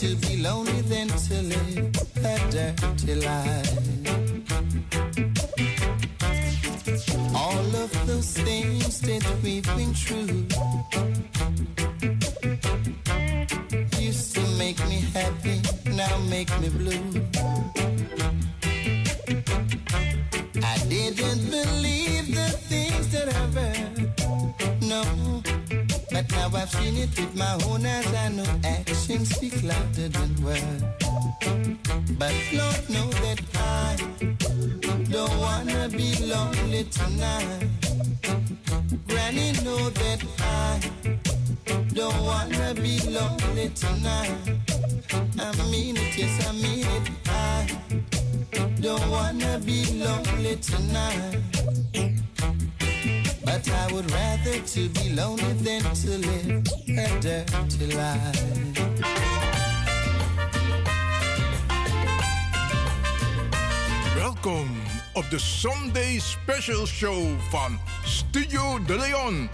to be lonely than to live a dirty life. All of those things that we've been through used to make me happy, now make me blue. I didn't believe the things that I've heard, now I've seen it with my own eyes. I know actions speak louder than words. But Lord, know that I don't wanna be lonely tonight. Granny, know that I don't wanna be lonely tonight. I mean it, yes, I mean it. I don't wanna be lonely tonight. But I would rather to be lonely than to live a dirty life. Welkom op de Sunday Special Show van Studio De Leon.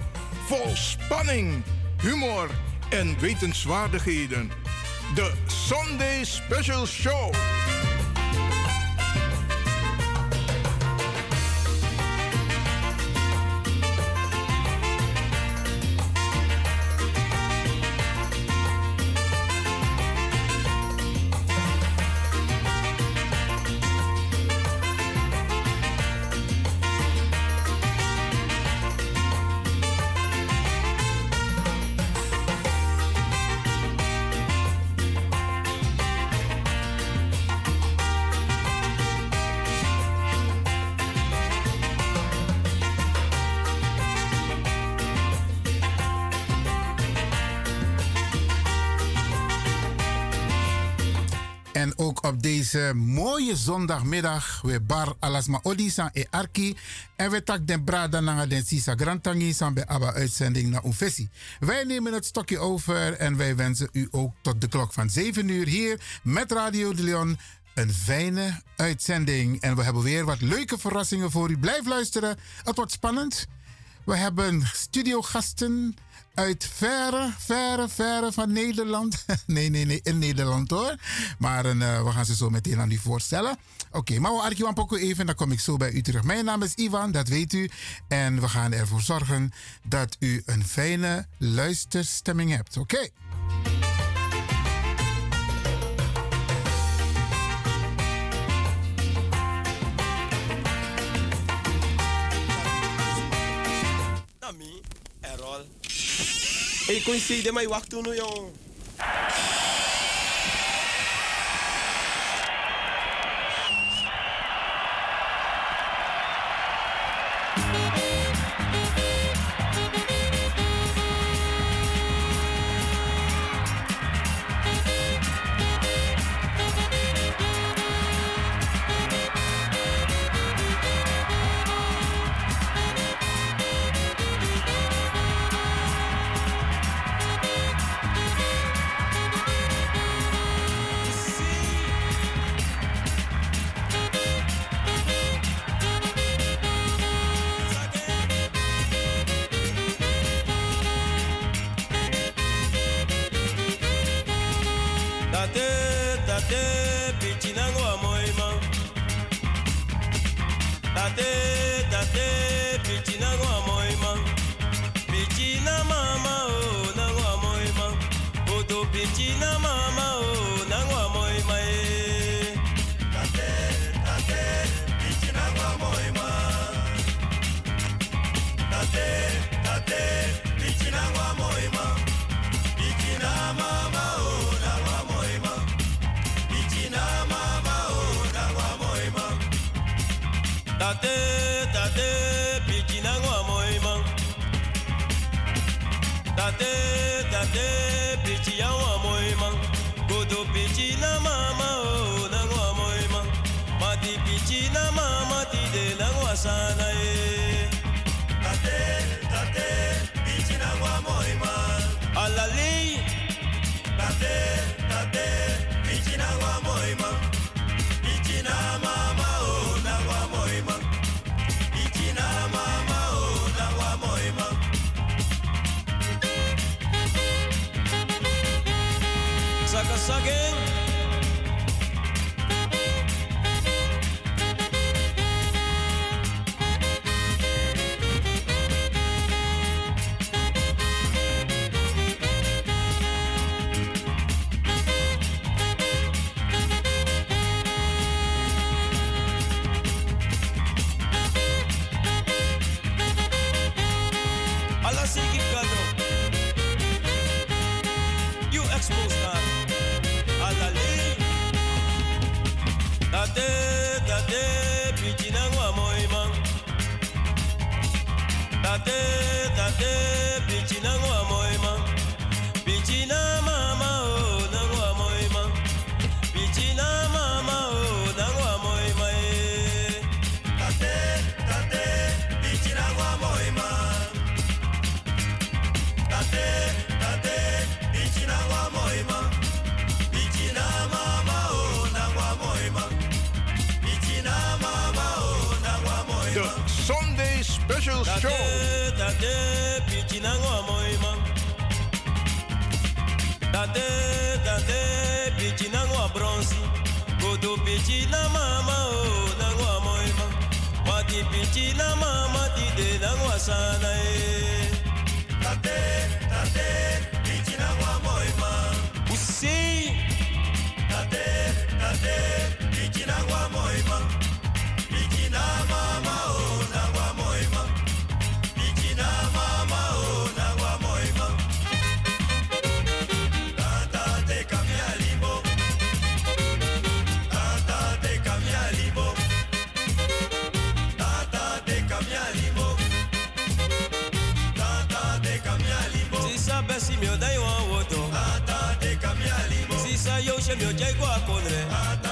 Vol spanning, humor en wetenswaardigheden. De Sunday Special Show. Deze mooie zondagmiddag, we bar alasma odisa e arki. En we tak den brada na den sisa grantangi san bij abba uitzending naar Ufesi. Wij nemen het stokje over en wij wensen u ook tot de klok van 7 uur hier met Radio de Leon een fijne uitzending. En we hebben weer wat leuke verrassingen voor u. Blijf luisteren, het wordt spannend. We hebben studiogasten uit verre, verre, verre van Nederland. nee, nee, nee, in Nederland hoor. Maar uh, we gaan ze zo meteen aan u voorstellen. Oké, maar we arkiwan poco even, dan kom ik zo bij u terug. Mijn naam is Ivan, dat weet u. En we gaan ervoor zorgen dat u een fijne luisterstemming hebt. Oké. Hey, conheci de Yeah. do pichi na mama o na ngwa moima. Wati pichi na mama ti de na sana e yo llego a Codre.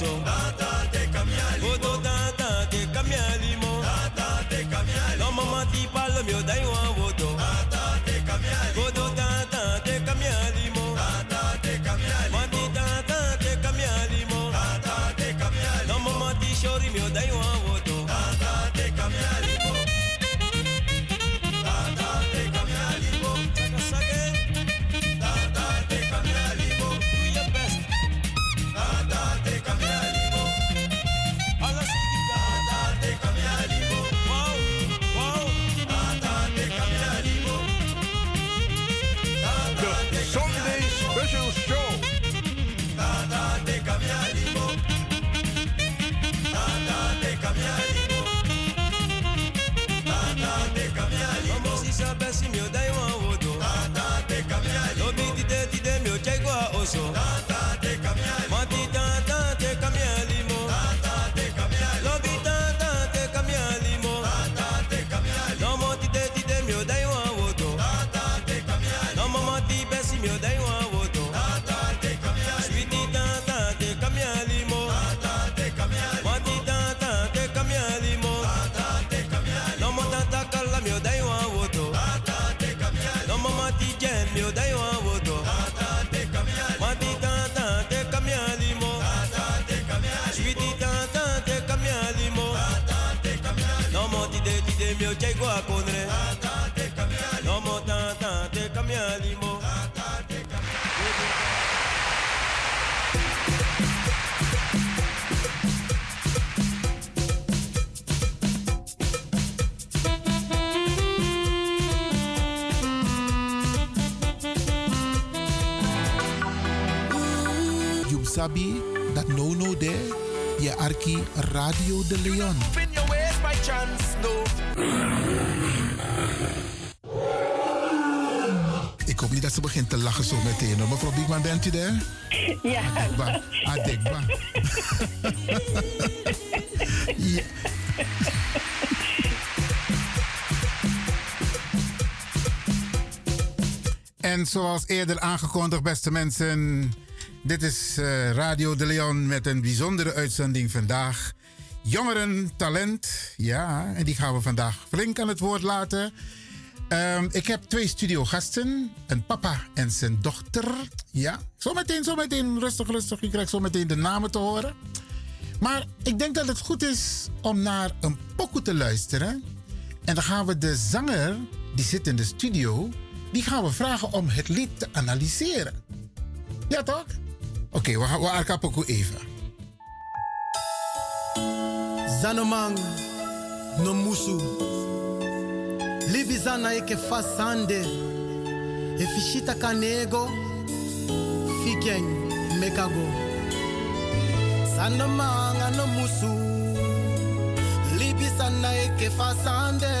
so Tata te kamyali mo Odo oh, tata te kamyali mo Tata te kamyali No mama ti palom yo dai wodo Tata te kamyali de meu chai go akondre mo ta ta te cambia limo Sabi, dat no no there, je Arki Radio de Leon. Begint te lachen zo meteen. Mevrouw Biekman, bent u daar? Ja. Adekba. Adekba. ja. En zoals eerder aangekondigd, beste mensen, dit is uh, Radio de Leon met een bijzondere uitzending vandaag. Jongeren, talent, ja, en die gaan we vandaag flink aan het woord laten. Um, ik heb twee studiogasten, een papa en zijn dochter. Ja, zometeen, zometeen, rustig, rustig. Je krijgt zometeen de namen te horen. Maar ik denk dat het goed is om naar een pokoe te luisteren. En dan gaan we de zanger, die zit in de studio, die gaan we vragen om het lied te analyseren. Ja toch? Oké, we gaan we pokoe even. Zanomang, no musu. Libizana eke fasande. E fishita kanego. Fikeng mekago. Zanomang no musu. Libizana eke fasande.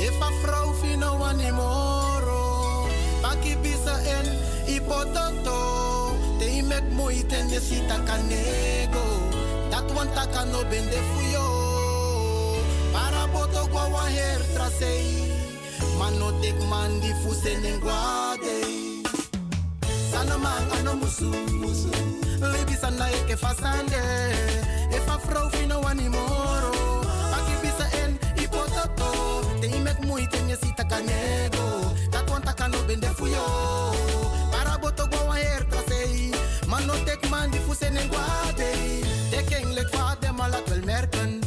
E fa vrouw fino wanimoro. Paki bisa en ipototo. Te imek moeite ne sita kanego. Dat want taka no bende fuyo. Boto gwa wa her trasei. Mano tek man di fuse. Sana man ano musu musu. Libi sana eke fasande. E fa vrouw fino wanimoro. Aki bisa en ipotato. Te imek moeite nye sita kanego. Dat want taka no bende fuyo. Para boto gwa wa her trasei. Mano tek man di fuse nenguade. De king lek vader maar laat wel merken er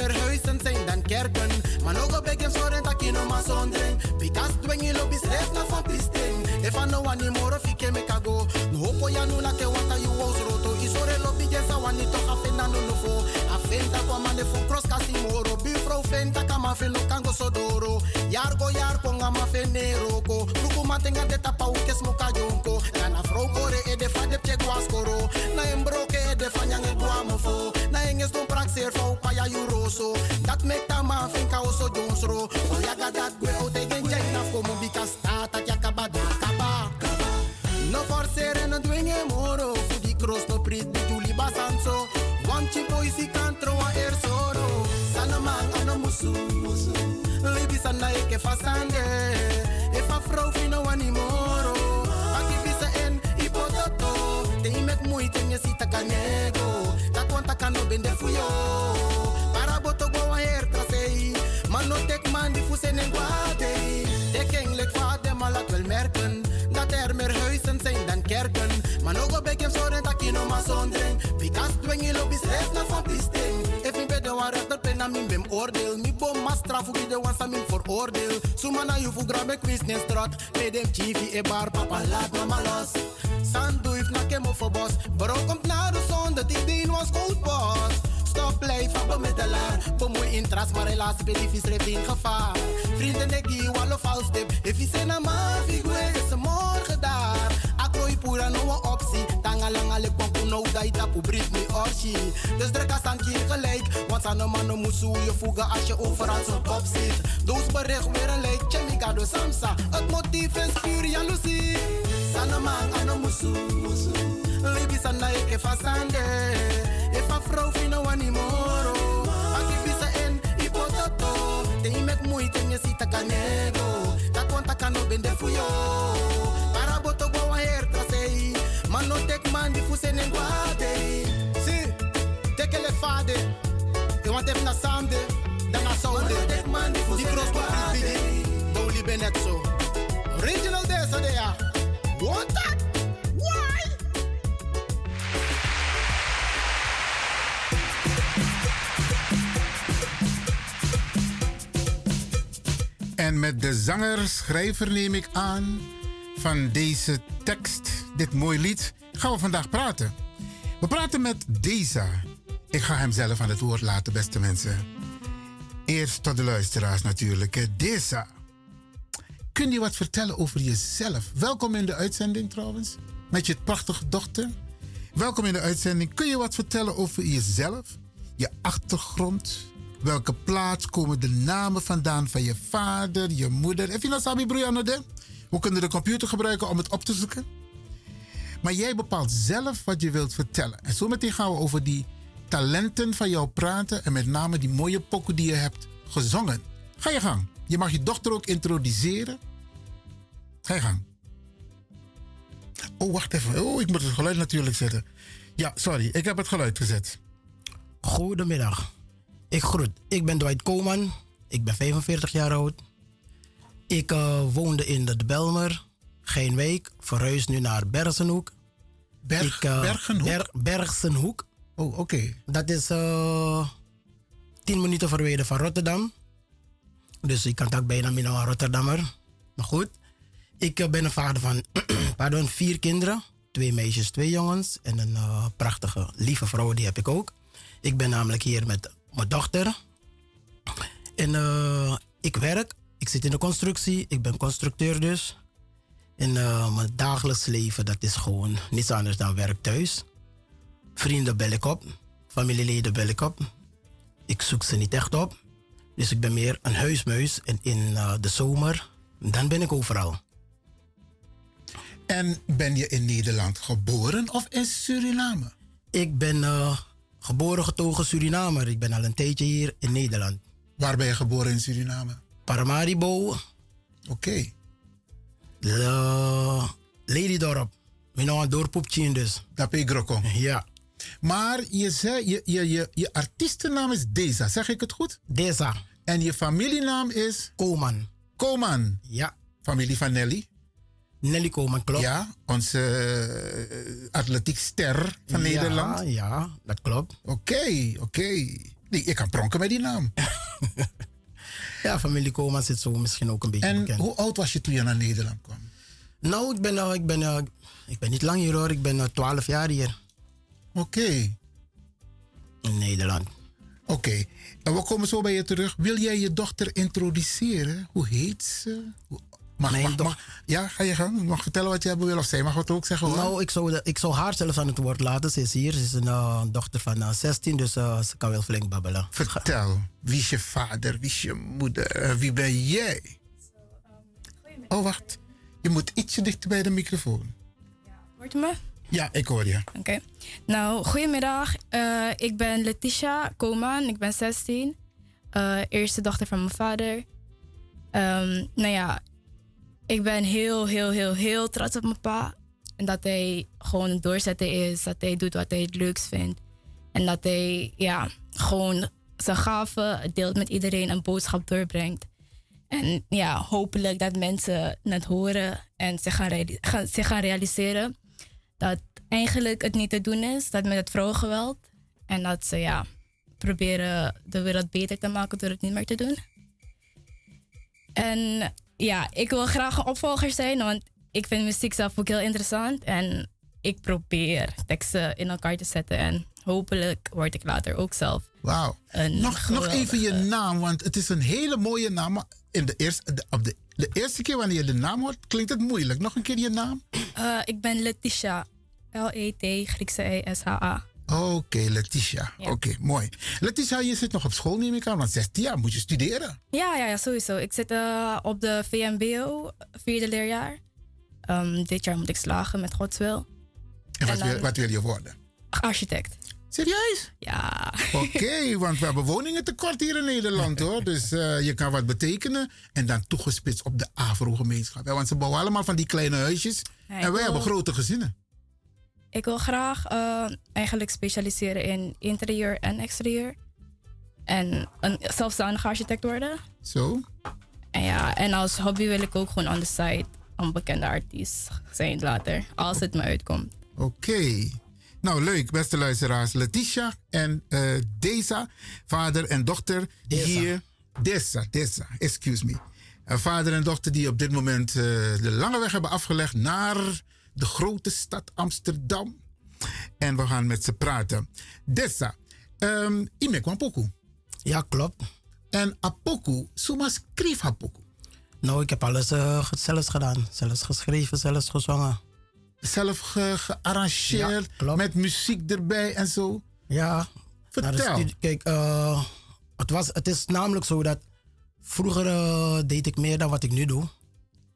meer huizen zijn dan kerken. Maar ook op ik zorgen dat je no maar zondering. Because dweng je lobby's rest na van pisting. If I know one more of you me kago. No hopo ya no na ke wata you was roto. Isore lobby jesa wani to afenda no no fo. Afenda kwa mane fo cross kasi moro. Bifro fenta kama fe no kango sodoro. Yargo yar ponga ma fe neroko. Ruku matenga de tapa ukes mo kayonko. Kana fro kore e de de che. Na embroke e de nyange guamofo. Na enges don praxer fo pa ya yuroso. Dat make ta ma finka oso jonsro. O ya ga dat gwe o te gen jeng na komo bikas di juli basanso. One chipo isi kantro a er soro. Sana man ano musu. Libi sana eke fasande. E fa vrouw fino wanimoro. Aki bisa en ipototo. Te imek moeite nye sita kanego. Dat want takano bende fuyo. Para boto go wa her trasei. Man no tek man di fuse nenguade. De king lek vader maar wel merken. Dat er meer huizen zijn dan kerken. Maar op ik heb zorgen dat je no maar zondering. Because dweng je lobby's rest na van pisting. If me bede wan rechter pen min bem oordeel. Mi bom mas strafu die de wan sa min voor oordeel. Suma na you fu grabe quiz ne strat. Pe dem chiefy e bar papa laat mama los. Sandu if na kemo voor bos. Bro komt naar de zon dat ik dien was cold boss. Stop blijf van bemiddelaar. Bemoei in tras, maar helaas specifisch recht in gevaar. Vrienden neki wallo vals tip. If je zin aan maar figuur is morgen daar. Akrooi pura no een optie. Tangalang ale kwampu no daita pu brit mi orshi. Dus druk als aan kier gelijk. Want aan een man musu je voegen als je overal zo pop zit. Doos bericht weer een lijk. Chemicado samsa. Het motief is puur jaloezie. Sana man ano musu. Libi sana eke fasande. If a vrouw fino wanimoro. Aki bisa en ipototo. Te imek moeite nye sita kanego. Dat want takano bende fuyo. Para boto go wa her trasei. Man no tek man di fuse nenguade. Si, teke le fade. E want even na samde. Dan na saude. Di cross ko pribidi. Boli benetso. Original desa de ya. Want that? En met de zanger, schrijver neem ik aan van deze tekst, dit mooi lied, gaan we vandaag praten. We praten met Deza. Ik ga hem zelf aan het woord laten, beste mensen. Eerst tot de luisteraars natuurlijk. Deza, kun je wat vertellen over jezelf? Welkom in de uitzending trouwens, met je prachtige dochter. Welkom in de uitzending. Kun je wat vertellen over jezelf, je achtergrond? Welke plaats komen de namen vandaan van je vader, je moeder? Even naar Sabi Broejanode. We kunnen de computer gebruiken om het op te zoeken. Maar jij bepaalt zelf wat je wilt vertellen. En zometeen gaan we over die talenten van jou praten. En met name die mooie pokken die je hebt gezongen. Ga je gang. Je mag je dochter ook introduceren. Ga je gang. Oh, wacht even. Oh, ik moet het geluid natuurlijk zetten. Ja, sorry. Ik heb het geluid gezet. Goedemiddag. Ik groet. Ik ben Dwight Koman. Ik ben 45 jaar oud. Ik uh, woonde in de Belmer, Geenwijk. Verhuis nu naar Bergenhoek. Berg, ik, uh, Bergenhoek? Ber, Bergenhoek. Oh, oké. Okay. Dat is uh, 10 minuten verwijderd van Rotterdam. Dus ik kan ook bijna meer naar Rotterdammer. Maar goed. Ik ben een vader van pardon, vier kinderen. Twee meisjes, twee jongens. En een prachtige, lieve vrouw, die heb ik ook. Ik ben namelijk hier met mijn dochter. En uh, ik werk. Ik zit in de constructie. Ik ben constructeur dus. En uh, mijn dagelijks leven, dat is gewoon niets anders dan werk thuis. Vrienden bel ik op. Familieleden bel ik op. Ik zoek ze niet echt op. Dus ik ben meer een huismuis. En in uh, de zomer, dan ben ik overal. En ben je in Nederland geboren of in Suriname? Ik ben uh, geboren getogen Surinamer. Ik ben al een tijdje hier in Nederland. Waar ben je geboren in Suriname? Paramaribo. Oké. Okay. Uh, Ladydorp. Mijn naam dorp op dus. Dat ben Ja. Maar je zei, je, je, je, je artiestennaam is Deza, zeg ik het goed? Deza. En je familienaam is? Koman. Koman? Ja. Familie van Nelly? Nelly Koman, klopt. Ja, onze uh, atletiekster van ja, Nederland. Ja, dat klopt. Oké, okay, oké. Okay. Ik kan pronken met die naam. ja, familie Koman zit zo misschien ook een beetje en bekend. hoe oud was je toen je naar Nederland kwam? Nou, ik ben, uh, ik ben, uh, ik ben niet lang hier hoor. Ik ben uh, 12 jaar hier. Oké. Okay. In Nederland. Oké. En we komen zo bij je terug. Wil jij je dochter introduceren? Hoe heet ze? Hoe Mag, Mijn mag, doch- mag, ja, ga je gang. Je mag vertellen wat je wil of zij mag wat ook zeggen hoor. Nou, ik zou, de- ik zou haar zelfs aan het woord laten. Ze is hier. Ze is een uh, dochter van uh, 16, dus uh, ze kan wel flink babbelen. Vertel, wie is je vader, wie is je moeder, uh, wie ben jij? Oh, wacht. Je moet ietsje dichter bij de microfoon. Hoort u me? Ja, ik hoor je. Oké. Nou, goedemiddag. Uh, ik ben Letitia Koman. Ik ben 16. Uh, eerste dochter van mijn vader. Um, nou ja, ik ben heel, heel, heel, heel trots op mijn pa. En dat hij gewoon een doorzetter is. Dat hij doet wat hij het leukst vindt. En dat hij, ja, gewoon zijn gaven deelt met iedereen een boodschap doorbrengt. En ja, hopelijk dat mensen het horen en zich gaan, gaan, zich gaan realiseren dat eigenlijk het niet te doen is, dat met het vrouwengeweld. En dat ze ja, proberen de wereld beter te maken door het niet meer te doen. En ja, ik wil graag een opvolger zijn, want ik vind muziek zelf ook heel interessant. En ik probeer teksten in elkaar te zetten. En hopelijk word ik later ook zelf. Wauw. Nog, nog even je naam, want het is een hele mooie naam. Maar in de eerste, de, op de, de eerste keer wanneer je de naam hoort, klinkt het moeilijk. Nog een keer je naam? Uh, ik ben Letitia. L-E-T, Griekse E-S-H-A. Oké, okay, Letitia. Ja. Oké, okay, mooi. Letitia, je zit nog op school, neem ik aan. Want 16 jaar moet je studeren. Ja, ja, ja sowieso. Ik zit uh, op de VMBO, vierde leerjaar. Um, dit jaar moet ik slagen met Gods wil. En, wat, en dan, wil, wat wil je worden? Architect. Serieus? Ja. Oké, okay, want we hebben woningen tekort hier in Nederland hoor. Dus uh, je kan wat betekenen. En dan toegespitst op de Afro-gemeenschap. Want ze bouwen allemaal van die kleine huisjes. Ja, en wij hebben grote gezinnen. Ik wil graag uh, eigenlijk specialiseren in interieur en exterieur. En een zelfstandig architect worden. Zo. En ja, en als hobby wil ik ook gewoon on the side een bekende artiest zijn later. Als het me uitkomt. Oké. Okay. Nou, leuk, beste luisteraars. Letitia en uh, Deza, vader en dochter, Deza. hier. Deza, Deza, excuse me. Uh, vader en dochter die op dit moment uh, de lange weg hebben afgelegd naar de grote stad Amsterdam. En we gaan met ze praten. Deza, um, Ime Kwampoku. Ja, klopt. En Apoku, Suma schreef Apoku. Nou, ik heb alles uh, zelfs gedaan. Zelfs geschreven, zelfs gezongen. zelf ge- gearrangeerd. Ja, met muziek erbij en zo. Ja. Vertel. Kijk, eh, het, was, het is namelijk zo dat vroeger eh, deed ik meer dan wat ik nu doe.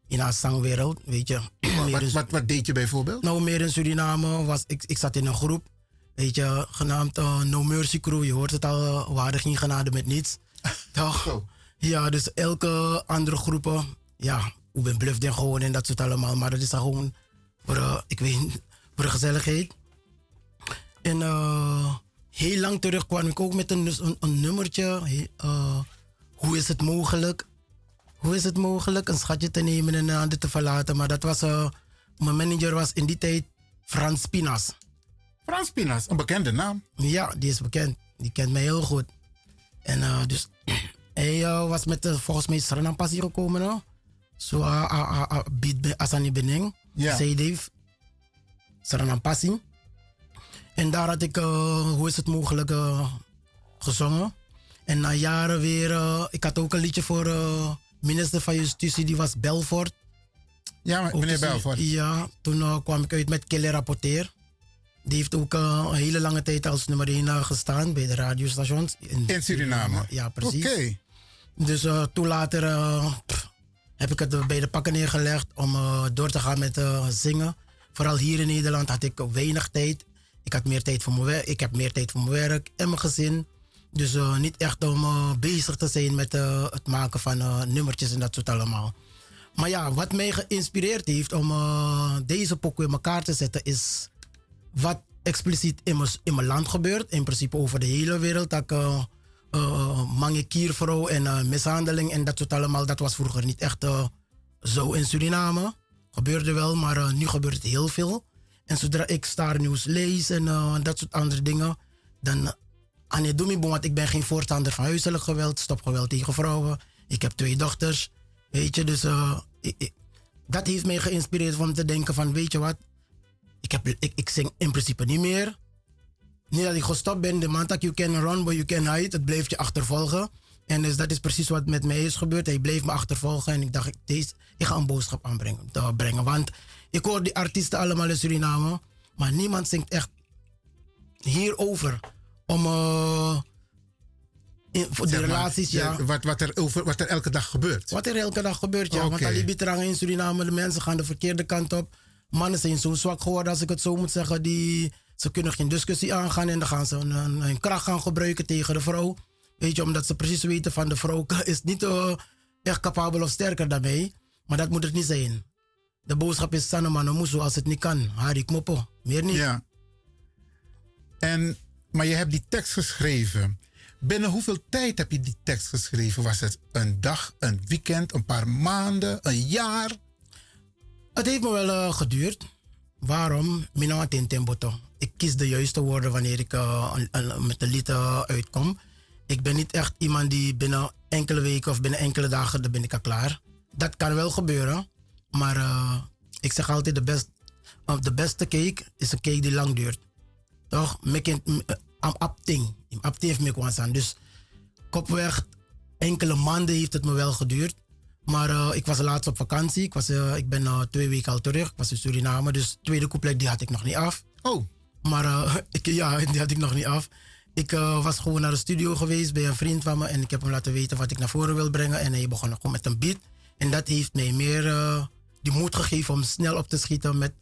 In de zangwereld, weet je. Wat, wat, wat deed je bijvoorbeeld? Nou, meer in Suriname was ik, ik zat in een groep, weet je, genaamd eh, No Mercy Crew. Je hoort het al, uh, we hadden geen genade met niets. Toch? Ja, dus elke andere groepen, ja, hoe ben bluff den gewoon en dat soort allemaal. Maar dat is dan gewoon voor, eh, ik weet voor de gezelligheid. En eh, heel lang terug kwam ik ook met een, een, een nummertje. Eh, hoe is het mogelijk? Hoe is het mogelijk een schatje te nemen en een ander te verlaten? Maar dat was, eh, mijn manager was in die tijd Frans Pinas. Frans Pinas, een bekende naam. Ja, die is bekend. Die kent mij heel goed. En eh, dus hij eh, was met uh, volgens mij Suriname pas hier gekomen. Zo uh, uh, uh, uh, beat bij Asani Bening. Ja. Dave. Suriname passie. En daar had ik, uh, hoe is het mogelijk, uh, gezongen. En na jaren weer, uh, ik had ook een liedje voor uh, minister van Justitie, die was Belfort. Ja, maar- meneer Belfort. Ja, toen uh, kwam ik uit met Kille Rapporteer. Die heeft ook uh, een hele lange tijd als nummer 1 uh, gestaan bij de radiostations. In Suriname? Ja, precies. Oké. Dus toen later pff, heb ik het bij de pakken neergelegd om door te gaan met zingen. Vooral hier in Nederland had ik weinig tijd. Ik, had meer tijd voor mijn werk, ik heb meer tijd voor mijn werk en mijn gezin. Dus uh, niet echt om uh, bezig te zijn met uh, het maken van nummertjes en dat soort allemaal. Maar ja, wat mij geïnspireerd heeft om deze pokoe in elkaar te zetten is wat expliciet in mijn, land gebeurt. In principe over de hele wereld. Dat ik kiervrouw en mishandeling en dat soort allemaal. Dat was vroeger niet echt zo in Suriname. Gebeurde wel, maar nu gebeurt het heel veel. En zodra ik Star News lees en dat soort andere dingen, dan aan je doe want ik ben geen voorstander van huiselijk geweld, stopgeweld tegen vrouwen. Ik heb twee dochters, weet je, dus ik, dat heeft mij geïnspireerd om te denken van, weet je wat, ik, heb, ik, ik zing in principe niet meer. Niet dat ik gestopt ben, de man dat you can run, but you can hide, het blijft je achtervolgen. En dus dat is precies wat met mij is gebeurd. Hij bleef me achtervolgen en ik dacht, ik, deze, ik ga een boodschap aanbrengen. brengen. Want ik hoor die artiesten allemaal in Suriname, maar niemand zingt echt hierover. Om uh, in, voor de maar, relaties, ja. wat, wat, er over, wat er elke dag gebeurt. Wat er elke dag gebeurt, ja. Want al die bitrangen in Suriname, de mensen gaan de verkeerde kant op. Mannen zijn zo zwak geworden, als ik het zo moet zeggen. Die, ze kunnen geen discussie aangaan en dan gaan ze hun, kracht gaan gebruiken tegen de vrouw. Weet je, omdat ze precies weten van de vrouw is niet eh, echt capabel of sterker dan mij. Maar dat moet het niet zijn. De boodschap is Sanne Musu als het niet kan. Hari Kmopo. Meer niet. Ja. En, maar je hebt die tekst geschreven. Binnen hoeveel tijd heb je die tekst geschreven? Was het een dag, een weekend, een paar maanden, een jaar? Het heeft me wel eh, geduurd. Waarom? Mina Tintemboto. Ik kies de juiste woorden wanneer ik een- met de lied eh, uitkom. Ik ben niet echt iemand die binnen enkele weken of binnen enkele dagen, dan ben ik al klaar. Dat kan wel gebeuren. Maar ik zeg altijd, de, best, uh, de beste cake is een cake die lang duurt. Toch? Am apting. Apting heeft me kwans aan. Dus kopweg, enkele maanden heeft het me wel geduurd. Maar eh, ik was laatst op vakantie. Ik, was, eh, ik ben eh, twee weken al terug. Ik was in Suriname. Dus de tweede couplet die had ik nog niet af. Oh, Maar ik, ja, die had ik nog niet af. Ik was gewoon naar de studio geweest bij een vriend van me. En ik heb hem laten weten wat ik naar voren wil brengen. En hij begon gewoon met een beat. En dat heeft mij meer die moed gegeven om snel op te schieten met,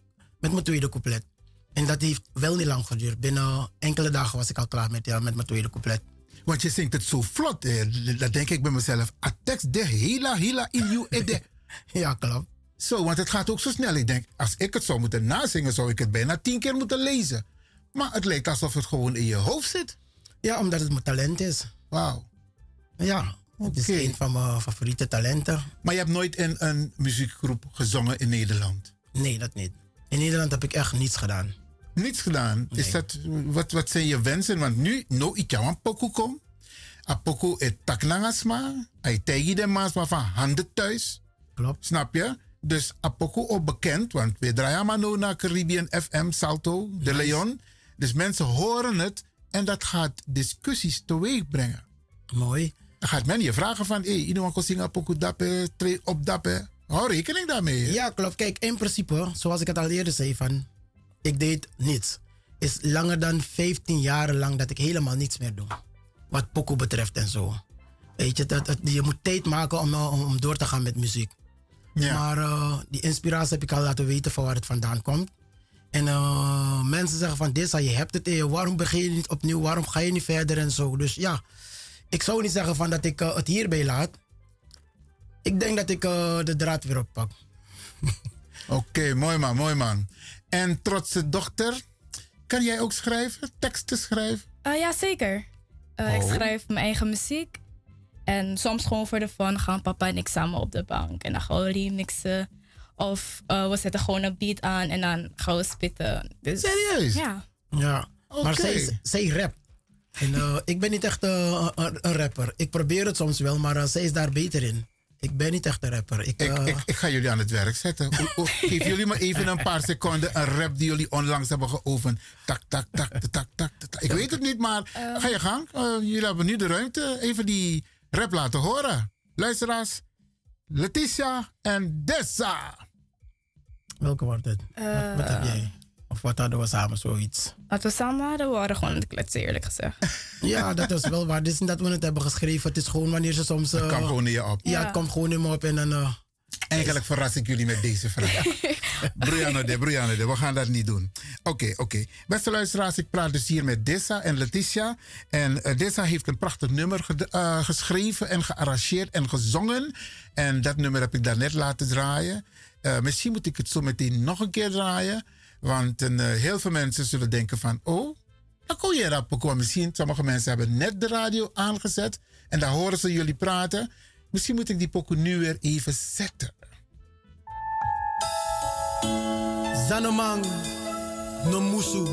met mijn tweede couplet. En dat heeft wel niet lang geduurd. Binnen enkele dagen was ik al klaar met, ja, met mijn tweede couplet. want je zingt het zo vlot. Eh. Dat denk ik bij mezelf. A tekst de hela hela in you ede. Ja, klopt. Zo, want het gaat ook zo snel. Ik denk, als ik het zou moeten nazingen, zou ik het bijna tien keer moeten lezen. Maar het lijkt alsof het gewoon in je hoofd zit. Ja, omdat het mijn talent is. Wauw. Ja, het is een van mijn favoriete talenten. Maar je hebt nooit in een muziekgroep gezongen in Nederland. Nee, dat niet. In Nederland heb ik echt niets gedaan. Niets gedaan. Is dat, wat, wat zijn je wensen? Want nu, no ik jou een pokoe kom. A pokoe et taknangasma. Hij tegen de maas maar van handen thuis. Klopt. Snap je? Dus a pokoe ook bekend. Want we draaien maar nu naar Caribbean FM, Salto, De Leon. Dus mensen horen het. En dat gaat discussies teweeg brengen. Mooi. Dan gaat men je vragen van... Hé, hey, iemand kan zingen a pokoe dappe, treed op dappe. Hou rekening daarmee. Ja, klopt. Kijk, in principe, zoals ik het al eerder zei, van, ik deed niets. Is langer dan 15 jaar lang dat ik helemaal niets meer doe. Wat Poco betreft en zo. Weet je, dat, dat, je moet tijd maken om, om, om door te gaan met muziek. Ja. Maar uh, die inspiratie heb ik al laten weten van waar het vandaan komt. En uh, mensen zeggen van dit, je hebt het in je, waarom begin je niet opnieuw, waarom ga je niet verder en zo. Dus ja, ik zou niet zeggen van dat ik uh, het hierbij laat. Ik denk dat ik de draad weer oppak. Oké, okay, mooi man, mooi man. En trotse dochter, kan jij ook schrijven, teksten schrijven? ja, zeker. Oh. Ik schrijf mijn eigen muziek. En soms gewoon voor de fun gaan papa en ik samen op de bank. En dan gaan we remixen. Of uh, we zetten gewoon een beat aan en dan gaan we spitten. Dus, Serieus? Ja. Ja, okay. maar zij, zij rapt. En uh, ik ben niet echt uh, een, een, rapper. Ik probeer het soms wel, maar zij is daar beter in. Ik ben niet echt een rapper. Ik, ik, ik, ik, ga jullie aan het werk zetten. Geef jullie maar even een paar seconden een rap die jullie onlangs hebben geoefend. Tak, tak, tak, tak, tak, tak. Ik weet het niet, maar ga je gang. jullie hebben nu de ruimte. Even die rap laten horen. Luisteraars, Letitia en Dessa. Welke wordt het? Wat, wat, heb jij? Of wat hadden we samen zoiets? Wat we samen hadden, we waren gewoon aan het kletsen, eerlijk gezegd. ja, dat is wel waar. Het is niet dat we het hebben geschreven. Het is gewoon wanneer ze soms... Uh, het gewoon in je op. Ja, ja, het komt gewoon in me op en dan... Uh, Eigenlijk verras ik jullie met deze vraag. Brianna de, Brianna de, we gaan dat niet doen. Oké, okay, oké. Okay. Beste luisteraars, ik praat dus hier met Dessa en Letitia. En uh, Dessa heeft een prachtig nummer ge uh, geschreven en gearrangeerd en gezongen. En dat nummer heb ik daarnet laten draaien. Uh, misschien moet ik het zo meteen nog een keer draaien. Want heel veel mensen zullen denken van... Oh, dan kon je dat komen. Misschien, sommige mensen hebben net de radio aangezet. En daar horen ze jullie praten. Misschien moet ik die pokoe nu weer even zetten. Zanomang, no musu.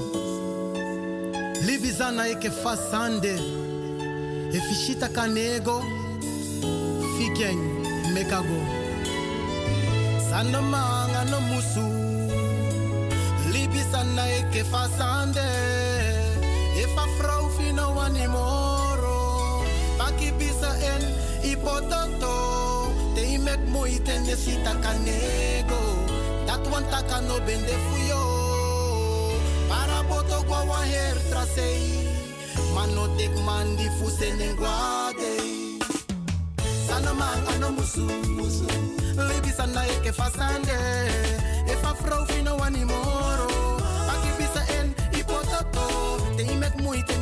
Libi zana eke fasande. E fishita kanego. Fikeng mekago. Zanomang, no musu. Libi zana eke fasande. E fa vrouw fino wanimoro. Paki bisa en ipototo. Te imek moeite nesita kanego. Dat wan taka no bende fuyo. Para boto wa her trasei. Mano tek man di fuse nenguade sana man ano musu musu. Lebi sana eke fasande e fa vrouw fino wanimoro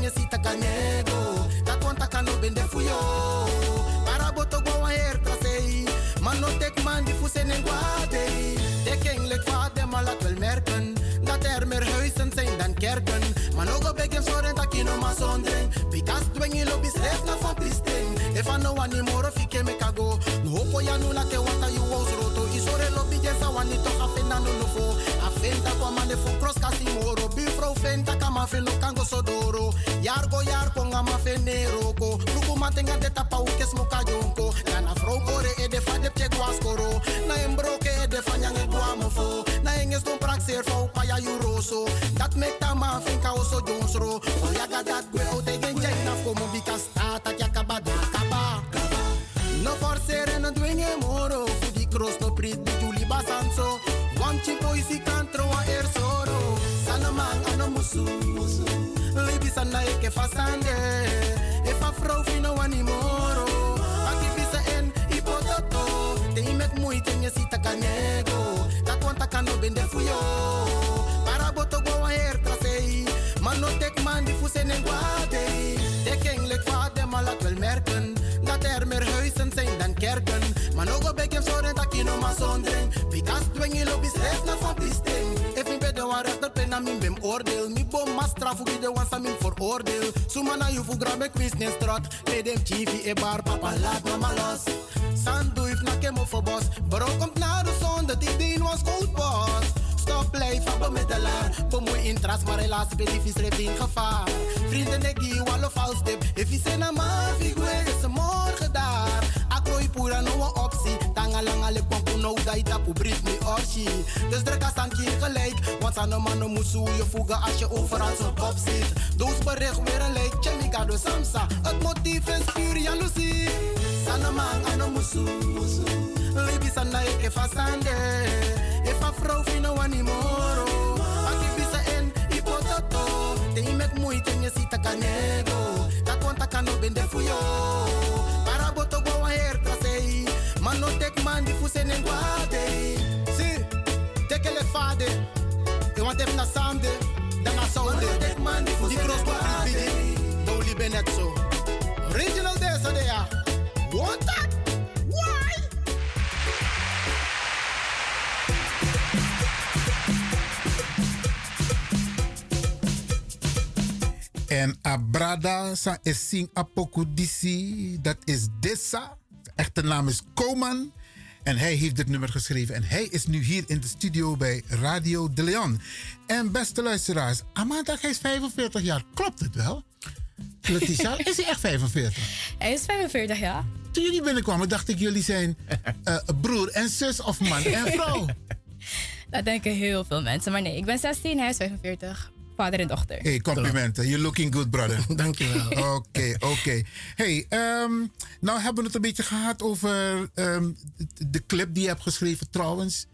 moeite nesita kanego dat wan taka no bende fuyo boto go trasei Man no tek man die voes en guade De laat wel merken Dat er meer huizen zijn dan kerken Man ook op ik zorgen dat je no maar zondering Pikas dwing je lobby schrijf na van pisting One more of you me kago No hopo ya no like what you was roto. Isore lobby jesa wani to afenda no no fo. Afenda kwa mane fo cross kasi moro. Bifro fenta kama fe no kango sodoro Yargo yar konga ma fe neroko Ruku matenga de tapa ukes muka jonko Kana fro e de fadep che guascoro. Na embroke e de fanyang e guamofo. Na enges don praxer fo pa ya yuroso Dat mek ta ma finka oso jonsro O yaga dat gwe o te genjay na fomo ano musu Lebi sana eke fasande. E fa vrouw fino wanimoro Aki bisa en ipototo. Te imek moeite nye sita kanego Dat want takano bende fuyo. Para boto go wa her trasei. Man no tek man straf wie de wan sa min veroordeel Suma na you fu grabe quiz nen strat Me dem chivi e bar papa laat mama los. Sandu if na kemo voor bos Bro komt naar de zon dat ik die was cold boss. Stop blijven bemiddelaar Bemoei in tras maar helaas ben die vis in gevaar Vrienden ik die wallo vals tip If je zin na ma figure is morgen daar. Akrooi pura no een optie Tanga lang ale kwampu no da itapu brit me orshi Dus druk als aan keer gelijk Want aan de mannen moet je voegen als je overal zo kop zit Doos bericht weer een lijk Chemica do samsa Het motief is puur jaloezie Sana man ano musu Lebi sana na eke fasande. If a vrouw fino wanimoro. Aki bisa en ipototo. Te imek moeite je ziet a canego. Dat want a kano bende fuyo. Para boto go wa her trasei. Man no tek man di fuse nen guade. Si, teke le fade. E want ef na sande. Dan na saude. Di cross to pribidi. Doli benet zo. Original desa de ya. What that? En Abrada sa is sing apoku disi. Dat is Dessa. De echte naam is Koman. En hij heeft dit nummer geschreven. En hij is nu hier in de studio bij Radio De Leon. En beste luisteraars, Amanda, hij is 45 jaar. Klopt het wel? Letitia, is hij echt 45? Hij is 45 jaar. Toen jullie binnenkwamen, dacht ik jullie zijn eh, broer en zus of man en vrouw. Dat denken heel veel mensen. Maar nee, ik ben 16, hij is 45. Vader en dochter. Hey, complimenten. You're looking good, brother. Dankjewel. Oké, oké. Hey, ehm, nou hebben we het een beetje gehad over ehm, de clip die je hebt geschreven trouwens.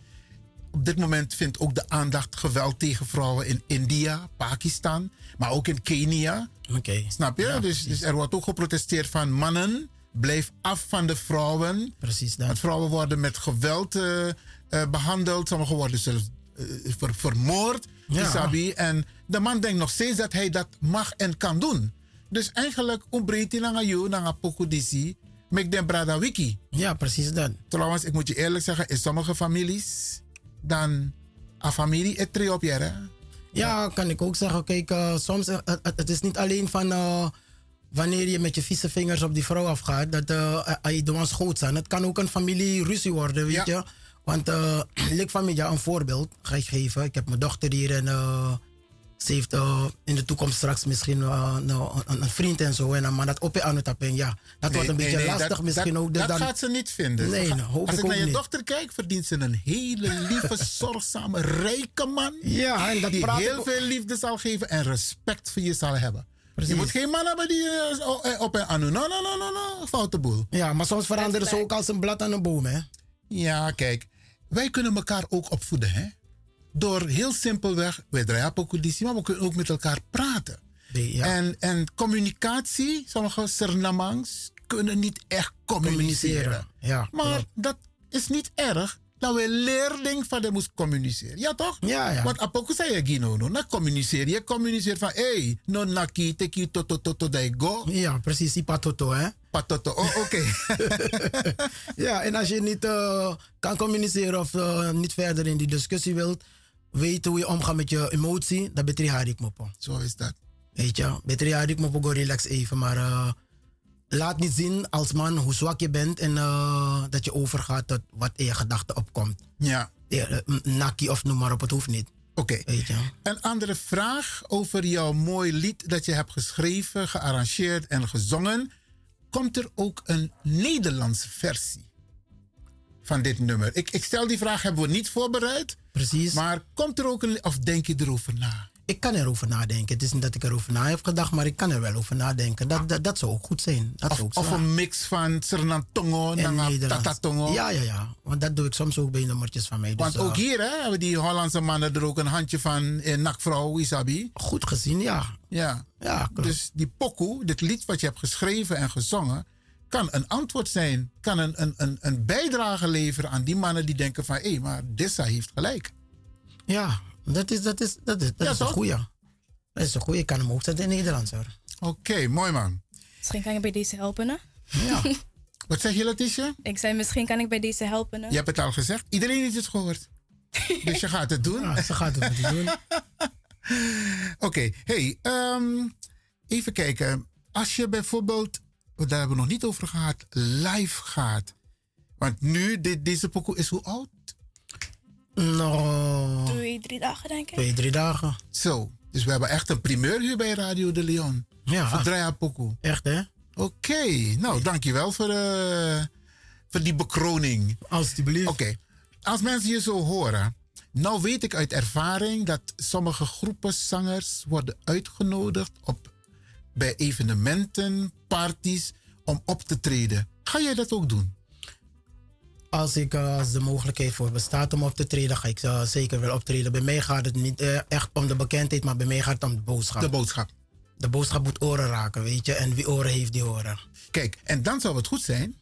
Op dit moment vindt ook de aandacht geweld tegen vrouwen in India, Pakistan, maar ook in Kenia. Oké. Snap je? dus, dus er wordt ook geprotesteerd van mannen, blijf af van de vrouwen. Precies dat. Want vrouwen worden met geweld eh, eh, behandeld. Sommigen worden zelfs ver- vermoord. Ja. Isabi. En de man denkt nog steeds dat hij dat mag en kan doen. Dus eigenlijk ontbreekt hij naar jou, naar Pokudisi. Met den brada wiki. Ja, precies dat. Trouwens, ik moet je eerlijk zeggen, in sommige families, dan een familie tre op hè? Ja, kan ik ook zeggen. Kijk, eh, soms uh, het, is niet alleen van eh, wanneer je met je vieze vingers op die vrouw afgaat, dat uh, je de schoot zijn. Het kan ook een familieruzie worden, weet Ja. je. Want uh, ik van mij, ja, een voorbeeld ga ik geven. Ik heb mijn dochter hier en uh, ze heeft uh, in de toekomst straks misschien uh, nou, een, een vriend en zo. En dan maar dat op je aan het tappen. Ja, dat wordt een beetje nee, lastig dat, misschien dat, ook. Dus dat dan, gaat ze niet vinden. Nee, nou, hoop Als ik ik naar je niet. dochter kijk, verdient ze een hele lieve, zorgzame, rijke man. Ja, en dat die praat heel ook- veel liefde zal geven en respect voor je zal hebben. Precies. Je moet geen man hebben die eh, eh, op en aan No, no, no, no, no. Foute boel. ja, maar soms veranderen ze ook als een blad aan een boom, hè? Ja, kijk. Wij kunnen elkaar ook opvoeden, hè. Door heel simpelweg, wij draaien maar we kunnen ook met elkaar praten. Nee, ja. En, en communicatie, sommige Sernamangs kunnen niet echt communiceren. Communiceren. Ja, Maar dat is niet erg. Dat we leerling van de moest communiceren. Ja toch? Ja, ja. Want apoku zei je gino no. Na communiceren. Je communiceert van hey, no naki teki toto toto dai go. Ja, precies, die patoto, hè? Patoto. Oh, oké. Ja, en als je niet eh, kan communiceren of eh, niet verder in die discussie wilt, weet hoe je omgaat met je emotie, dan betrek je harik mopo. Zo is dat. Weet je, betrek je harik mopo, go relax even, maar eh, laat niet zien als man hoe zwak je bent en eh, dat je overgaat tot wat in je gedachten opkomt. Ja. Eh, Naki of noem maar op, het hoeft niet. Oké. Je. Een andere vraag over jouw mooi lied dat je hebt geschreven, gearrangeerd en gezongen. Komt er ook een Nederlandse versie van dit nummer? Ik, ik stel die vraag, hebben we niet voorbereid. Precies. Maar komt er ook een, of denk je erover na? Ik kan erover nadenken. Het is niet dat ik erover na heb gedacht, maar ik kan er wel over nadenken. Dat, dat, dat zou ook goed zijn. Dat Of, ook of een mix van Sernantongo En. Tatatongo. Ja, ja, ja. Want dat doe ik soms ook bij nummertjes van mij. Dus, Want ook eh, hier hè, hebben die Hollandse mannen er ook een handje van in nakvrouw, Isabi. Goed gezien, ja. Ja. Ja, klopt. Dus die pokoe, dit lied wat je hebt geschreven en gezongen, kan een antwoord zijn. Kan een, een, een, een bijdrage leveren aan die mannen die denken van... hé, maar Dissa heeft gelijk. Ja, dat is, dat is, dat is, dat Ja, is een goeie. Dat is een goeie. Ik kan hem ook zetten in Nederlands hoor. Oké, mooi man. Misschien kan ik bij deze helpen. Hè? Ja. Wat zeg je, Letitia? Ik zei, misschien kan ik bij deze helpen. Hè? Je hebt het al gezegd. Iedereen heeft het gehoord. dus je gaat het doen. ja, ze gaat het doen. Oké, hey, ehm, even kijken. Als je bijvoorbeeld, daar hebben we nog niet over gehad, live gaat. Want nu, dit, deze pokoe is hoe oud? Nou, Twee, drie dagen denk ik. twee, drie dagen. Zo, dus we hebben echt een primeur hier bij Radio de Leon. Ja, Voor Drea Pokoe. echt hè? Oké, nou dankjewel voor, eh, voor die bekroning. Alsjeblieft. Oké, als mensen je zo horen. Nou weet ik uit ervaring dat sommige groepen zangers worden uitgenodigd op, bij evenementen, parties, om op te treden. Ga jij dat ook doen? Als, ik, eh, als de mogelijkheid voor bestaat om op te treden, ga ik uh, zeker wel optreden. Bij mij gaat het niet uh, echt om de bekendheid, maar bij mij gaat het om de boodschap. De boodschap. De boodschap moet oren raken, weet je. En wie oren heeft, die oren. Kijk, en dan zou het goed zijn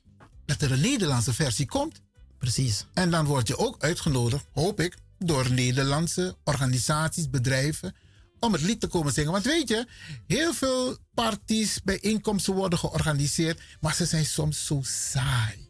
dat er een Nederlandse versie komt. Precies. En dan word je ook uitgenodigd, hoop ik, door Nederlandse organisaties, bedrijven, om het lied te komen zingen. Want weet je, heel veel parties, bijeenkomsten worden georganiseerd, maar ze zijn soms zo saai.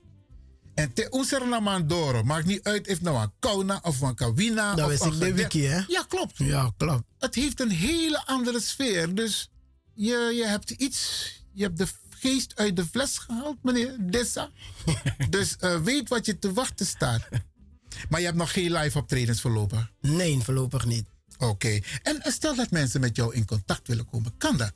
En te Oeserlamandoro, maakt niet uit of nou een Kauna of een Kawina. Dat is ik de wiki, hè? Ja, klopt. Ja, klopt. Het heeft een hele andere sfeer. Dus je, je hebt iets, je hebt de geest uit de fles gehaald, meneer Dessa. dus uh, weet wat je te wachten staat. Maar je hebt nog geen live optredens voorlopig? Nee, voorlopig niet. Oké. Okay. En stel dat mensen met jou in contact willen komen, kan dat?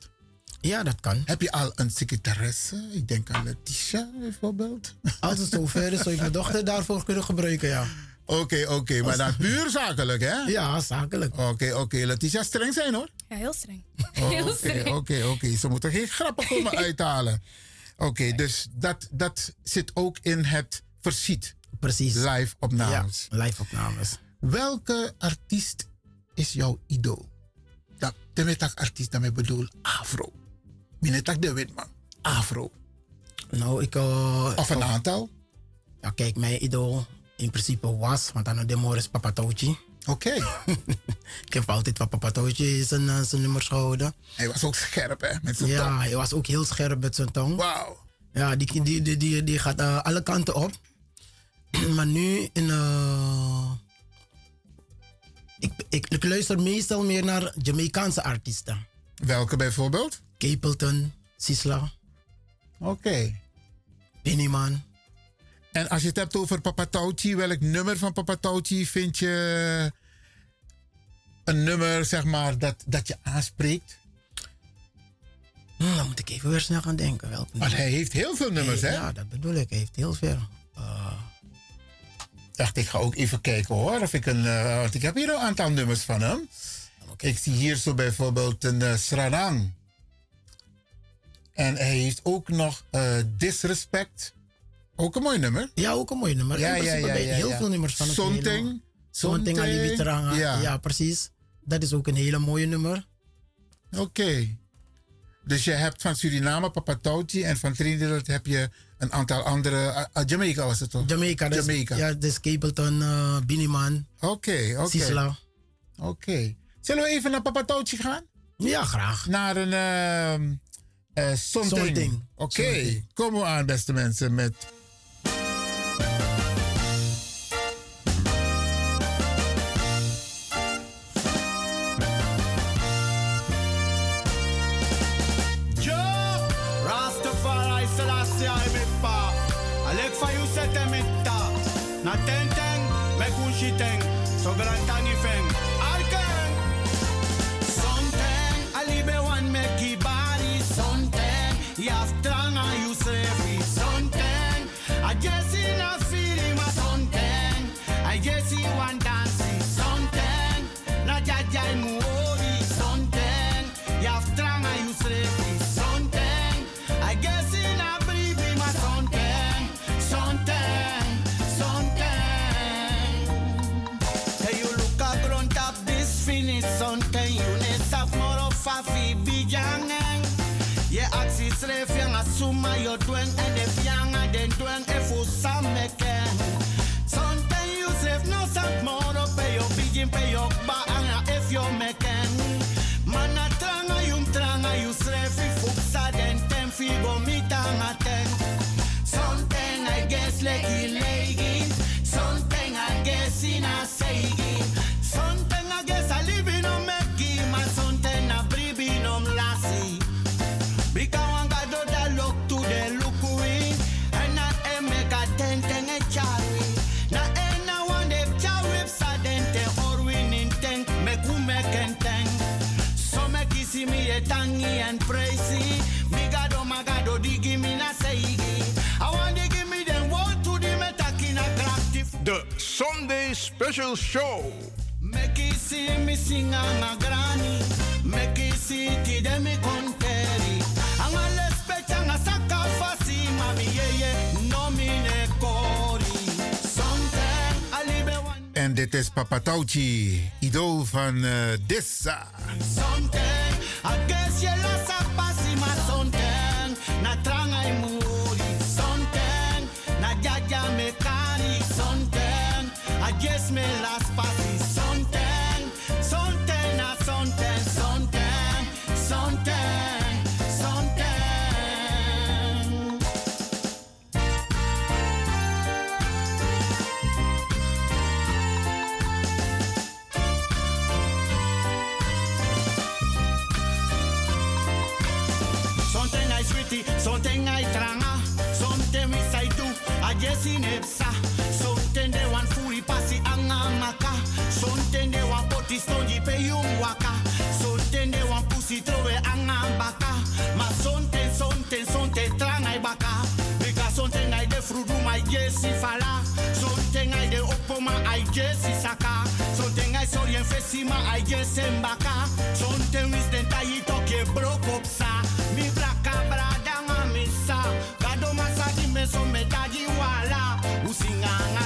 Ja, dat kan. Heb je al een secretaresse? Ik denk aan Letitia bijvoorbeeld. Als het zover is, zou ik mijn dochter daarvoor kunnen gebruiken, ja. Oké, okay, oké. Okay. Maar dan puur zakelijk, hè? Ja, zakelijk. Oké, okay, oké. Letitia, streng zijn, hoor. Ja, heel streng. Oké, oké, oké. Ze moeten geen grappen komen uithalen. Oké, dus dat, dat zit ook in het versiet. Precies. Live opnames. Ja, live opnames. Welke artiest is jouw idool? Dat, de artiest, daarmee bedoel Afro. Minetak de Witman. Afro. Nou, ik... Uh, of een aantal? Ja, kijk, mijn idool in principe was, want dan de Morris Papatouchi. Oké. Okay. ik heb altijd van Papatouchi zijn, eh, zijn nummers gehouden. Hij was ook scherp, hè? Met zijn ja, tong. hij was ook heel scherp met zijn tong. Wauw. Ja, die, die, die, die, die gaat uh, alle kanten op. maar nu in... Uh, ik, ik, ik luister meestal meer naar Jamaicaanse artiesten. Welke bijvoorbeeld? Capleton, Sisla. Oké. Okay. Pennyman. En als je het hebt over Papa Tauchi, welk nummer van Papa Tauchi vind je een nummer, zeg maar, dat, dat je aanspreekt? Hmm, dan moet ik even weer snel gaan denken. Welk Maar hij heeft heel veel nummers, hey, hè? Ja, dat bedoel ik. Hij heeft heel veel. Uh... Dacht, ik ga ook even kijken hoor. Of ik een, uh, want ik heb hier een aantal nummers van hem. Okay. Ik zie hier zo bijvoorbeeld een uh, Sranang. En hij heeft ook nog uh, Disrespect. Ook een mooi nummer. Ja, ook een mooi nummer. Ja, ja, ja, ja, Heel veel nummers van Sonting. Sonting Alibitranga. Ja. ja, precies. Dat is ook een hele mooie nummer. Oké. Okay. Dus je hebt van Suriname Papatouchi en van Trinidad heb je een aantal andere. Uh, Jamaica was het toch? Jamaica. Dus, Jamaica. Ja, dus Capleton, uh, Biniman. Oké, okay, oké. Okay. Sisla. Oké. Zullen we even naar Papatouchi gaan? Ja, graag. Naar een uh, uh, Sonting. Oké, okay. we aan beste mensen met yanga den dwen if u sameken. Sometimes Special Show. Make it see me sing a granny. Make it see ti de me conteri. Anga le specha nga saka fasi mami ye ye no mine kori. En dit is Papa Tauchi, idool van uh, Dissa. Sonten, I guess je la sapasi ma sonten, na tranga i saka, something I sorry and fesima I jesi mbaka, something is den tayi toke broke up sa. Mi blaka brada nga misa. Gado masadi meso metaji wala. Usinga nga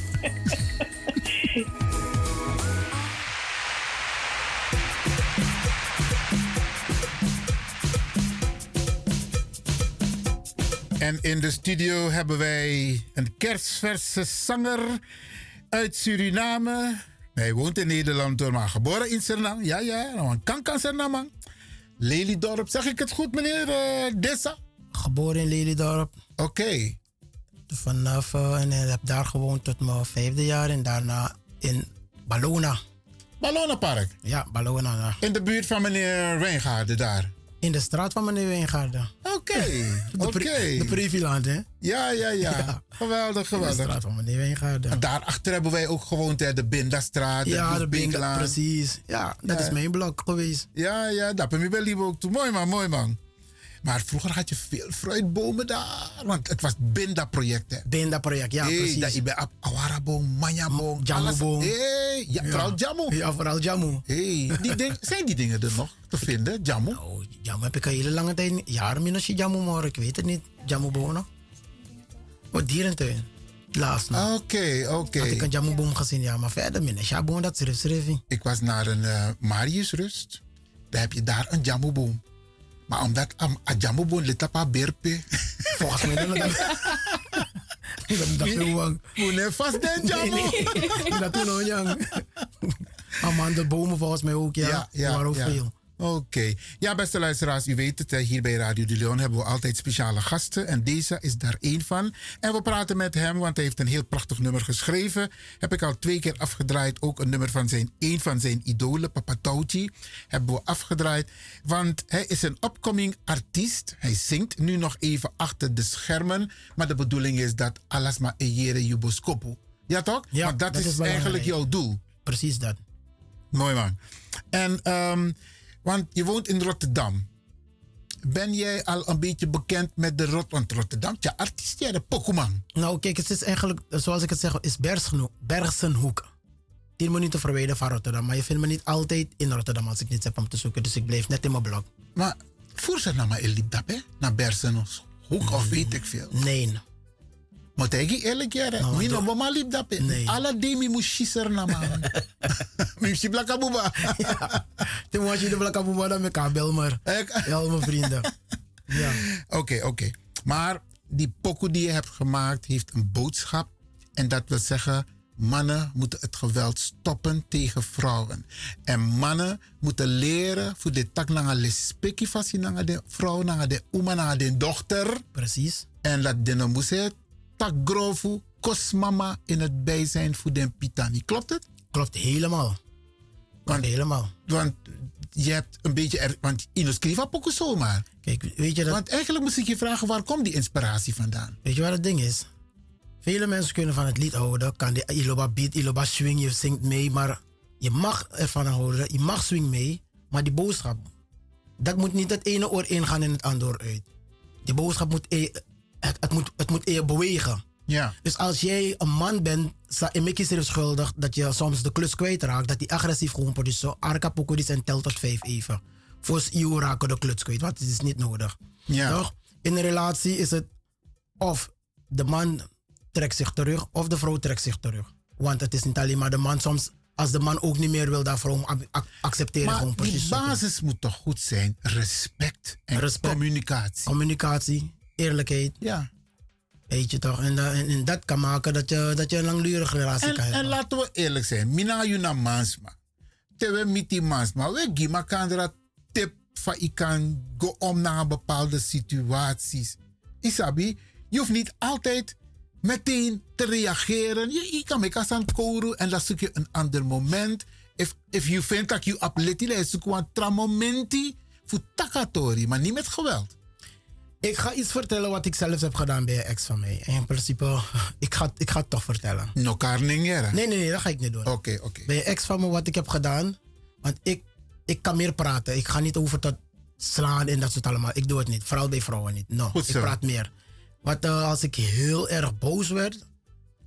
En in de studio hebben wij een kerstverse zanger uit Suriname. Hij woont in Nederland, hoor, maar geboren in Suriname. Ja, ja, nou, een kankan Suriname. Lelydorp, zeg ik het goed, meneer eh, Dessa? Geboren in Lelydorp. Oké. Vanaf, eh, en heb daar gewoond tot mijn vijfde jaar en daarna in Ballona. Ballona Park? Ja, Ballona. Ja. In de buurt van meneer Wijngaarden daar? In de straat van meneer Wijngaarden. Oké, oké. De Priviland, hè? Ja, ja, ja. Geweldig, In de geweldig. straat van meneer Wijngaarden. En daarachter hebben wij ook gewoond, hè, de Bindastraat. Ja, de Bloed Binda, precies. Ja, dat Ja. is mijn blok geweest. Ja, ja, dat ben ik wel liever ook toe. Mooi man, mooi man. Maar vroeger had je veel fruitbomen daar. Want het was Binda-project, hè? Binda-project, ja, hey, precies. Dat je bij Ab- Awaraboom, Manjaboom. Jamuboom. Hey, ja, vooral Jamu. Ja, vooral Jamu. Hey, die ding, zijn die dingen er nog te vinden, Jamu? Oh, Jamu heb ik een hele lange tijd, jaren min als je Jamu maar ik weet het niet. Jamu bonen. Oh, dierentuin. Laatst nog. Oké, oké. Had ik een Jamu boom gezien, ja, maar verder min. Ja, boom dat schreef. Ik was naar een eh, Mariusrust. Daar heb je daar een Jamuboom. Maar omdat am- een Jamuboom ligt op een berpe. Volgens mij dat dat dat is wang. Moet je vast den Jamu. Dat toen nog jang. Amandelbomen volgens mij ook, ja. Ja, ja, ja. veel. Oké. Ja, beste luisteraars, u weet het, hè, hier bij Radio de Leon hebben we altijd speciale gasten. En deze is daar één van. En we praten met hem, want hij heeft een heel prachtig nummer geschreven. Heb ik al twee keer afgedraaid. Ook een nummer van zijn, één van zijn idolen, Papa Tauchi, hebben we afgedraaid. Want hij is een upcoming artiest. Hij zingt nu nog even achter de schermen. Maar de bedoeling is dat alles maar ejere juboskopu. Ja toch? Ja, Want dat, dat is, eigenlijk jouw doel. Precies dat. Mooi man. En, ehm, want je woont in Rotterdam. Ben jij al een beetje bekend met de Rot want Rotterdam? Ja, artiest, ja, de Pokémon. Nou, kijk, het is eigenlijk, zoals ik het zeg, is Bergsenhoek. 10 minuten verwijderd van Rotterdam. Maar je vindt me niet altijd in Rotterdam als ik niets heb om te zoeken. Dus ik blijf net in mijn blok. Maar voer ze naar maar Elidab, hè? Naar Bersenos. Hoek of weet ik veel. Nee. Maar tegen eerlijk jaren, Nou, mi no dat in. Nee. Alla demi mu shisser na man. Mi si blaka buba. Toen was je de blakke boeman dan met kabel, maar. Ja, mijn vrienden. Ja. Oké, oké. Maar die pokoe die je hebt gemaakt heeft een boodschap. En dat wil zeggen, mannen moeten het geweld stoppen tegen vrouwen. En mannen moeten leren voor de tak naar de spekkie vast naar de vrouw, naar de oma, naar de dochter. Precies. En dat de moest tak grofu kosmama in het bijzijn voor de pitani. Klopt het? Klopt helemaal. Want, helemaal. Want je hebt een beetje... Er, want in skriva pokoe zomaar. Kijk, weet je dat... Want eigenlijk moest ik je vragen, waar komt die inspiratie vandaan? Weet je wat het ding is? Vele mensen kunnen van het lied houden. Kan die iloba beat, iloba swing, je zingt mee. Maar je mag ervan houden. Je mag swing mee. Maar die boodschap, dat moet niet het ene oor ingaan en het andere oor uit. Die boodschap moet, e- het, het moet, het moet eer bewegen. Ja. Dus als jij een man bent, en Mickey is er schuldig dat je soms de klus kwijtraakt, dat hij agressief gewoon wordt. Dus zo, arka en tel tot vijf even. Voor je raken de klus kwijt, want het is niet nodig. Ja. Toch? In een relatie is het of de man trekt zich terug of de vrouw trekt zich terug. Want het is niet alleen maar de man. Soms, als de man ook niet meer wil, dat vrouw ac- ac- accepteren Maar gewoon die precies. basis moet toch goed zijn? Respect en Respect. communicatie. Communicatie, eerlijkheid. Ja. Weet je toch? En, en, en dat kan maken dat je, dat je een langdurige relatie En, kan hebben. en laten we eerlijk zijn. Mina yuna mansma. Tewe miti mansma. We gima kandra tip van ik kan go om naar bepaalde situaties. Isabi, je hoeft niet altijd meteen te reageren. Je, je kan met aan koru en dan zoek je een ander moment. If, if you vindt dat je apleti, dan zoek je een tra momenti voor takatori, maar niet met geweld. Ik ga iets vertellen wat ik zelf heb gedaan bij een ex van mij. En in principe, ik ga, ik ga het toch vertellen. No karningera. Nee, nee, nee, dat ga ik niet doen. Oké, oké. Bij een ex van me wat ik heb gedaan. Want ik, ik kan meer praten. Ik ga niet over tot slaan en dat soort allemaal. Ik doe het niet. Vooral bij vrouwen niet. No, ik praat meer. Want eh, als ik heel erg boos werd.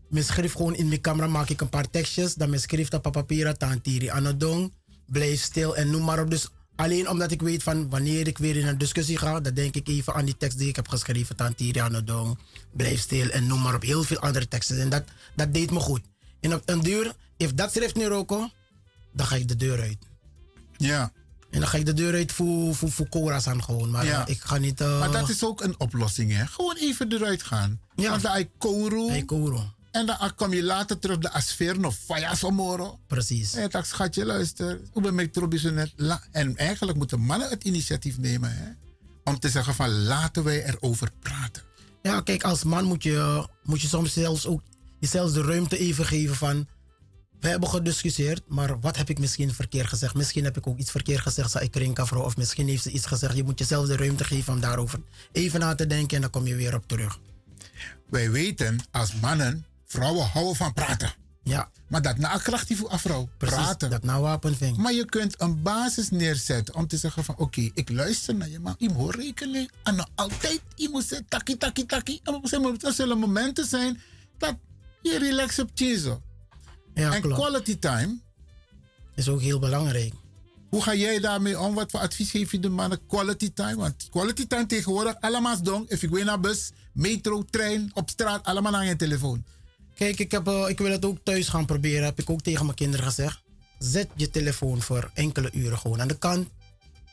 Mijn schrift gewoon in mijn camera maak ik een paar tekstjes. Dan mijn schrift op papier, tantiri anodong. Blijf stil en noem maar op. Dus alleen omdat ik weet van wanneer ik weer in een discussie ga. Dan denk ik even aan die tekst die ik heb geschreven. Tantiri anodong. Blijf stil en noem maar op. Heel veel andere teksten. En dat, dat deed me goed. En op een duur, if dat schrift niet roken, dan ga ik de deur uit. Ja. En dan ga ik de deur uit voor, voor, voor Cora's aan gewoon. Maar Ja. eh, ik ga niet... eh, Maar dat is ook een oplossing, hè? Gewoon even eruit gaan. Ja. Want dan koru. Hey, Koro. En dan kom je later terug de asfeer nog faya somoro. Precies. En dan schatje, luister. Hoe ben ik net? En eigenlijk moeten mannen het initiatief nemen, hè? Om te zeggen van laten wij erover praten. Ja, kijk, als man moet je, moet je soms zelfs ook jezelf de ruimte even geven van... We hebben gediscussieerd, maar wat heb ik misschien verkeerd gezegd? Misschien heb ik ook iets verkeerd gezegd, zei ik Rinka vrouw. Of misschien heeft ze iets gezegd. Je moet jezelf de ruimte geven om daarover even na te denken en dan kom je weer op terug. Wij weten als mannen, vrouwen houden van praten. Ja, Maar dat na krachtig voor vrouw. precies. Praten. Dat nou wapenving. Maar je kunt een basis neerzetten om te zeggen van oké, ik luister naar je, maar je moet rekenen. En nog altijd, je moet zeggen taki, taki. En Er zullen- momenten zijn dat je relax op. Ja, en klopt. quality time, Is ook heel belangrijk. hoe ga jij daarmee om? Wat voor advies geef je de mannen? Quality time, want quality time tegenwoordig, allemaal dong. If ik weet naar bus, metro, trein, op straat, allemaal naar je telefoon. Kijk, ik, heb, eh, ik wil het ook thuis gaan proberen. Heb ik ook tegen mijn kinderen gezegd. Zet je telefoon voor enkele uren gewoon aan de kant.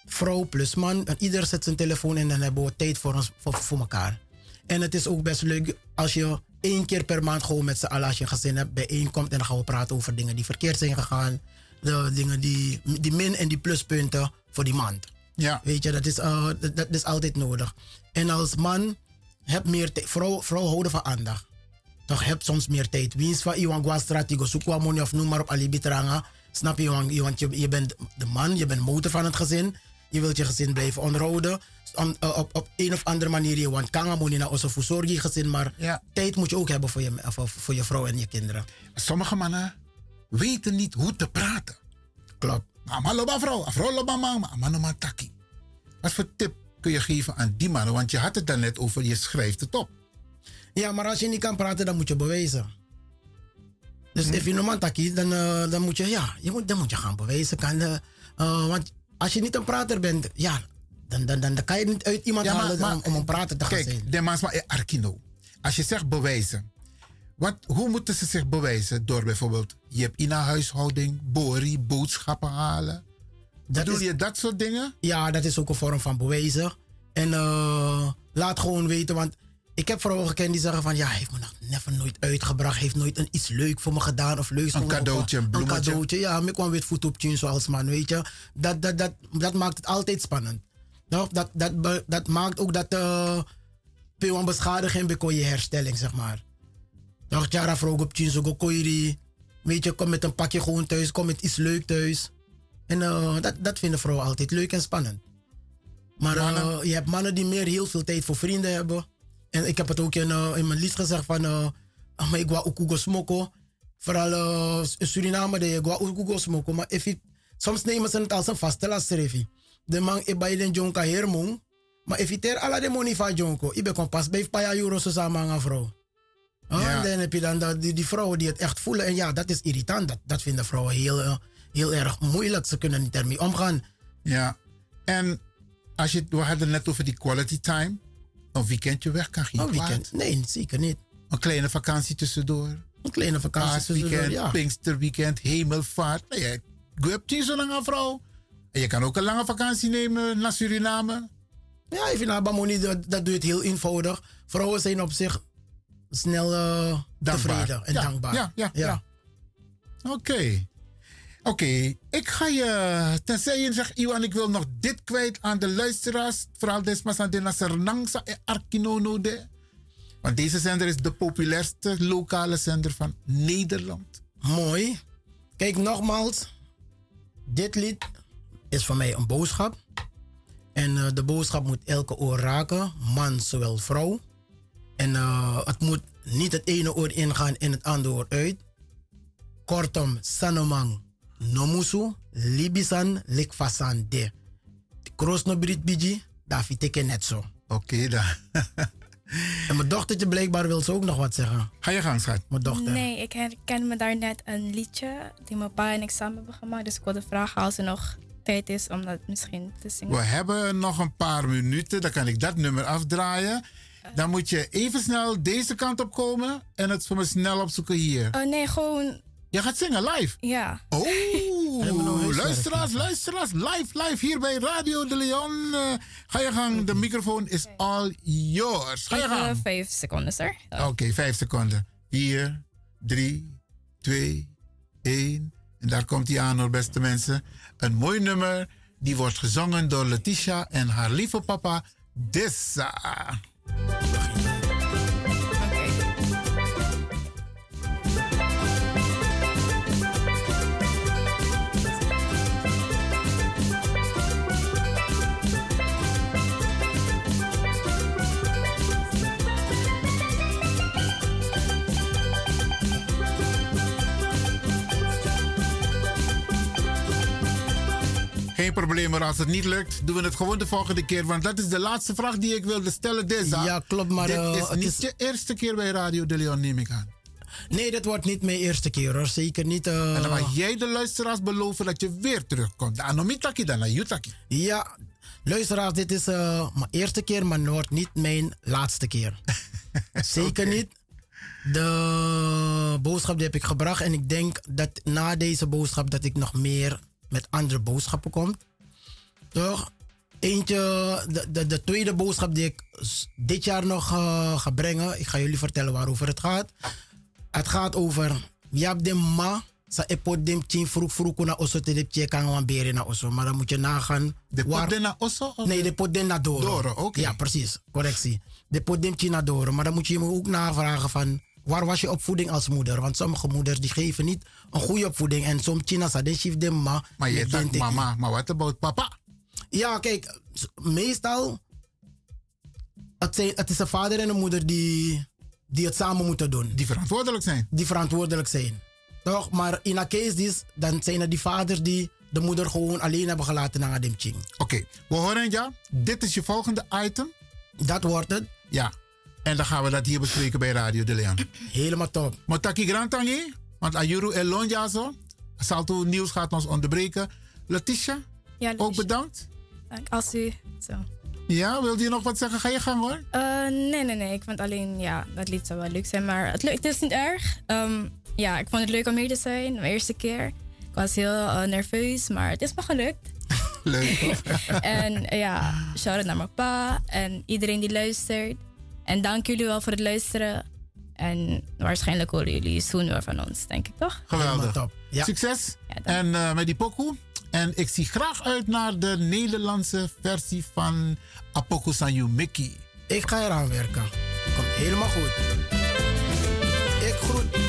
Vrouw plus man. En ieder zet zijn telefoon in en dan hebben we tijd voor, ons, voor, voor elkaar. En het is ook best leuk als je één keer per maand gewoon met z'n allen, als je een gezin hebt, bijeenkomt. En dan gaan we praten over dingen die verkeerd zijn gegaan. De dingen die, die min- en die pluspunten voor die maand. Ja. Weet je, dat is, eh, dat, dat is altijd nodig. En als man, heb meer tijd. Vrouw, vrouw houden van aandacht. Toch heb soms meer tijd. Wie is van Iwan Guastrati, Gosukwa Moni of noem maar op Alibitranga. Snap je, Iwan? Want je, je bent de man, je bent motor van het gezin. Je wilt je gezin blijven onderhouden. Eh, op, op een of andere manier, je want kanga moet naar onze je gezin. Maar Ja. tijd moet je ook hebben voor je, voor, voor je vrouw en je kinderen. Sommige mannen weten niet hoe te praten. Klopt. Maar loba vrouw, vrouw loba man man taki. Wat voor tip kun je geven aan die mannen? Want je had het daarnet over, je schrijft het op. Ja, maar als je niet kan praten, dan moet je bewijzen. Dus if je normaal taki, dan, eh, dan moet je, ja, je moet, dan moet je gaan bewijzen. Kan, eh, eh, want als je niet een prater bent, ja, dan, dan, dan, dan kan je niet uit iemand Ja, halen maar- om, om een prater te gaan Kijk, zijn. de maas maar arkino. Als je zegt bewijzen, Wat, hoe moeten ze zich bewijzen? Door bijvoorbeeld, je hebt in een huishouding, bori, boodschappen halen. Dat Bedoel is- je dat soort dingen? Ja, dat is ook een vorm van bewijzen. En laat gewoon weten, want ik heb vrouwen gekend die zeggen van... ja, hij heeft me nog never nooit uitgebracht. heeft nooit een, iets leuk voor me gedaan of leuks Een cadeautje, een Een bloemetje. cadeautje, ja. Ik kwam weer voet op tune zoals man, weet je. Dat, dat, dat, dat maakt het altijd spannend. Nou, dat, dat, dat maakt ook dat... eh veel aan beschadiging bij je herstelling, zeg maar. Nog jara vrouw op tune, zo go die... Weet je, kom met een pakje gewoon thuis, kom met iets leuk thuis. En eh, dat, dat vinden vrouwen altijd leuk en spannend. Maar eh, je hebt mannen die meer heel veel tijd voor vrienden hebben. En ik heb het ook in, eh, in mijn lied gezegd van... eh, ah, maar ik wou ook smoko. Vooral eh, in Suriname, de ik wou ook smoko. Maar if it, soms nemen ze het als een vaste last, Revi. De man, ik bij den jonka hermong. Maar if it er alla de money van jonko. Ik ben pas bij paar euro zo samen aan een vrouw. Ah, Ja. En dan heb je dan dat- die, die vrouwen die het echt voelen. En ja, dat is irritant. Dat, dat vinden vrouwen heel, eh, heel erg moeilijk. Ze kunnen niet ermee omgaan. Ja. En als je, we hadden het net over die quality time. Een weekendje weg kan geen Een kwaad. weekend? Nee, zeker niet. Een kleine vakantie tussendoor. Een kleine vakantie tussendoor, ja. Pinksterweekend, hemelvaart. Nou, je hebt hier zo lang aan vrouw. En je kan ook een lange vakantie nemen naar Suriname. Ja, even naar Bamoni, dat, dat doe je het heel eenvoudig. Vrouwen zijn op zich snel eh, tevreden en ja, dankbaar. Ja, ja, ja. Oké. Oké, ik ga je, tenzij je zegt, Iwan, ik wil nog dit kwijt aan de luisteraars. Vooral desmas aan de Nasernangsa en Arkinono de. Want deze zender is de populairste lokale zender van Nederland. Mooi. Kijk, nogmaals. Dit lied is voor mij een boodschap. En eh, de boodschap moet elke oor raken. Man zowel vrouw. En eh, het moet niet het ene oor ingaan en het andere oor uit. Kortom, sanomang nomusu libisan likfasan de. Kroos no brit biji, daar vind ik het net zo. Oké dan. en mijn dochtertje blijkbaar wil ze ook nog wat zeggen. Ga je gang, schat. Mijn dochter. Nee, ik herken me daar net een liedje die mijn pa en ik samen hebben gemaakt. Dus ik wilde vragen als er nog tijd is om dat misschien te zingen. We hebben nog een paar minuten, dan kan ik dat nummer afdraaien. Dan moet je even snel deze kant op komen en het voor me snel opzoeken hier. Oh nee, gewoon. Je gaat zingen live? Ja. Oh, luisteraars, luisteraars, live, live hier bij Radio de Leon. Eh, ga je gang, de microfoon is all yours. Ga je gang. vijf seconden, sir. Oké, vijf seconden. Vier, drie, twee, één. En daar komt hij aan hoor, beste mensen. Een mooi nummer, die wordt gezongen door Letitia en haar lieve papa Dessa. Geen probleem, maar als het niet lukt, doen we het gewoon de volgende keer. Want dat is de laatste vraag die ik wilde stellen. Ja, klopt, maar, Dit eh, is het niet is- je eerste keer bij Radio de Leon, neem ik aan. Nee, dit wordt niet mijn eerste keer hoor. Zeker niet. eh, En dan mag jij de luisteraars beloven dat je weer terugkomt. Anomitaki dan, Jutaki. Ja, luisteraars, dit is eh, mijn eerste keer, maar het wordt niet mijn laatste keer. Zeker niet. De boodschap die heb ik gebracht en ik denk dat na deze boodschap dat ik nog meer met andere boodschappen kom. Toch? Eentje, de, de, de tweede boodschap die ik dit jaar nog eh, ga brengen. Ik ga jullie vertellen waarover het gaat. Het gaat over, je hebt de ma, sa epot dem chin vroeg vroeg na osso te de tje kan wan beren na osso. Maar dan moet je nagaan. De waar- pot den na osso? Nee, de pot den na oké. Ja, precies. Correctie. De pot dem chin na doro. Maar dan moet je je ook navragen van, waar was je opvoeding als moeder? Want sommige moeders die geven niet een goede opvoeding. En soms china sa den shift dem ma. Maar je met zegt den teki. mama, maar wat about papa? Ja, kijk, meestal. Het, zijn, het is een vader en een moeder die, die het samen moeten doen. Die verantwoordelijk zijn. Die verantwoordelijk zijn. Toch? Maar in een case dus, dan zijn er die vaders die de moeder gewoon alleen hebben gelaten naar de ching. Oké, we horen ja. Dit is je volgende item. Dat wordt het. Ja. En dan gaan we dat hier bespreken bij Radio de Leon. Helemaal top. Motaki Grantangi, want Ayuru Elonja zo. Salto Nieuws gaat ons onderbreken. Letitia, Ja, ook bedankt. Als u. Zo. Ja, wilde je nog wat zeggen? Ga je gang hoor. Uh, nee, nee, nee. Ik vond alleen, ja, dat lied zou wel leuk zijn. Maar het, het is niet erg. Um, ja, ik vond het leuk om hier te zijn. Mijn eerste keer. Ik was heel uh, nerveus, maar het is me gelukt. leuk en ja, shout-out naar mijn pa en iedereen die luistert. En dank jullie wel voor het luisteren. En waarschijnlijk horen jullie zoen weer van ons, denk ik toch? Geweldig. Top. Ja. Succes. en uh, met die pokoe. En ik zie graag uit naar de Nederlandse versie van Apoku Sanyu Mickey. Ik ga eraan werken. Komt helemaal goed. Ik groet.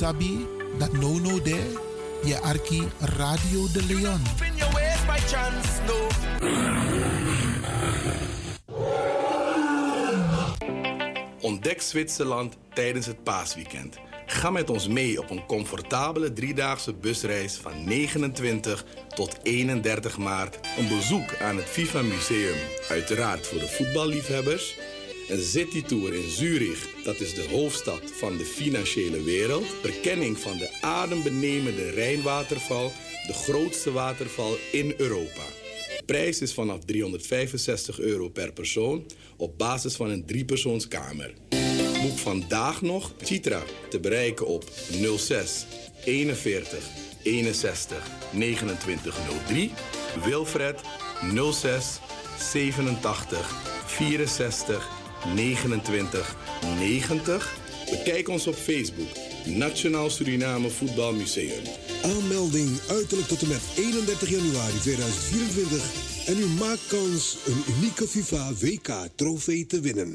Sabi dat no no there, je arki Radio de Leon. Ontdek Zwitserland tijdens het paasweekend. Ga met ons mee op een comfortabele driedaagse busreis van 29 tot 31 maart. Een bezoek aan het FIFA Museum, uiteraard voor de voetballiefhebbers een citytour in Zurich, dat is de hoofdstad van de financiële wereld. Verkenning van de adembenemende Rijnwaterval, de grootste waterval in Europa. Prijs is vanaf 365 euro per persoon op basis van een driepersoonskamer. Boek vandaag nog Citra te bereiken op 06 41 61 2903. Wilfred 06 87 64 29 90. Bekijk ons op Facebook. Nationaal Suriname Voetbalmuseum. Aanmelding uiterlijk tot en met 31 januari 2024. En u maakt kans een unieke FIFA WK trofee te winnen.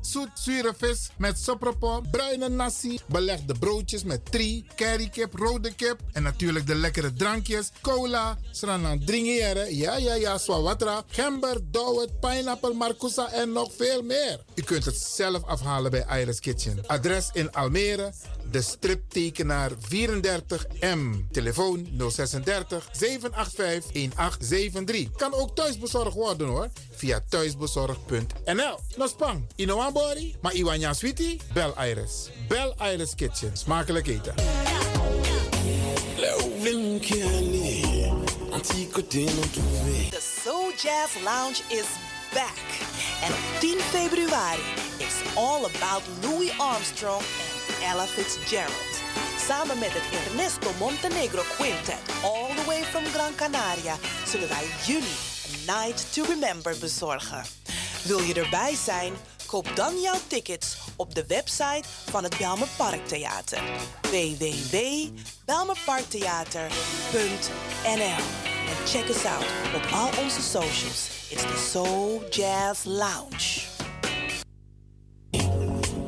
zoet zure vis met sopropo, bruine nasi, belegde broodjes met tri, currykip, rode kip en natuurlijk de lekkere drankjes, cola, sranan dringere, ja ja ja, swawatra, gember, dowet, pineapple, marcousa en nog veel meer. U kunt het zelf afhalen bij Iris Kitchen. Adres in Almere, de striptekenaar 34M. Telefoon 036 785 1873. Kan ook thuisbezorgd worden hoor, via thuisbezorgd.nl. Nospang, Inoambori, maar Iwanya Sweetie? Bel Iris. Bel Iris Kitchen. Smakelijk eten. The Soul Jazz Lounge is back. En op 10 februari is all about Louis Armstrong Ella Fitzgerald. Samen met het Ernesto Montenegro Quintet, all the way from Gran Canaria, zullen wij jullie een Night to Remember bezorgen. Wil je erbij zijn? Koop dan jouw tickets op de website van het Belmer Parktheater. www.belmerparktheater.nl En check us out op al onze socials. It's the Soul Jazz Lounge.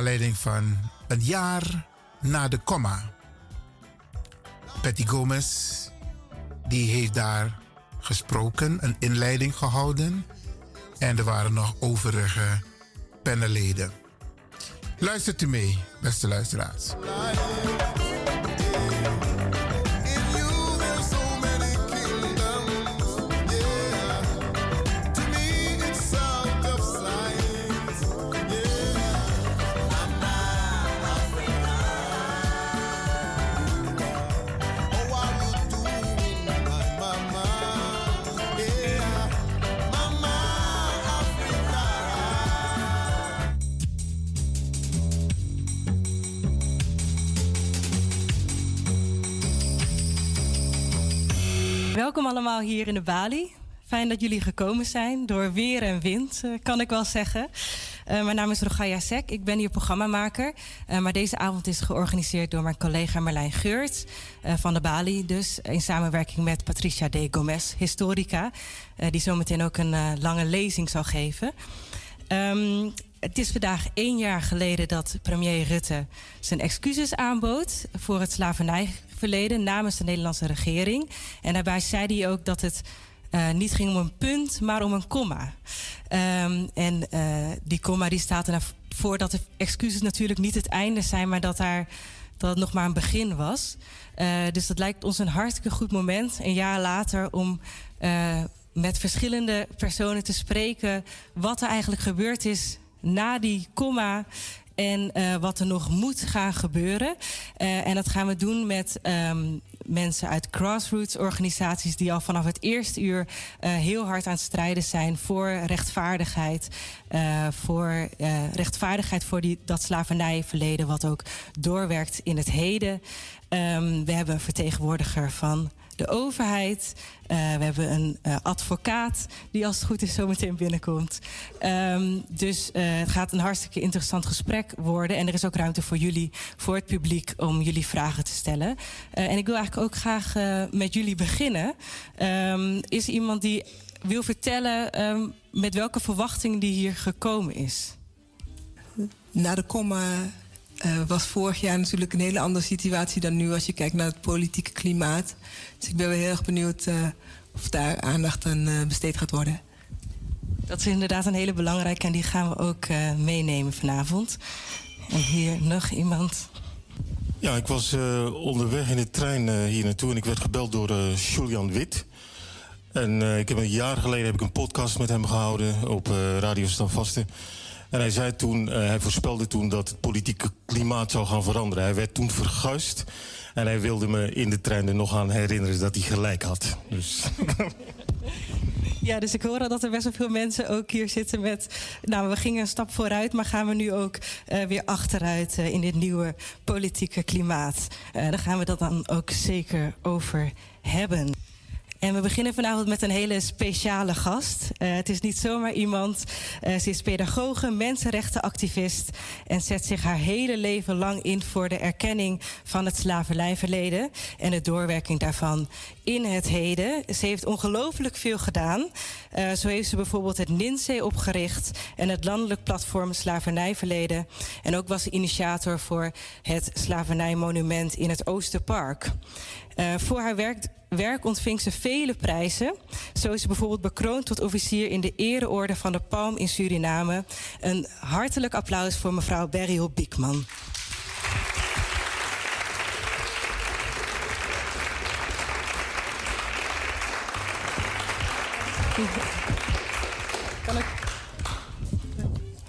Aanleiding van een jaar na de comma. Patty Gomez, die heeft daar gesproken, een inleiding gehouden. En er waren nog overige panelleden. Luistert u mee, beste luisteraars. Welkom allemaal hier in de Bali. Fijn dat jullie gekomen zijn. Door weer en wind, eh, kan ik wel zeggen. Eh, mijn naam is Rogaya Sek. Ik ben hier programmamaker. Eh, maar deze avond is georganiseerd door mijn collega Marlijn Geurt van de Bali. Dus in samenwerking met Patricia de Gomez, historica. die zometeen ook een lange lezing zal geven. Ehm, het is vandaag één jaar geleden dat premier Rutte zijn excuses aanbood voor het slavernijverleden namens de Nederlandse regering. En daarbij zei hij ook dat het eh, niet ging om een punt, maar om een komma. Ehm, en eh, die komma die staat ervoor dat de excuses natuurlijk niet het einde zijn, maar dat, daar, dat het nog maar een begin was. Eh, dus dat lijkt ons een hartstikke goed moment, een jaar later, om met verschillende personen te spreken wat er eigenlijk gebeurd is na die komma en eh, wat er nog moet gaan gebeuren. Eh, en dat gaan we doen met ehm, mensen uit grassroots organisaties die al vanaf het eerste uur eh, heel hard aan het strijden zijn voor rechtvaardigheid. voor rechtvaardigheid voor die, dat slavernijverleden, wat ook doorwerkt in het heden. Ehm, we hebben een vertegenwoordiger van de overheid. Eh, we hebben een eh, advocaat die als het goed is zometeen binnenkomt. Ehm, dus eh, het gaat een hartstikke interessant gesprek worden. En er is ook ruimte voor jullie, voor het publiek, om jullie vragen te stellen. En ik wil eigenlijk ook graag met jullie beginnen. Ehm, is er iemand die wil vertellen ehm, met welke verwachting die hier gekomen is? Na de komma eh, was vorig jaar natuurlijk een hele andere situatie dan nu als je kijkt naar het politieke klimaat. Dus ik ben wel heel erg benieuwd eh, of daar aandacht aan eh, besteed gaat worden. Dat is inderdaad een hele belangrijke en die gaan we ook eh, meenemen vanavond. En hier nog iemand. Ja, ik was eh, onderweg in de trein eh, hier naartoe en ik werd gebeld door eh, Julian Wit. En eh, ik heb een jaar geleden heb ik een podcast met hem gehouden op eh, Radio Standvaste. En hij zei toen, eh, hij voorspelde toen dat het politieke klimaat zou gaan veranderen. Hij werd toen verguisd en hij wilde me in de trein er nog aan herinneren dat hij gelijk had. Dus Ja, dus ik hoor al dat er best wel veel mensen ook hier zitten met... Nou, we gingen een stap vooruit, maar gaan we nu ook eh, weer achteruit eh, in dit nieuwe politieke klimaat. Daar gaan we dat dan ook zeker over hebben. En we beginnen vanavond met een hele speciale gast. Eh, het is niet zomaar iemand. Eh, ze is pedagoge, mensenrechtenactivist en zet zich haar hele leven lang in voor de erkenning van het slavernijverleden en de doorwerking daarvan in het heden. Ze heeft ongelooflijk veel gedaan. Eh, zo heeft ze bijvoorbeeld het NINSE opgericht en het landelijk platform Slavernijverleden. En ook was ze initiator voor het slavernijmonument in het Oosterpark. Eh, voor haar werk werk ontving ze vele prijzen. Zo is ze bijvoorbeeld bekroond tot officier in de ereorde van de Palm in Suriname. Een hartelijk applaus voor mevrouw Beryl Biekman.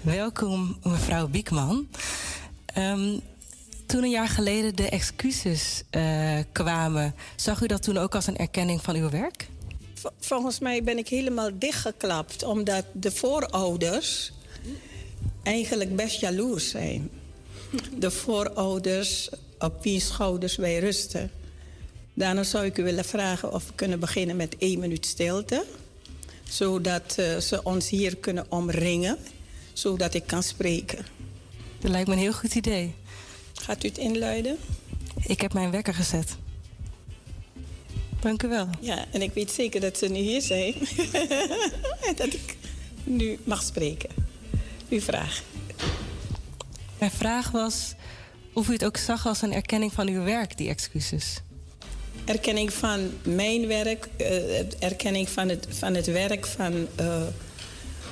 Welkom, mevrouw Biekman. Ehm, toen een jaar geleden de excuses eh, kwamen, zag u dat toen ook als een erkenning van uw werk? Volgens mij ben ik helemaal dichtgeklapt, omdat de voorouders eigenlijk best jaloers zijn. De voorouders op wie schouders wij rusten. Daarna zou ik u willen vragen of we kunnen beginnen met één minuut stilte. Zodat uh, ze ons hier kunnen omringen, zodat ik kan spreken. Dat lijkt me een heel goed idee. Gaat u het inluiden? Ik heb mijn wekker gezet. Dank u wel. Ja, en ik weet zeker dat ze nu hier zijn. en dat ik nu mag spreken. Uw vraag. Mijn vraag was of u het ook zag als een erkenning van uw werk, die excuses. Erkenning van mijn werk, uh, erkenning van het, van het werk van uh,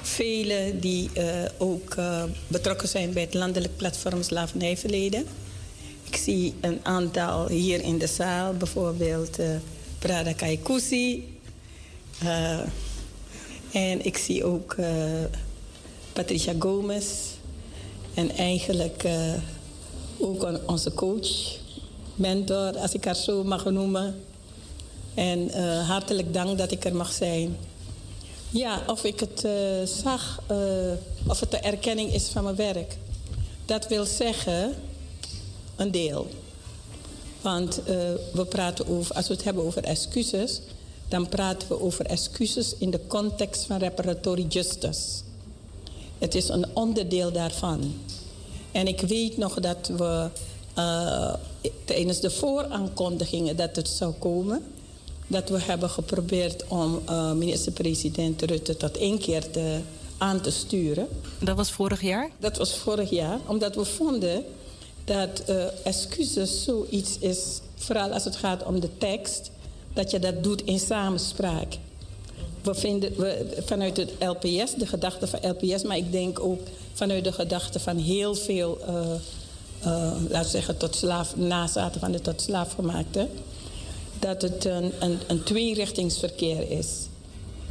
velen die uh, ook betrokken zijn bij het landelijk platform Slavernijverleden. Ik zie een aantal hier in de zaal, bijvoorbeeld Prada Kaikusi. en ik zie ook Patricia Gomez. En eigenlijk ook onze coach, mentor, als ik haar zo mag noemen. En uh, hartelijk dank dat ik er mag zijn. Ja, of ik het uh, zag, uh, of het de erkenning is van mijn werk. Dat wil zeggen, een deel. Want we praten over, als we het hebben over excuses, dan praten we over excuses in de context van reparatory justice. Het is een onderdeel daarvan. En ik weet nog dat we tijdens de vooraankondigingen dat het zou komen, dat we hebben geprobeerd om uh, minister-president Rutte tot één keer te, aan te sturen. Dat was vorig jaar? Dat was vorig jaar, omdat we vonden dat uh, excuses zoiets is, vooral als het gaat om de tekst, dat je dat doet in samenspraak. We vinden we, vanuit het LPS, de gedachte van LPS, maar ik denk ook vanuit de gedachte van heel veel, uh, uh, laten we zeggen, tot slaaf, nazaten van de tot slaafgemaakte, dat het een, een, een tweerichtingsverkeer is.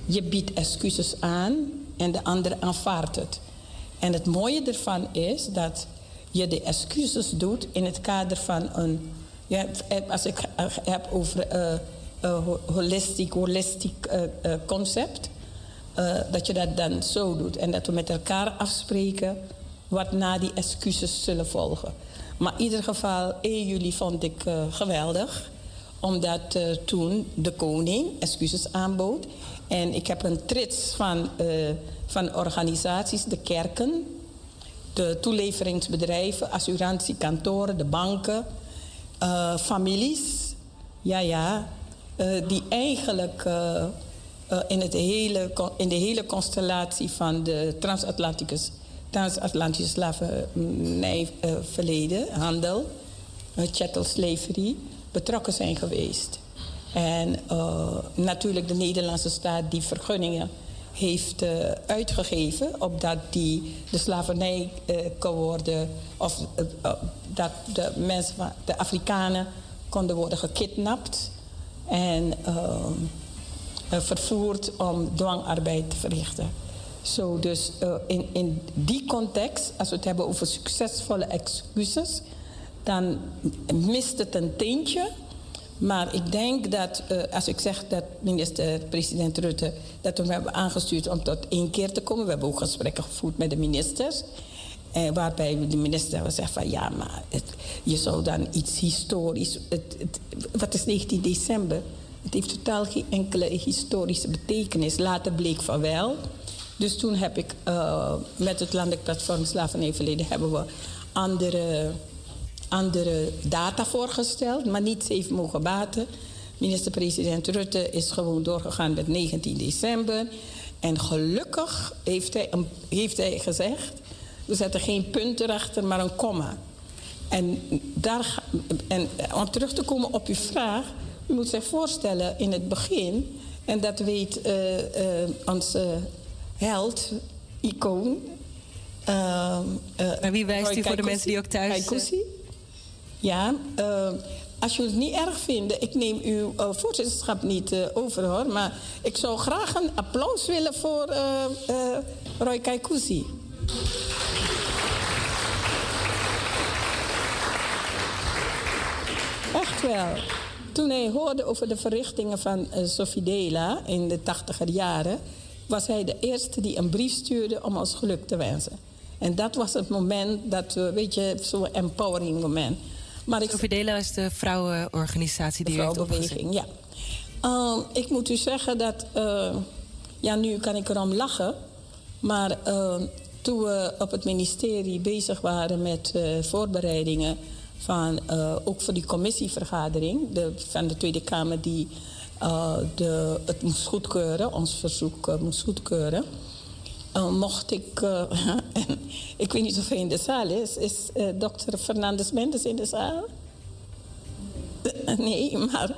Je biedt excuses aan en de ander aanvaardt het. En het mooie ervan is dat je de excuses doet in het kader van een. Ja, als ik heb over uh, uh, holistiek, holistiek concept. dat je dat dan zo doet. En dat we met elkaar afspreken wat na die excuses zullen volgen. Maar in ieder geval, 1 juli vond ik geweldig. Omdat toen de koning excuses aanbood. En ik heb een trits van, van organisaties, de kerken, de toeleveringsbedrijven, assurantiekantoren, de banken, uh, families. Ja, ja. Die eigenlijk in, het hele, in de hele constellatie van de transatlantische, transatlantische slavernijverleden, handel, chattel slavery, betrokken zijn geweest. En natuurlijk de Nederlandse staat die vergunningen heeft uh, uitgegeven, opdat die de slavernij uh, kon worden, of dat de mensen, de Afrikanen konden worden gekidnapt en vervoerd om dwangarbeid te verrichten. Zo, dus in, in die context, als we het hebben over succesvolle excuses, dan mist het een tintje maar ik denk dat, uh, als ik zeg dat minister-president Rutte... dat we hem hebben aangestuurd om tot één keer te komen. We hebben ook gesprekken gevoerd met de ministers. Eh, waarbij de minister hebben gezegd van... ja, maar je zou dan iets historisch... Het, het, wat is 19 december? Het heeft totaal geen enkele historische betekenis. Later bleek van wel. Dus toen heb ik uh, met het Landelijk Platform Slavernijverleden... hebben we andere andere data voorgesteld, maar niets heeft mogen baten. Minister-president Rutte is gewoon doorgegaan met 19 december. En gelukkig heeft hij, heeft hij gezegd: we zetten geen punt erachter, maar een komma. En, daar, en om terug te komen op uw vraag, U moet zich voorstellen in het begin, en dat weet eh, eh, onze held, icoon. Uh, Naar wie wijst u voor de mensen die ook thuis zijn? Ja, uh, als jullie het niet erg vinden, ik neem uw uh, voorzitterschap niet uh, over hoor. Maar ik zou graag een applaus willen voor Roy Kaikousi. Echt wel. Toen hij hoorde over de verrichtingen van Sophie Dela in de tachtiger jaren, was hij de eerste die een brief stuurde om ons geluk te wensen. En dat was het moment dat, weet je, zo'n empowering moment. Maar ik... Sophie is de vrouwenorganisatie die de vrouwenbeweging, ja. Uh, ik moet u zeggen dat... Uh, ja, nu kan ik erom lachen. Maar uh, toen we op het ministerie bezig waren met voorbereidingen... Van, ook voor die commissievergadering de, van de Tweede Kamer... die de, het moest goedkeuren, ons verzoek moest goedkeuren... Uh, mocht ik, uh, ik weet niet of hij in de zaal is, is uh, dokter Fernandes Mendes in de zaal? nee, maar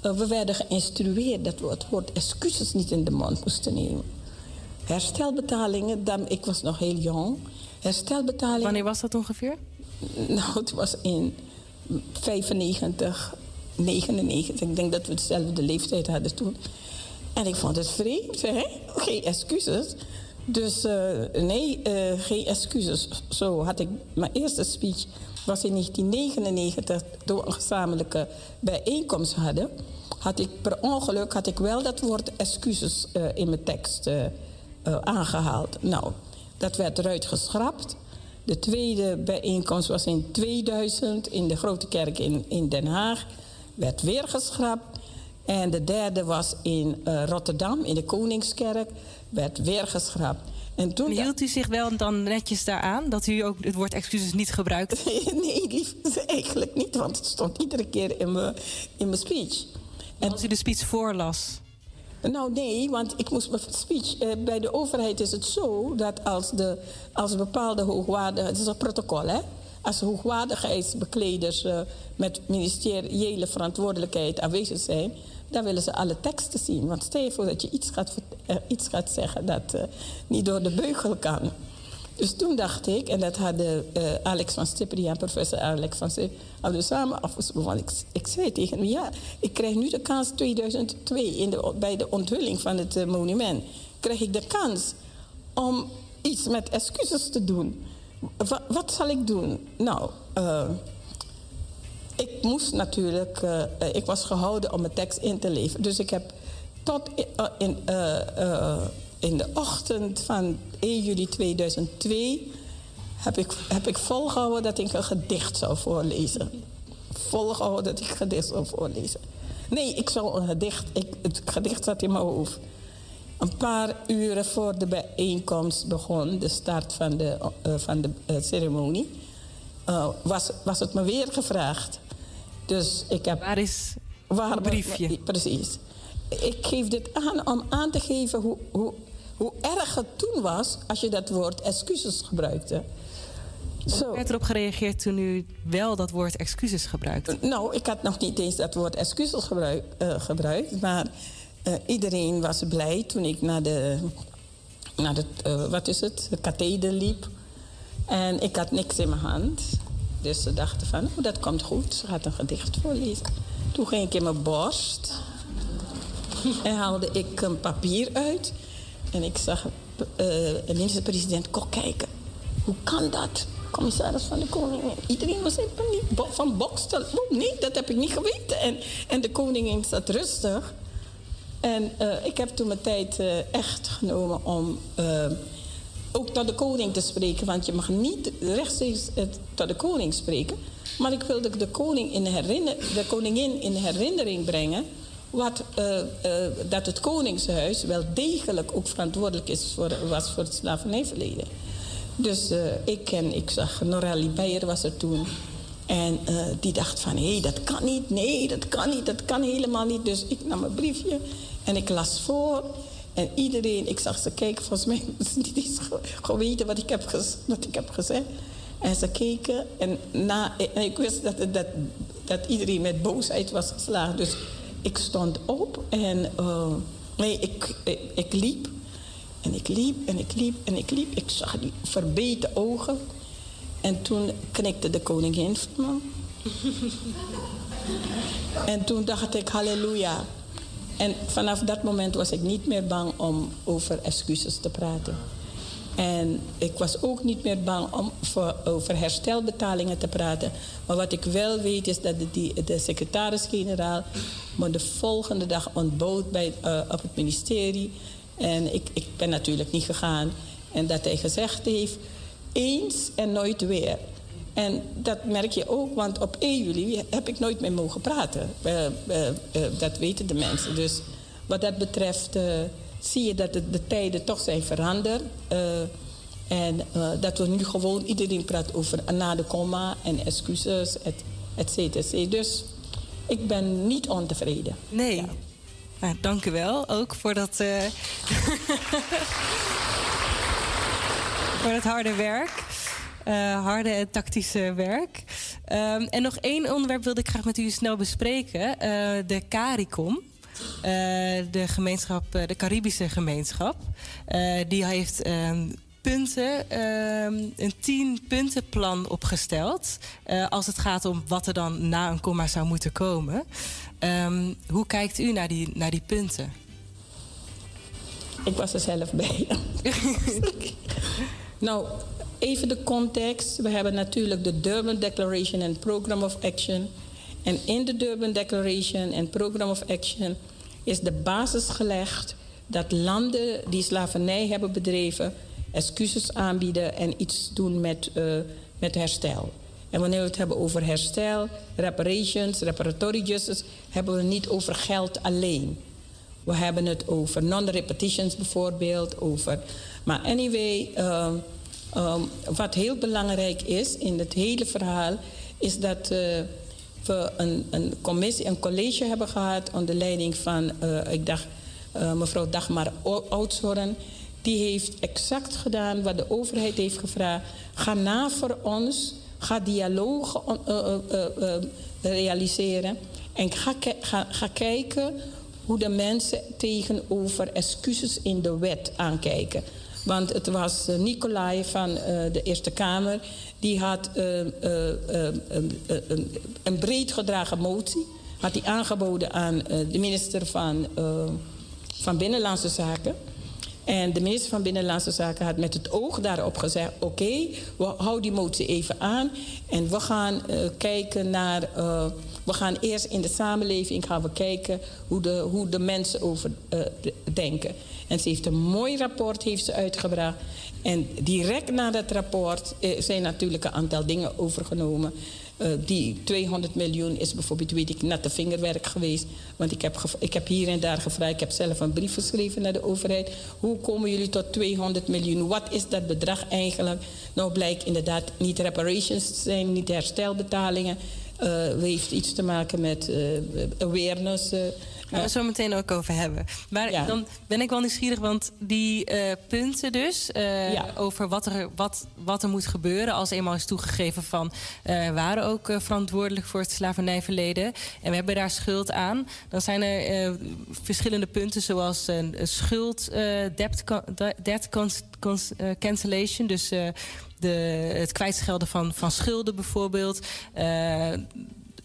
we werden geïnstrueerd dat we het woord excuses niet in de mond moesten nemen. Herstelbetalingen, dan, ik was nog heel jong. Herstelbetalingen. Wanneer was dat ongeveer? Nou, het was in 95, 99. Ik denk dat we dezelfde leeftijd hadden toen. En ik vond het vreemd, hè? Geen excuses. Dus uh, nee, uh, geen excuses. Zo had ik mijn eerste speech was in 1999 door een gezamenlijke bijeenkomst hadden. Had ik per ongeluk had ik wel dat woord excuses uh, in mijn tekst aangehaald. Nou, dat werd eruit geschrapt. De tweede bijeenkomst was in 2000 in de Grote Kerk in, in Den Haag. Werd weer geschrapt. En de derde was in Rotterdam, in de Koningskerk werd weer geschrapt. En toen hield u zich wel dan netjes daaraan dat u ook het woord excuses niet gebruikt? nee, lief, eigenlijk niet, want het stond iedere keer in mijn, in mijn speech. En als u de speech voorlas? Nou nee, want ik moest mijn speech. Eh, bij de overheid is het zo dat als, de, als bepaalde hoogwaardige. Het is een protocol, hè? Als hoogwaardigheidsbekleders uh, met ministeriële verantwoordelijkheid aanwezig zijn dan willen ze alle teksten zien. Want stel je voor dat je iets gaat, uh, iets gaat zeggen dat uh, niet door de beugel kan. Dus toen dacht ik, en dat hadden uh, Alex van Stipperian, professor Alex van Stipperian, hadden samen afgesproken. Ik, ik zei tegen hem, ja, ik krijg nu de kans 2002 in de, bij de onthulling van het monument. Krijg ik de kans om iets met excuses te doen. Wat, wat zal ik doen? Nou, ik moest natuurlijk, uh, ik was gehouden om mijn tekst in te leveren. Dus ik heb tot in, uh, in de ochtend van 1 juli 2002 heb ik, heb ik volgehouden dat ik een gedicht zou voorlezen. Volgehouden dat ik een gedicht zou voorlezen. Nee, ik zou een gedicht, ik, het gedicht zat in mijn hoofd. Een paar uren voor de bijeenkomst begon, de start van de, van de ceremonie, was, was het me weer gevraagd. Dus ik heb... Waar is waar, briefje? Precies. Ik geef dit aan om aan te geven hoe, hoe, hoe erg het toen was... als je dat woord excuses gebruikte. Hoe werd erop gereageerd toen u wel dat woord excuses gebruikte? Nou, ik had nog niet eens dat woord excuses gebruik, uh, gebruikt. Maar uh, iedereen was blij toen ik naar de, naar de uh, wat is het, de katheder liep. En ik had niks in mijn hand. Dus ze dachten van, oh, dat komt goed. Ze gaat een gedicht voorlezen. Toen ging ik in mijn borst. En haalde ik een papier uit. En ik zag uh, minister-president Kok kijken. Hoe kan dat? Commissaris van de Koningin. Iedereen was in paniek. Van Bokstel. Oh nee, dat heb ik niet geweten. En, en de koningin zat rustig. En uh, ik heb toen mijn tijd uh, echt genomen om ook tot de koning te spreken. Want je mag niet rechtstreeks tot de koning spreken. Maar ik wilde de, koning in de koningin in herinnering brengen... Wat, uh, uh, dat het koningshuis wel degelijk ook verantwoordelijk is voor, was voor het slavernijverleden. Dus uh, ik en ik zag Norelli Beyer was er toen. En die dacht van, hé, hey, dat kan niet. Nee, dat kan niet. Dat kan helemaal niet. Dus ik nam een briefje en ik las voor. En iedereen, ik zag ze kijken, volgens mij ze niet eens geweten wat ik heb, wat ik heb gezegd. En ze keken en, na, en ik wist dat, dat, dat iedereen met boosheid was geslagen. Dus ik stond op en uh, nee, ik, ik, ik, liep. En ik liep en ik liep en ik liep. Ik zag die verbeten ogen. En toen knikte de koningin van me. en toen dacht ik, halleluja. En vanaf dat moment was ik niet meer bang om over excuses te praten. En ik was ook niet meer bang om voor, over herstelbetalingen te praten. Maar wat ik wel weet is dat de, de secretaris-generaal me de volgende dag ontbood bij, uh, op het ministerie. En ik, ik ben natuurlijk niet gegaan. En dat hij gezegd heeft, eens en nooit weer. En dat merk je ook, want op 1 juli heb ik nooit meer mogen praten. Uh, uh, dat weten de mensen. Dus wat dat betreft zie je dat de, de tijden toch zijn veranderd. Uh, en dat we nu gewoon iedereen praat over na de komma en excuses, et, et cetera. Dus ik ben niet ontevreden. Nee. Ja. Nou, dank u wel ook voor dat, uh, voor dat harde werk. Uh, harde en tactische werk. Um, en nog één onderwerp wilde ik graag met u snel bespreken. Uh, de CARICOM. Uh, de gemeenschap, de Caribische gemeenschap. die heeft ehm, punten, ehm, een tien puntenplan opgesteld. als het gaat om wat er dan na een komma zou moeten komen. Um, hoe kijkt u naar die, naar die punten? Ik was er zelf bij. nou, even de context. We hebben natuurlijk de Durban Declaration en Program of Action. En in de Durban Declaration en Program of Action is de basis gelegd dat landen die slavernij hebben bedreven excuses aanbieden en iets doen met, uh, met herstel. En wanneer we het hebben over herstel, reparations, reparatory justice, hebben we het niet over geld alleen. We hebben het over non-repetitions bijvoorbeeld, over. Maar anyway, um, um, wat heel belangrijk is in het hele verhaal, is dat uh, we een, een, commissie, een college hebben gehad onder leiding van, uh, ik dacht, uh, mevrouw Dagmar Oudshoorn. Die heeft exact gedaan wat de overheid heeft gevraagd. Ga na voor ons, ga dialoog realiseren en ga, ga, ga kijken hoe de mensen tegenover excuses in de wet aankijken. Want het was Nicolai van uh, de Eerste Kamer. Die had uh, een breed gedragen motie. Had hij aangeboden aan de minister van, van Binnenlandse Zaken. En de minister van Binnenlandse Zaken had met het oog daarop gezegd: Oké, we houden die motie even aan. En we gaan kijken naar we gaan eerst in de samenleving gaan we kijken hoe de, hoe de mensen over denken. En ze heeft een mooi rapport heeft ze uitgebracht. En direct na dat rapport uh, zijn natuurlijk een aantal dingen overgenomen. Uh, die 200 miljoen is bijvoorbeeld, weet ik, natte vingerwerk geweest. Want ik heb, ik heb hier en daar gevraagd, ik heb zelf een brief geschreven naar de overheid. Hoe komen jullie tot 200 miljoen? Wat is dat bedrag eigenlijk? Nou blijkt inderdaad niet reparations te zijn, niet herstelbetalingen. Uh, heeft iets te maken met uh, awareness. Gaan we zo meteen ook over hebben. Maar ja. dan ben ik wel nieuwsgierig, want die uh, punten dus... Uh, ja. over wat er, wat, wat er moet gebeuren als eenmaal is toegegeven van... Uh, waren ook verantwoordelijk voor het slavernijverleden... en we hebben daar schuld aan... dan zijn er verschillende punten zoals een schuld, debt, debt cancellation... dus de, het kwijtschelden van, van schulden bijvoorbeeld.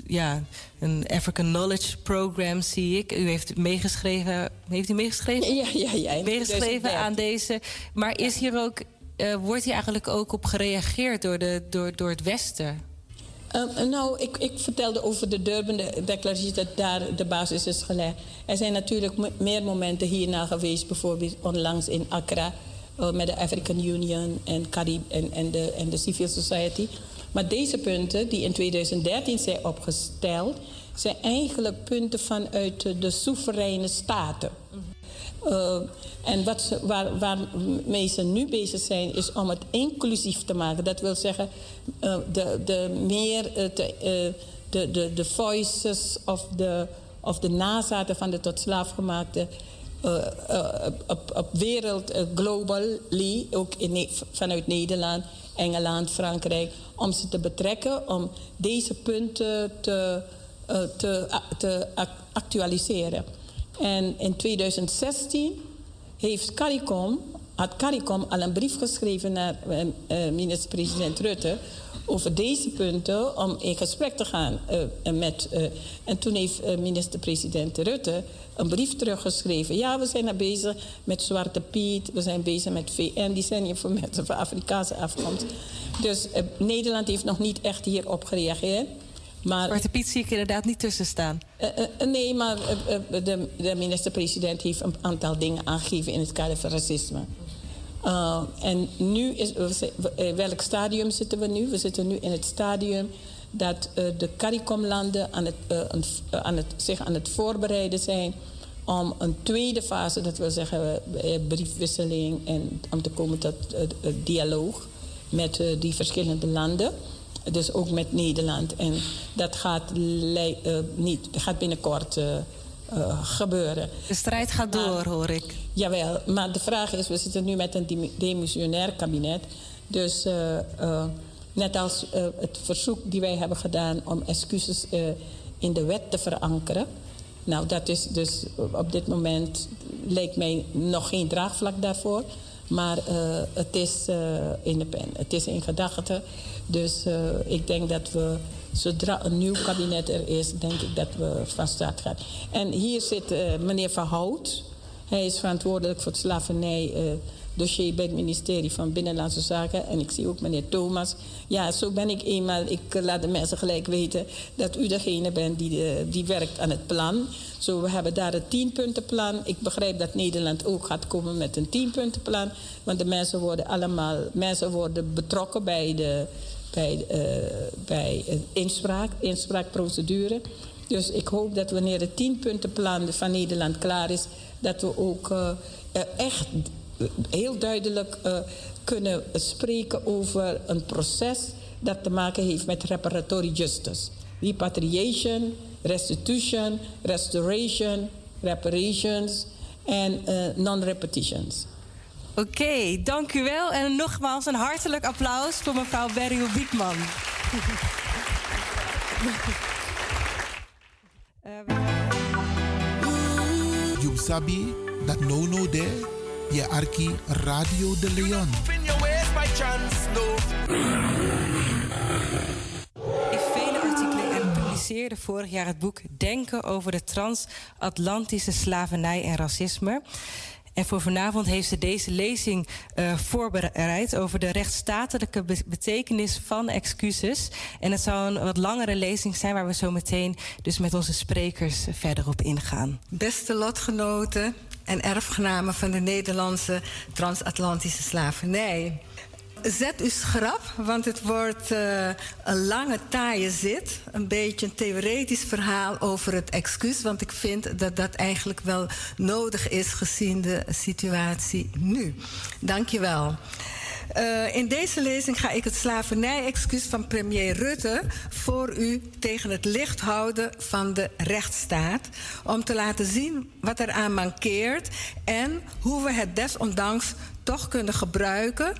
Ja, een African Knowledge Program zie ik. U heeft meegeschreven. Heeft u meegeschreven? Ja, ja, ja. Meegeschreven aan deze. Maar is hier ook, uh, wordt hier eigenlijk ook op gereageerd door, de, door, door het Westen? Uh, nou, ik, ik, vertelde over de Durban-declaratie dat daar de basis is gelegd. Er zijn natuurlijk meer momenten hierna geweest, bijvoorbeeld onlangs in Accra uh, met de African Union en, Carib en, en, de, en de Civil Society. Maar deze punten die in 2013 zijn opgesteld, zijn eigenlijk punten vanuit de soevereine staten. Uh, en wat ze, waar, waarmee ze nu bezig zijn, is om het inclusief te maken. Dat wil zeggen, uh, de, de meer uh, de, de, de voices of de, of de nazaten van de tot slaaf gemaakte uh, op, op wereld, globally, ook in, vanuit Nederland, Engeland, Frankrijk, om ze te betrekken, om deze punten te, eh, te, te actualiseren. En in 2016 heeft CARICOM, had CARICOM al een brief geschreven naar minister-president Rutte over deze punten om in gesprek te gaan uh, met. Uh, en toen heeft uh, minister-president Rutte een brief teruggeschreven. Ja, we zijn er bezig met Zwarte Piet, we zijn bezig met VN, die zijn hier voor mensen van Afrikaanse afkomst. Dus Nederland heeft nog niet echt hierop gereageerd. Maar, Zwarte Piet zie ik inderdaad niet tussen staan. nee, maar de, de minister-president heeft een aantal dingen aangegeven in het kader van racisme. Uh, en nu is, in welk stadium zitten we nu? We zitten nu in het stadium dat uh, de CARICOM-landen aan het, aan het, zich aan het voorbereiden zijn om een tweede fase, dat wil zeggen briefwisseling en om te komen tot dialoog met die verschillende landen. Dus ook met Nederland. En dat gaat, niet, gaat binnenkort uh, gebeuren. De strijd gaat door, hoor ik. Jawel, maar de vraag is, we zitten nu met een demissionair kabinet. Dus uh, uh, net als het verzoek die wij hebben gedaan om excuses in de wet te verankeren. Nou, dat is dus op dit moment lijkt mij nog geen draagvlak daarvoor. Maar het is in de pen, het is in gedachten. Dus ik denk dat we zodra een nieuw kabinet er is, denk ik dat we van start gaan. En hier zit uh, meneer Verhout. Hij is verantwoordelijk voor het slavernij. Uh, dossier bij het ministerie van Binnenlandse Zaken. En ik zie ook meneer Thomas. Ja, zo ben ik eenmaal. Ik laat de mensen gelijk weten dat u degene bent die, die werkt aan het plan. Zo, we hebben daar een tienpuntenplan. Ik begrijp dat Nederland ook gaat komen met een tienpuntenplan. Want de mensen worden allemaal mensen worden betrokken bij de bij, uh, bij een inspraak, inspraakprocedure. Dus ik hoop dat wanneer het tienpuntenplan van Nederland klaar is, dat we ook uh, echt heel duidelijk kunnen spreken over een proces dat te maken heeft met reparatory justice. Repatriation, restitution, restoration, reparations en non-repetitions. Oké, okay, dank u wel. En nogmaals een hartelijk applaus voor mevrouw Beryl Biekman. You sabi dat no no de je arki Radio de Leon. In vele artikelen en publiceerde vorig jaar het boek Denken over de transatlantische slavernij en racisme. En voor vanavond heeft ze deze lezing uh, voorbereid over de rechtsstatelijke betekenis van excuses. En het zal een wat langere lezing zijn waar we zo meteen dus met onze sprekers verder op ingaan. Beste lotgenoten en erfgenamen van de Nederlandse transatlantische slavernij. Zet uw schrap, want het wordt uh, een lange, taaie zit. Een beetje een theoretisch verhaal over het excuus. Want ik vind dat dat eigenlijk wel nodig is gezien de situatie nu. Dank je wel. Uh, in deze lezing ga ik het slavernij-excuus van premier Rutte voor u tegen het licht houden van de rechtsstaat. Om te laten zien wat eraan mankeert en hoe we het desondanks toch kunnen gebruiken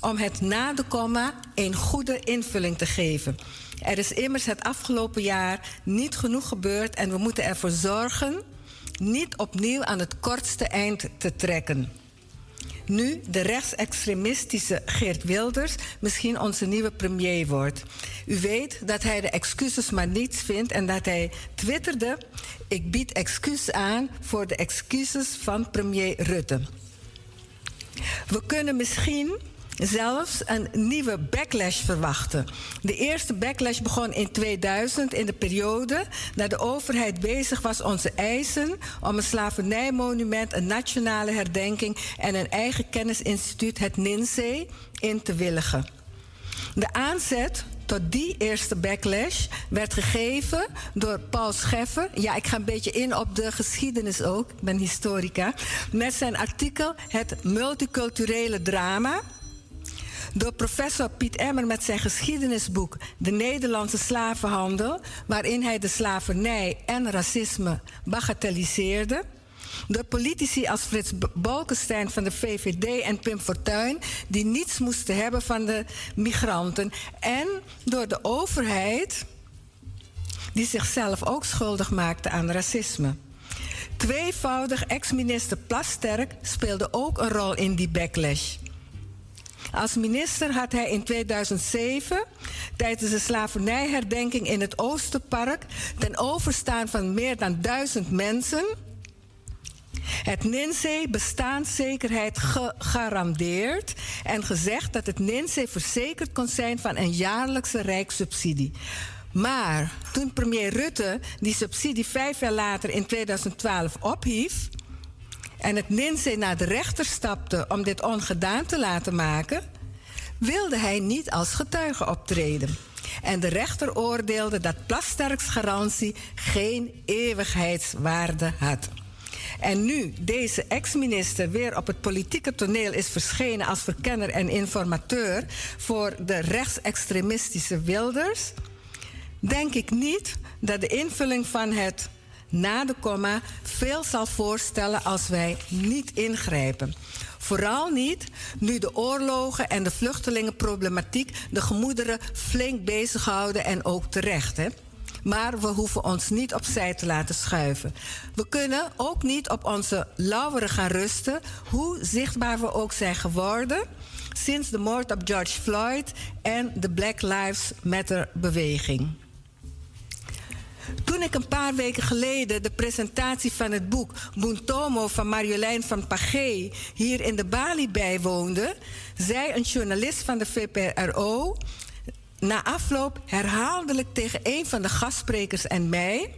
om het na de komma een goede invulling te geven. Er is immers het afgelopen jaar niet genoeg gebeurd en we moeten ervoor zorgen niet opnieuw aan het kortste eind te trekken. Nu de rechtsextremistische Geert Wilders misschien onze nieuwe premier wordt. U weet dat hij de excuses maar niets vindt en dat hij twitterde: Ik bied excuus aan voor de excuses van premier Rutte. We kunnen misschien zelfs een nieuwe backlash verwachten. De eerste backlash begon in 2000 in de periode dat de overheid bezig was onze eisen om een slavernijmonument, een nationale herdenking en een eigen kennisinstituut, het NINSE, in te willigen. De aanzet tot die eerste backlash werd gegeven door Paul Scheffer. Ja, ik ga een beetje in op de geschiedenis ook. Ik ben historica. Met zijn artikel Het multiculturele drama door professor Piet Emmer met zijn geschiedenisboek De Nederlandse slavenhandel, waarin hij de slavernij en racisme bagatelliseerde. Door politici als Frits Bolkestein van de VVD en Pim Fortuyn, die niets moesten hebben van de migranten. En door de overheid die zichzelf ook schuldig maakte aan racisme. Tweevoudig ex-minister Plasterk speelde ook een rol in die backlash. Als minister had hij in 2007 tijdens de slavernijherdenking in het Oosterpark ten overstaan van meer dan duizend mensen het NINSE bestaanszekerheid gegarandeerd en gezegd dat het NINSE verzekerd kon zijn van een jaarlijkse rijkssubsidie. Maar toen premier Rutte die subsidie vijf jaar later in 2012 ophief en het NINSE naar de rechter stapte om dit ongedaan te laten maken, wilde hij niet als getuige optreden. En de rechter oordeelde dat Plasterks garantie geen eeuwigheidswaarde had. En nu deze ex-minister weer op het politieke toneel is verschenen als verkenner en informateur voor de rechtsextremistische Wilders, denk ik niet dat de invulling van het na de komma veel zal voorstellen als wij niet ingrijpen. Vooral niet nu de oorlogen en de vluchtelingenproblematiek de gemoederen flink bezighouden en ook terecht. Hè? Maar we hoeven ons niet opzij te laten schuiven. We kunnen ook niet op onze lauweren gaan rusten, hoe zichtbaar we ook zijn geworden sinds de moord op George Floyd en de Black Lives Matter beweging. Toen ik een paar weken geleden de presentatie van het boek Buntomo van Marjolein van Pagé hier in de Bali bijwoonde, zei een journalist van de VPRO na afloop herhaaldelijk tegen een van de gastsprekers en mij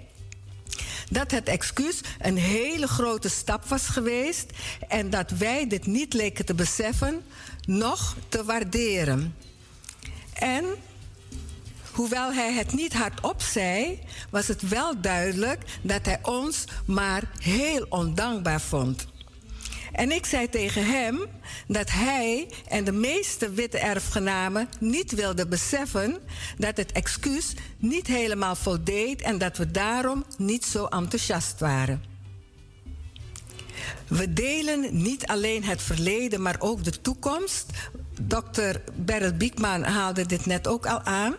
dat het excuus een hele grote stap was geweest en dat wij dit niet leken te beseffen, nog te waarderen. En hoewel hij het niet hardop zei, was het wel duidelijk dat hij ons maar heel ondankbaar vond. En ik zei tegen hem dat hij en de meeste witte erfgenamen niet wilden beseffen dat het excuus niet helemaal voldeed en dat we daarom niet zo enthousiast waren. We delen niet alleen het verleden, maar ook de toekomst. Dr. Beryl Biekman haalde dit net ook al aan.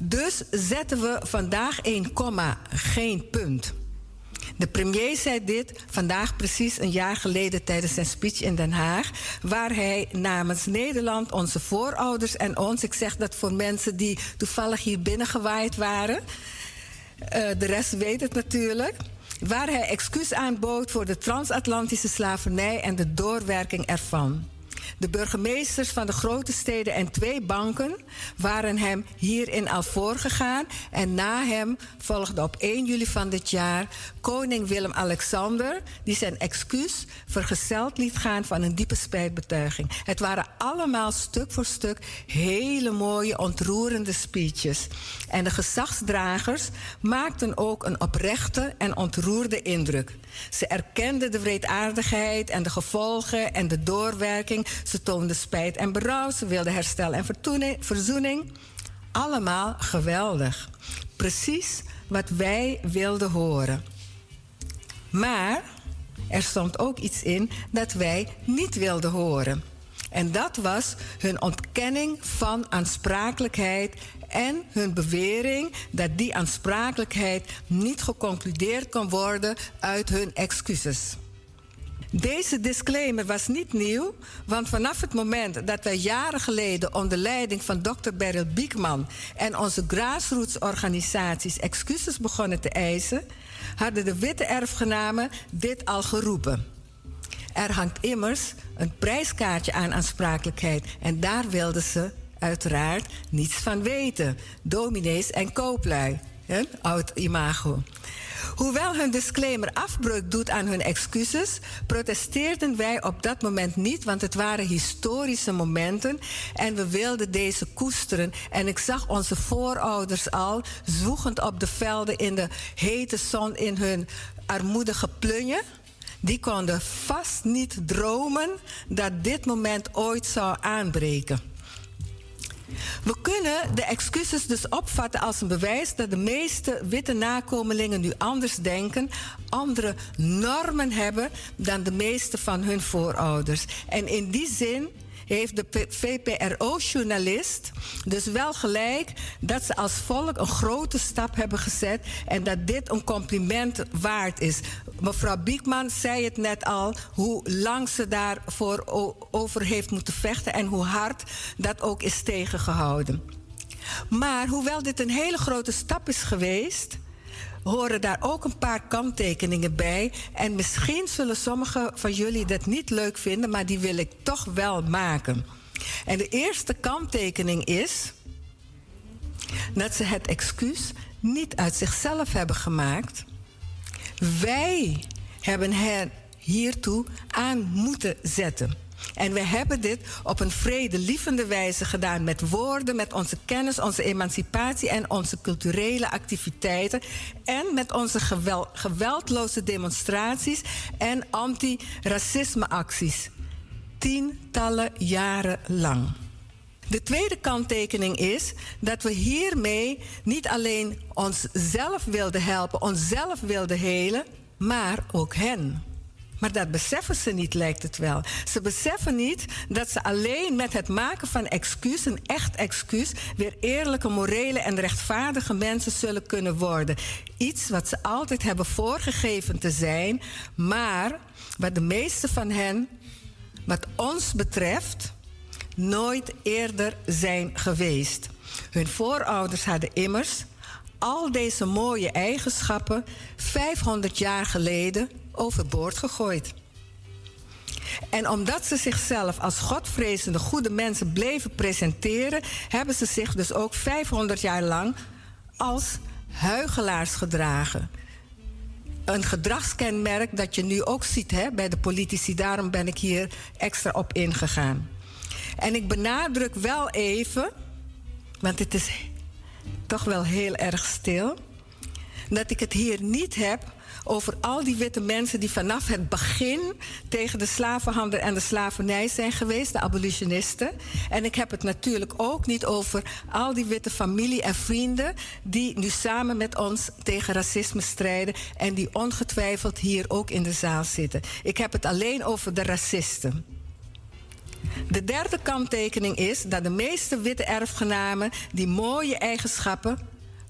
Dus zetten we vandaag een komma, geen punt. De premier zei dit vandaag precies een jaar geleden tijdens zijn speech in Den Haag, waar hij namens Nederland, onze voorouders en ons, ik zeg dat voor mensen die toevallig hier binnengewaaid waren, uh, de rest weet het natuurlijk, waar hij excuus aanbood voor de transatlantische slavernij en de doorwerking ervan. De burgemeesters van de grote steden en twee banken waren hem hierin al voorgegaan. En na hem volgde op 1 juli van dit jaar koning Willem-Alexander, die zijn excuus vergezeld liet gaan van een diepe spijtbetuiging. Het waren allemaal stuk voor stuk hele mooie, ontroerende speeches. En de gezagsdragers maakten ook een oprechte en ontroerde indruk. Ze erkenden de wreedaardigheid en de gevolgen en de doorwerking. Ze toonden spijt en berouw. Ze wilden herstel en verzoening. Allemaal geweldig. Precies wat wij wilden horen. Maar er stond ook iets in dat wij niet wilden horen. En dat was hun ontkenning van aansprakelijkheid en hun bewering dat die aansprakelijkheid niet geconcludeerd kon worden uit hun excuses. Deze disclaimer was niet nieuw, want vanaf het moment dat wij jaren geleden onder leiding van Dr. Beryl Biekman en onze grassroots-organisaties excuses begonnen te eisen, hadden de witte erfgenamen dit al geroepen. Er hangt immers een prijskaartje aan aansprakelijkheid en daar wilden ze uiteraard niets van weten. Dominees en kooplui. Oud imago. Hoewel hun disclaimer afbreuk doet aan hun excuses, protesteerden wij op dat moment niet, want het waren historische momenten en we wilden deze koesteren. En ik zag onze voorouders al zwoegend op de velden in de hete zon in hun armoedige plunje. Die konden vast niet dromen dat dit moment ooit zou aanbreken. We kunnen de excuses dus opvatten als een bewijs dat de meeste witte nakomelingen nu anders denken, andere normen hebben dan de meeste van hun voorouders. En in die zin heeft de VPRO-journalist dus wel gelijk dat ze als volk een grote stap hebben gezet en dat dit een compliment waard is. Mevrouw Biekman zei het net al, hoe lang ze daarvoor over heeft moeten vechten en hoe hard dat ook is tegengehouden. Maar hoewel dit een hele grote stap is geweest, horen daar ook een paar kanttekeningen bij. En misschien zullen sommigen van jullie dat niet leuk vinden, maar die wil ik toch wel maken. En de eerste kanttekening is dat ze het excuus niet uit zichzelf hebben gemaakt. Wij hebben hen hiertoe aan moeten zetten. En we hebben dit op een vredelievende wijze gedaan met woorden, met onze kennis, onze emancipatie en onze culturele activiteiten. En met onze geweldloze demonstraties en anti-racisme-acties. Tientallen jaren lang. De tweede kanttekening is dat we hiermee niet alleen onszelf wilden helpen, onszelf wilden helen, maar ook hen. Maar dat beseffen ze niet, lijkt het wel. Ze beseffen niet dat ze alleen met het maken van excuus, een echt excuus, weer eerlijke, morele en rechtvaardige mensen zullen kunnen worden. Iets wat ze altijd hebben voorgegeven te zijn, maar wat de meeste van hen, wat ons betreft, nooit eerder zijn geweest. Hun voorouders hadden immers al deze mooie eigenschappen 500 jaar geleden overboord gegooid. En omdat ze zichzelf als godvrezende goede mensen bleven presenteren, hebben ze zich dus ook 500 jaar lang als huigelaars gedragen. Een gedragskenmerk dat je nu ook ziet hè, bij de politici. Daarom ben ik hier extra op ingegaan. En ik benadruk wel even, want het is toch wel heel erg stil, dat ik het hier niet heb over al die witte mensen die vanaf het begin tegen de slavenhandel en de slavernij zijn geweest, de abolitionisten. En ik heb het natuurlijk ook niet over al die witte familie en vrienden die nu samen met ons tegen racisme strijden en die ongetwijfeld hier ook in de zaal zitten. Ik heb het alleen over de racisten. De derde kanttekening is dat de meeste witte erfgenamen die mooie eigenschappen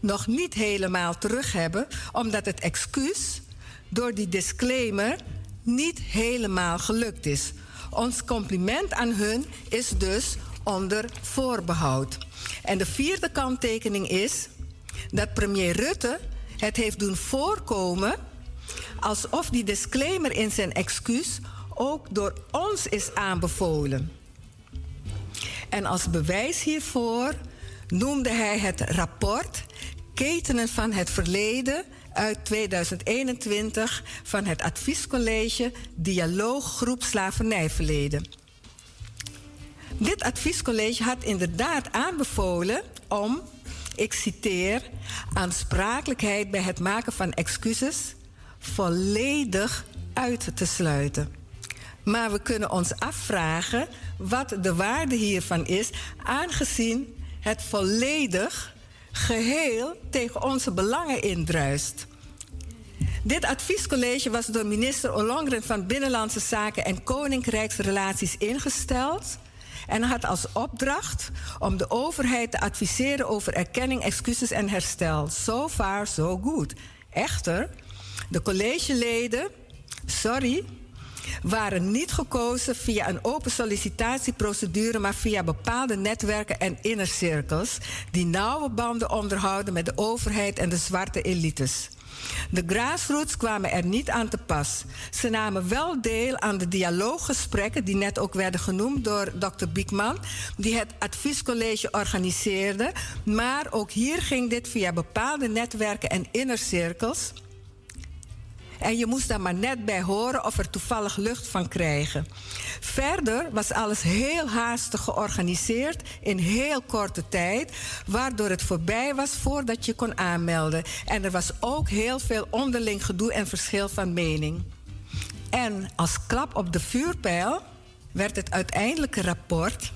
nog niet helemaal terug hebben, omdat het excuus door die disclaimer niet helemaal gelukt is. Ons compliment aan hun is dus onder voorbehoud. En de vierde kanttekening is dat premier Rutte het heeft doen voorkomen alsof die disclaimer in zijn excuus ook door ons is aanbevolen. En als bewijs hiervoor noemde hij het rapport Ketenen van het Verleden uit 2021 van het Adviescollege Dialooggroep Slavernijverleden. Dit adviescollege had inderdaad aanbevolen om, ik citeer, aansprakelijkheid bij het maken van excuses volledig uit te sluiten. Maar we kunnen ons afvragen wat de waarde hiervan is, aangezien het volledig geheel tegen onze belangen indruist. Dit adviescollege was door minister Ollongren van Binnenlandse Zaken en Koninkrijksrelaties ingesteld en had als opdracht om de overheid te adviseren over erkenning, excuses en herstel. So far, so good. Echter, de collegeleden, sorry, waren niet gekozen via een open sollicitatieprocedure, maar via bepaalde netwerken en innercirkels die nauwe banden onderhouden met de overheid en de zwarte elites. De grassroots kwamen er niet aan te pas. Ze namen wel deel aan de dialooggesprekken, die net ook werden genoemd door Dr. Biekman, die het adviescollege organiseerde. Maar ook hier ging dit via bepaalde netwerken en innercirkels. En je moest daar maar net bij horen of er toevallig lucht van krijgen. Verder was alles heel haastig georganiseerd in heel korte tijd, waardoor het voorbij was voordat je kon aanmelden. En er was ook heel veel onderling gedoe en verschil van mening. En als klap op de vuurpijl werd het uiteindelijke rapport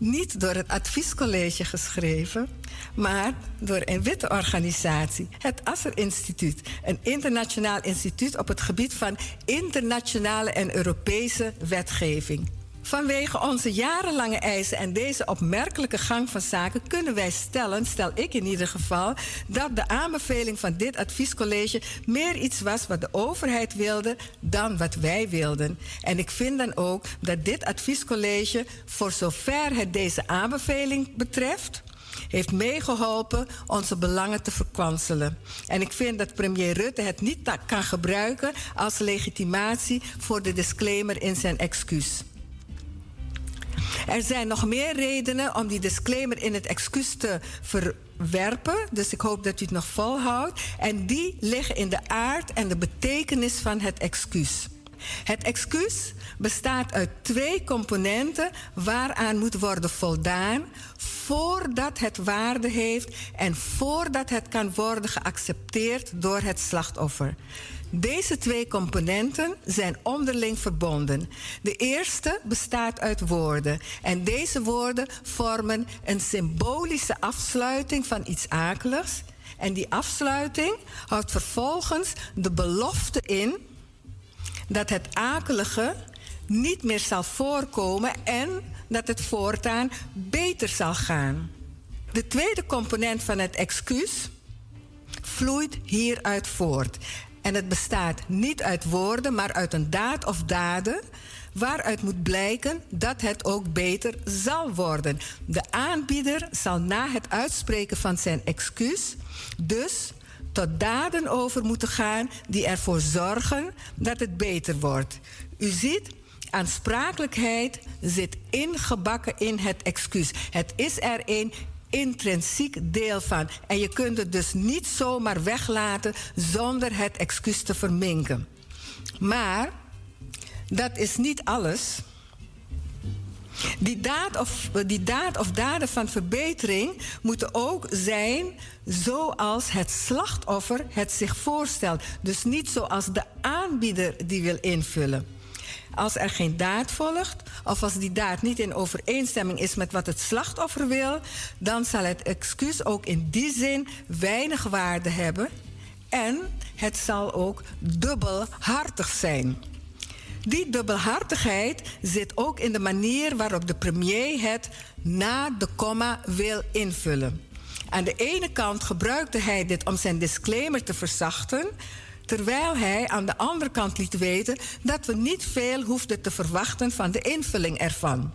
niet door het adviescollege geschreven, maar door een witte organisatie, het Asser Instituut, een internationaal instituut op het gebied van internationale en Europese wetgeving. Vanwege onze jarenlange eisen en deze opmerkelijke gang van zaken kunnen wij stellen, stel ik in ieder geval, dat de aanbeveling van dit adviescollege meer iets was wat de overheid wilde dan wat wij wilden. En ik vind dan ook dat dit adviescollege, voor zover het deze aanbeveling betreft, heeft meegeholpen onze belangen te verkwanselen. En ik vind dat premier Rutte het niet kan gebruiken als legitimatie voor de disclaimer in zijn excuus. Er zijn nog meer redenen om die disclaimer in het excuus te verwerpen. Dus ik hoop dat u het nog volhoudt. En die liggen in de aard en de betekenis van het excuus. Het excuus bestaat uit twee componenten waaraan moet worden voldaan voordat het waarde heeft en voordat het kan worden geaccepteerd door het slachtoffer. Deze twee componenten zijn onderling verbonden. De eerste bestaat uit woorden. En deze woorden vormen een symbolische afsluiting van iets akeligs. En die afsluiting houdt vervolgens de belofte in dat het akelige niet meer zal voorkomen en dat het voortaan beter zal gaan. De tweede component van het excuus vloeit hieruit voort. En het bestaat niet uit woorden, maar uit een daad of daden. Waaruit moet blijken dat het ook beter zal worden. De aanbieder zal na het uitspreken van zijn excuus dus tot daden over moeten gaan die ervoor zorgen dat het beter wordt. U ziet, aansprakelijkheid zit ingebakken in het excuus. Het is er een intrinsiek deel van. En je kunt het dus niet zomaar weglaten zonder het excuus te verminken. Maar dat is niet alles. Die daad, of, die daad of daden van verbetering moeten ook zijn zoals het slachtoffer het zich voorstelt. Dus niet zoals de aanbieder die wil invullen. Als er geen daad volgt, of als die daad niet in overeenstemming is met wat het slachtoffer wil, dan zal het excuus ook in die zin weinig waarde hebben en het zal ook dubbelhartig zijn. Die dubbelhartigheid zit ook in de manier waarop de premier het na de komma wil invullen. Aan de ene kant gebruikte hij dit om zijn disclaimer te verzachten, terwijl hij aan de andere kant liet weten dat we niet veel hoefden te verwachten van de invulling ervan.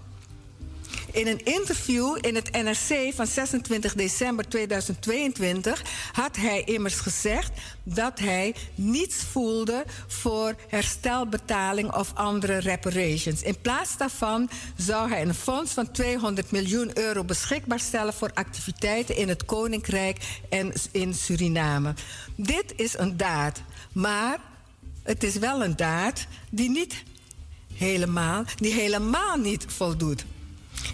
In een interview in het NRC van 26 december 2022 had hij immers gezegd dat hij niets voelde voor herstelbetaling of andere reparations. In plaats daarvan zou hij een fonds van 200 miljoen euro beschikbaar stellen voor activiteiten in het Koninkrijk en in Suriname. Dit is een daad, maar het is wel een daad die niet helemaal, die helemaal niet voldoet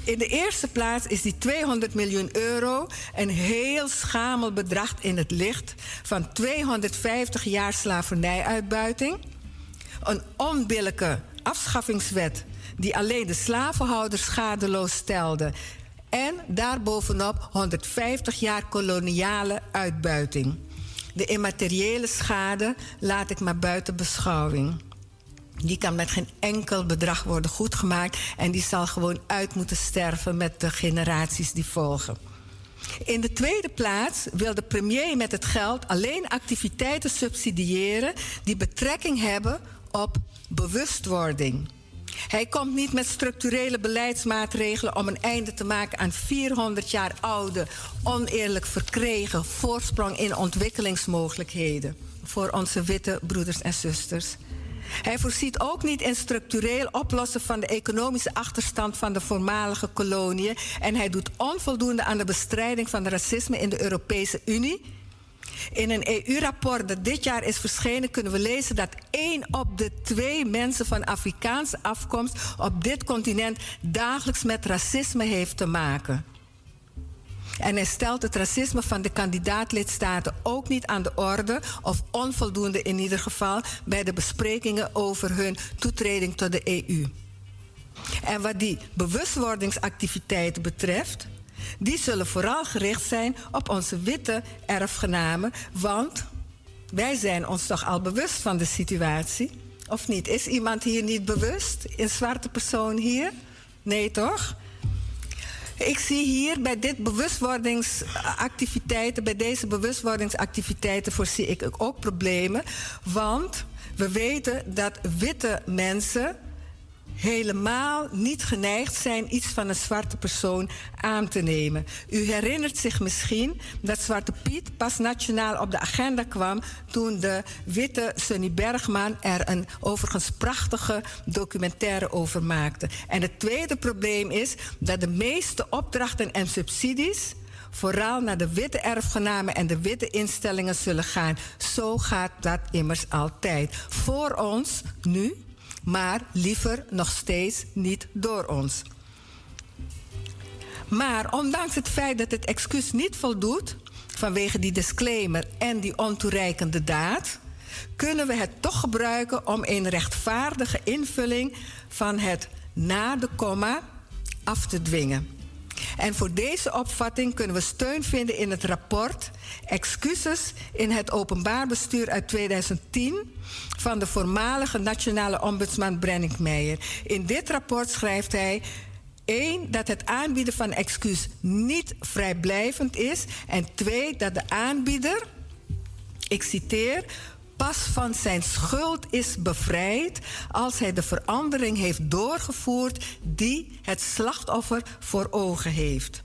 in de eerste plaats is die 200 miljoen euro een heel schamel bedrag in het licht van 250 jaar slavernijuitbuiting. Een onbillijke afschaffingswet die alleen de slavenhouders schadeloos stelde. En daarbovenop 150 jaar koloniale uitbuiting. De immateriële schade laat ik maar buiten beschouwing. Die kan met geen enkel bedrag worden goedgemaakt. En die zal gewoon uit moeten sterven met de generaties die volgen. In de tweede plaats wil de premier met het geld alleen activiteiten subsidiëren die betrekking hebben op bewustwording. Hij komt niet met structurele beleidsmaatregelen om een einde te maken aan 400 jaar oude, oneerlijk verkregen voorsprong in ontwikkelingsmogelijkheden voor onze witte broeders en zusters. Hij voorziet ook niet in structureel oplossen van de economische achterstand van de voormalige koloniën. En hij doet onvoldoende aan de bestrijding van racisme in de Europese Unie. In een EU-rapport dat dit jaar is verschenen, kunnen we lezen dat één op de twee mensen van Afrikaanse afkomst op dit continent dagelijks met racisme heeft te maken. En hij stelt het racisme van de kandidaatlidstaten ook niet aan de orde, of onvoldoende in ieder geval, bij de besprekingen over hun toetreding tot de EU. En wat die bewustwordingsactiviteiten betreft, die zullen vooral gericht zijn op onze witte erfgenamen, want wij zijn ons toch al bewust van de situatie. Of niet? Is iemand hier niet bewust? Een zwarte persoon hier? Nee, toch? Ik zie hier bij dit bewustwordingsactiviteiten, bij deze bewustwordingsactiviteiten voorzie ik ook problemen. Want we weten dat witte mensen helemaal niet geneigd zijn iets van een zwarte persoon aan te nemen. U herinnert zich misschien dat Zwarte Piet pas nationaal op de agenda kwam toen de witte Sunny Bergman er een overigens prachtige documentaire over maakte. En het tweede probleem is dat de meeste opdrachten en subsidies vooral naar de witte erfgenamen en de witte instellingen zullen gaan. Zo gaat dat immers altijd. Voor ons nu maar liever nog steeds niet door ons. Maar ondanks het feit dat het excuus niet voldoet vanwege die disclaimer en die ontoereikende daad, kunnen we het toch gebruiken om een rechtvaardige invulling van het na de komma af te dwingen. En voor deze opvatting kunnen we steun vinden in het rapport Excuses in het openbaar bestuur uit 2010 van de voormalige nationale ombudsman Brennick Meijer. In dit rapport schrijft hij 1. Dat het aanbieden van excuus niet vrijblijvend is. En 2. Dat de aanbieder, ik citeer, pas van zijn schuld is bevrijd als hij de verandering heeft doorgevoerd die het slachtoffer voor ogen heeft.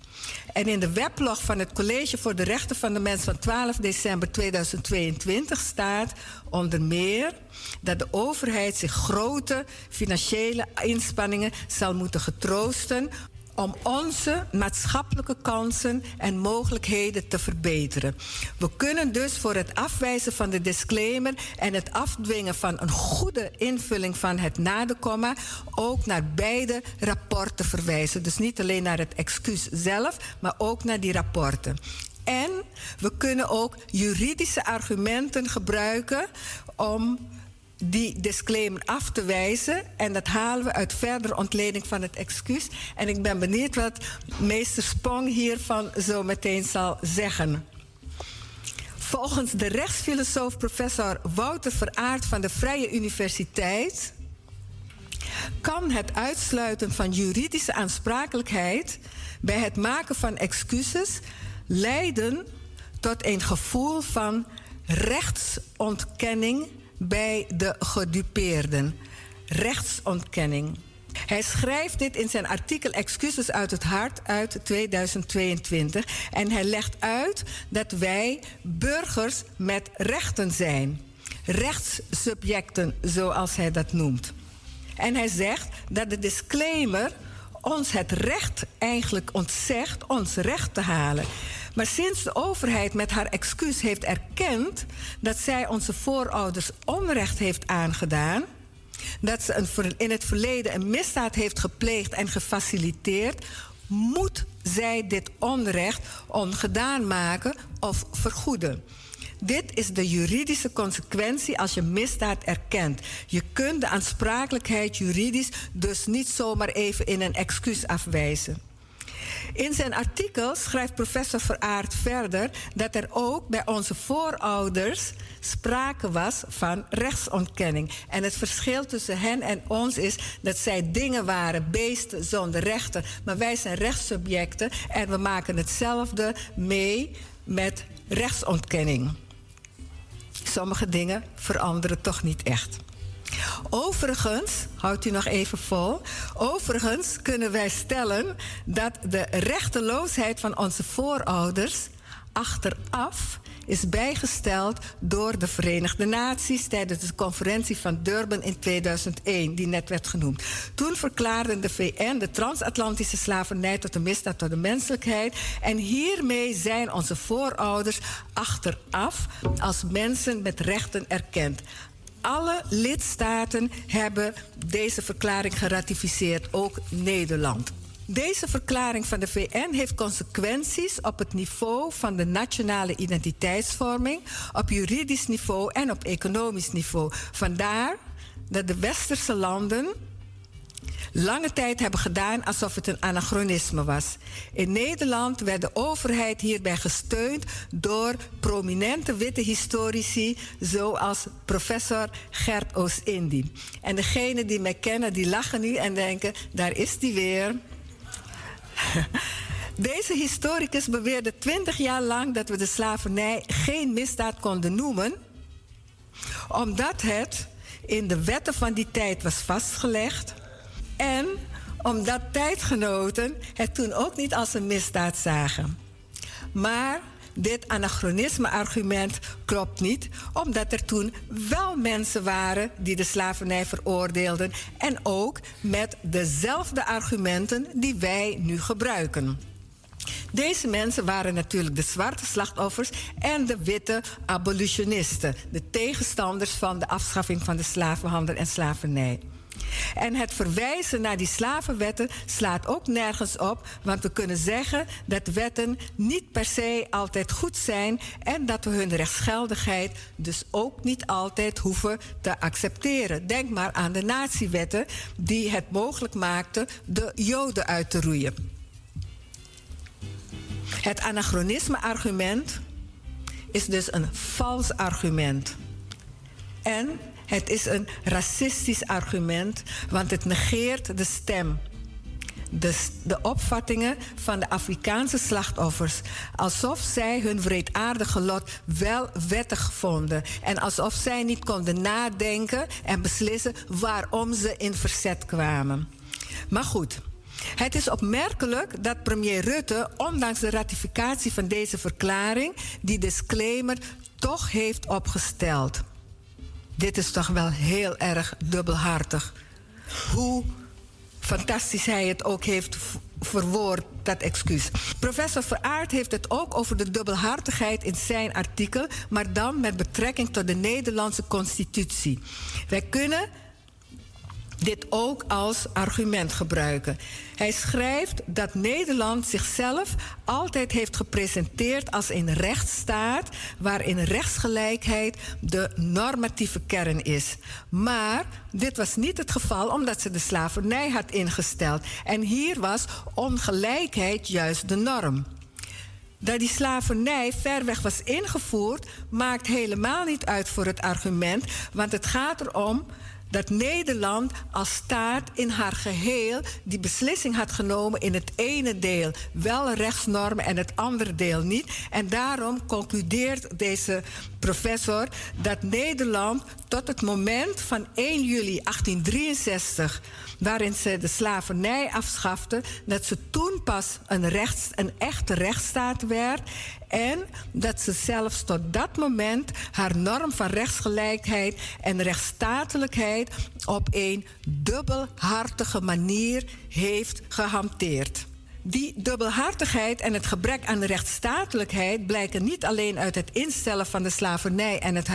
En in de weblog van het College voor de Rechten van de Mens van 12 december 2022 staat onder meer dat de overheid zich grote financiële inspanningen zal moeten getroosten om onze maatschappelijke kansen en mogelijkheden te verbeteren. We kunnen dus voor het afwijzen van de disclaimer en het afdwingen van een goede invulling van het na ook naar beide rapporten verwijzen. Dus niet alleen naar het excuus zelf, maar ook naar die rapporten. En we kunnen ook juridische argumenten gebruiken om die disclaimer af te wijzen. En dat halen we uit verdere ontleding van het excuus. En ik ben benieuwd wat meester Spong hiervan zo meteen zal zeggen. Volgens de rechtsfilosoof professor Wouter Veraard van de Vrije Universiteit kan het uitsluiten van juridische aansprakelijkheid bij het maken van excuses leiden tot een gevoel van rechtsontkenning bij de gedupeerden. Rechtsontkenning. Hij schrijft dit in zijn artikel Excuses uit het Hart uit 2022. En hij legt uit dat wij burgers met rechten zijn. Rechtssubjecten, zoals hij dat noemt. En hij zegt dat de disclaimer ons het recht eigenlijk ontzegt ons recht te halen. Maar sinds de overheid met haar excuus heeft erkend dat zij onze voorouders onrecht heeft aangedaan, dat ze een, in het verleden een misdaad heeft gepleegd en gefaciliteerd, moet zij dit onrecht ongedaan maken of vergoeden. Dit is de juridische consequentie als je misdaad erkent. Je kunt de aansprakelijkheid juridisch dus niet zomaar even in een excuus afwijzen. In zijn artikel schrijft professor Veraard verder dat er ook bij onze voorouders sprake was van rechtsontkenning. En het verschil tussen hen en ons is dat zij dingen waren, beesten zonder rechten. Maar wij zijn rechtssubjecten en we maken hetzelfde mee met rechtsontkenning. Sommige dingen veranderen toch niet echt. Overigens, houdt u nog even vol. Overigens kunnen wij stellen dat de rechteloosheid van onze voorouders achteraf is bijgesteld door de Verenigde Naties tijdens de conferentie van Durban in 2001, die net werd genoemd. Toen verklaarde de VN de transatlantische slavernij tot een misdaad tot de menselijkheid. En hiermee zijn onze voorouders achteraf als mensen met rechten erkend alle lidstaten hebben deze verklaring geratificeerd, ook Nederland. Deze verklaring van de VN heeft consequenties op het niveau van de nationale identiteitsvorming, op juridisch niveau en op economisch niveau. Vandaar dat de westerse landen lange tijd hebben gedaan alsof het een anachronisme was. In Nederland werd de overheid hierbij gesteund door prominente witte historici zoals professor Gert Oost-Indie. En degenen die mij kennen, die lachen nu en denken, daar is die weer. Deze historicus beweerde twintig jaar lang dat we de slavernij geen misdaad konden noemen, omdat het in de wetten van die tijd was vastgelegd en omdat tijdgenoten het toen ook niet als een misdaad zagen. Maar dit anachronisme-argument klopt niet, omdat er toen wel mensen waren die de slavernij veroordeelden en ook met dezelfde argumenten die wij nu gebruiken. Deze mensen waren natuurlijk de zwarte slachtoffers en de witte abolitionisten, de tegenstanders van de afschaffing van de slavenhandel en slavernij. En het verwijzen naar die slavenwetten slaat ook nergens op, want we kunnen zeggen dat wetten niet per se altijd goed zijn en dat we hun rechtsgeldigheid dus ook niet altijd hoeven te accepteren. Denk maar aan de natiewetten die het mogelijk maakten de Joden uit te roeien. Het anachronisme-argument is dus een vals argument. En het is een racistisch argument, want het negeert de stem. De, de opvattingen van de Afrikaanse slachtoffers. Alsof zij hun wreedaardige lot wel wettig vonden. En alsof zij niet konden nadenken en beslissen waarom ze in verzet kwamen. Maar goed, het is opmerkelijk dat premier Rutte, ondanks de ratificatie van deze verklaring, die disclaimer toch heeft opgesteld. Dit is toch wel heel erg dubbelhartig. Hoe fantastisch hij het ook heeft verwoord, dat excuus. Professor Veraard heeft het ook over de dubbelhartigheid in zijn artikel, maar dan met betrekking tot de Nederlandse constitutie. Wij kunnen dit ook als argument gebruiken. Hij schrijft dat Nederland zichzelf altijd heeft gepresenteerd als een rechtsstaat waarin rechtsgelijkheid de normatieve kern is. Maar dit was niet het geval omdat ze de slavernij had ingesteld. En hier was ongelijkheid juist de norm. Dat die slavernij ver weg was ingevoerd, maakt helemaal niet uit voor het argument, want het gaat erom dat Nederland als staat in haar geheel die beslissing had genomen in het ene deel wel rechtsnormen en het andere deel niet. En daarom concludeert deze professor dat Nederland tot het moment van 1 juli 1863 waarin ze de slavernij afschafte, dat ze toen pas een, rechts, een echte rechtsstaat werd. En dat ze zelfs tot dat moment haar norm van rechtsgelijkheid en rechtsstatelijkheid op een dubbelhartige manier heeft gehanteerd. Die dubbelhartigheid en het gebrek aan rechtsstatelijkheid blijken niet alleen uit het instellen van de slavernij en het,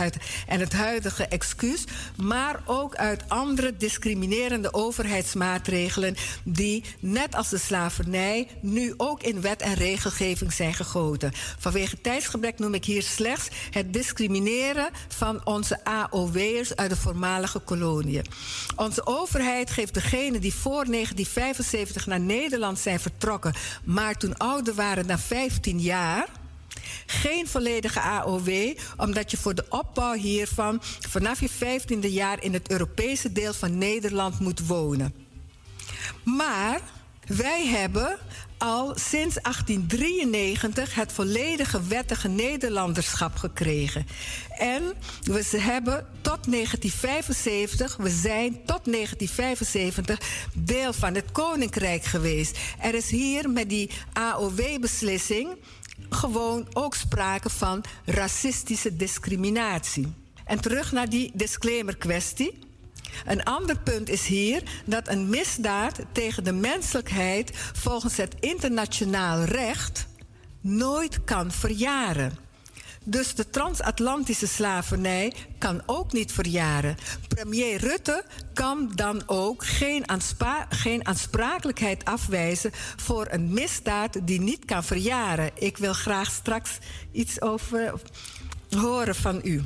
en het huidige excuus, maar ook uit andere discriminerende overheidsmaatregelen die, net als de slavernij, nu ook in wet en regelgeving zijn gegoten. Vanwege tijdsgebrek noem ik hier slechts het discrimineren van onze AOW'ers uit de voormalige koloniën. Onze overheid geeft degenen die voor 1975 naar Nederland zijn vertrokken maar toen ouder waren dan 15 jaar, geen volledige AOW, omdat je voor de opbouw hiervan vanaf je 15e jaar in het Europese deel van Nederland moet wonen. Maar wij hebben al sinds 1893 het volledige wettige Nederlanderschap gekregen. En we hebben tot 1975, we zijn tot 1975 deel van het Koninkrijk geweest. Er is hier met die AOW-beslissing gewoon ook sprake van racistische discriminatie. En terug naar die disclaimer kwestie. Een ander punt is hier dat een misdaad tegen de menselijkheid volgens het internationaal recht nooit kan verjaren. Dus de transatlantische slavernij kan ook niet verjaren. Premier Rutte kan dan ook geen, aansprakelijkheid afwijzen voor een misdaad die niet kan verjaren. Ik wil graag straks iets over horen van u.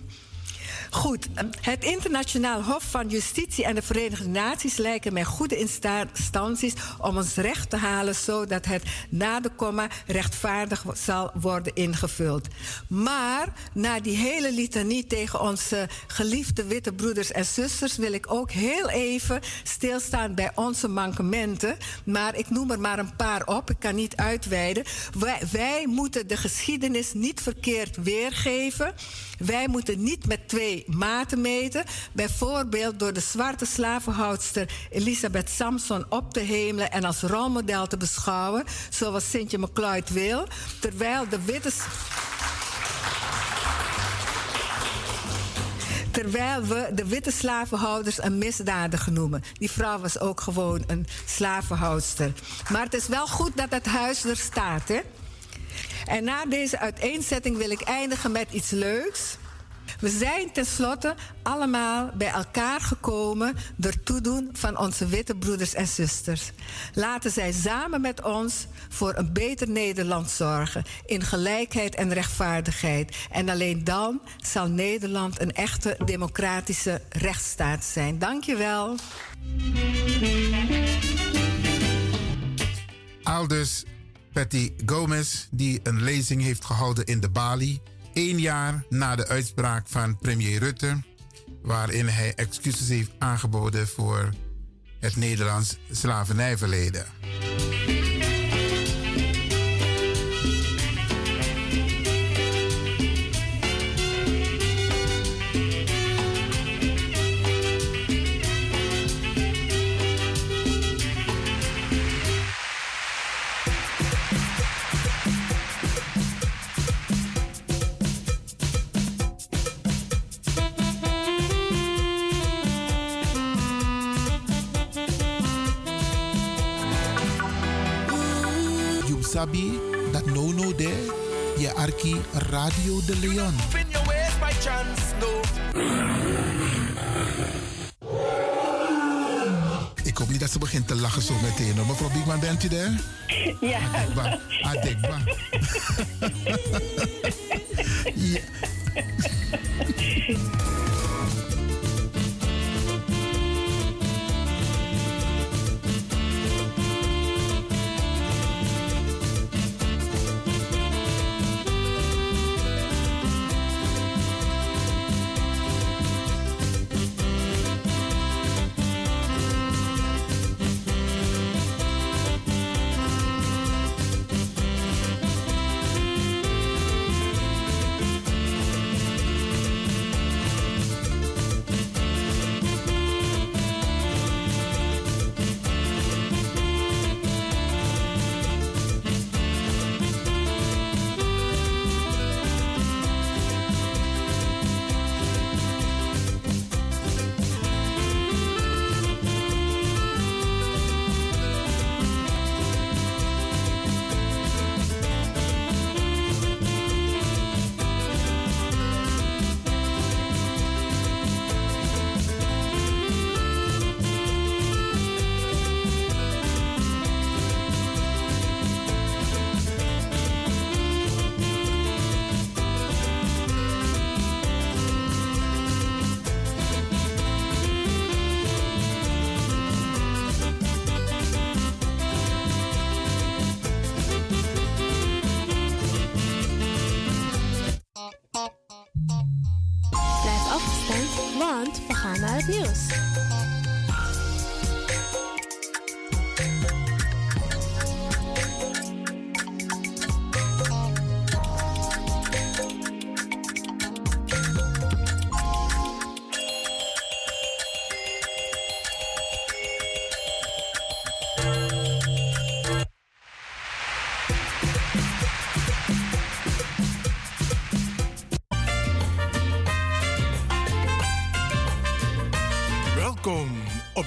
Goed, het Internationaal Hof van Justitie en de Verenigde Naties lijken mij goede instanties om ons recht te halen, zodat het na de komma rechtvaardig zal worden ingevuld. Maar na die hele litanie tegen onze geliefde witte broeders en zusters wil ik ook heel even stilstaan bij onze mankementen. Maar ik noem er maar een paar op, ik kan niet uitweiden. Wij, wij moeten de geschiedenis niet verkeerd weergeven. Wij moeten niet met twee maten meten. Bijvoorbeeld door de zwarte slavenhoudster Elisabeth Samson op te hemelen en als rolmodel te beschouwen, zoals Sintje McCloyd wil. Terwijl de witte. Terwijl we de witte slavenhouders een misdadiger noemen. Die vrouw was ook gewoon een slavenhoudster. Maar het is wel goed dat het huis er staat, hè? En na deze uiteenzetting wil ik eindigen met iets leuks. We zijn tenslotte allemaal bij elkaar gekomen door toedoen van onze witte broeders en zusters. Laten zij samen met ons voor een beter Nederland zorgen in gelijkheid en rechtvaardigheid. En alleen dan zal Nederland een echte democratische rechtsstaat zijn. Dankjewel. Aldus Patty Gomez, die een lezing heeft gehouden in de Bali. Één jaar na de uitspraak van premier Rutte, waarin hij excuses heeft aangeboden voor het Nederlands slavernijverleden. Sabi that no no there, je arki Radio de Leon. Chance, no. Ik hoop niet dat ze begint te lachen zo meteen. hoor. Mevrouw Biekman, bent u daar? Ja. Adekba. Adekba. ja.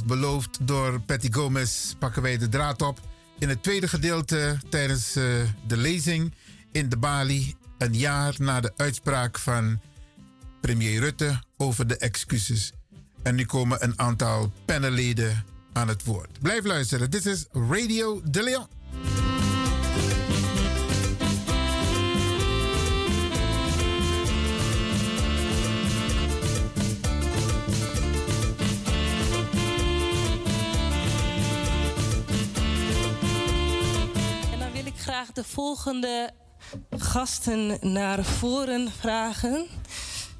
Beloofd door Patty Gomez pakken wij de draad op in het tweede gedeelte tijdens uh, de lezing in de Bali. Een jaar na de uitspraak van premier Rutte over de excuses. En nu komen een aantal panelleden aan het woord. Blijf luisteren. Dit is Radio de Leon. De volgende gasten naar voren vragen.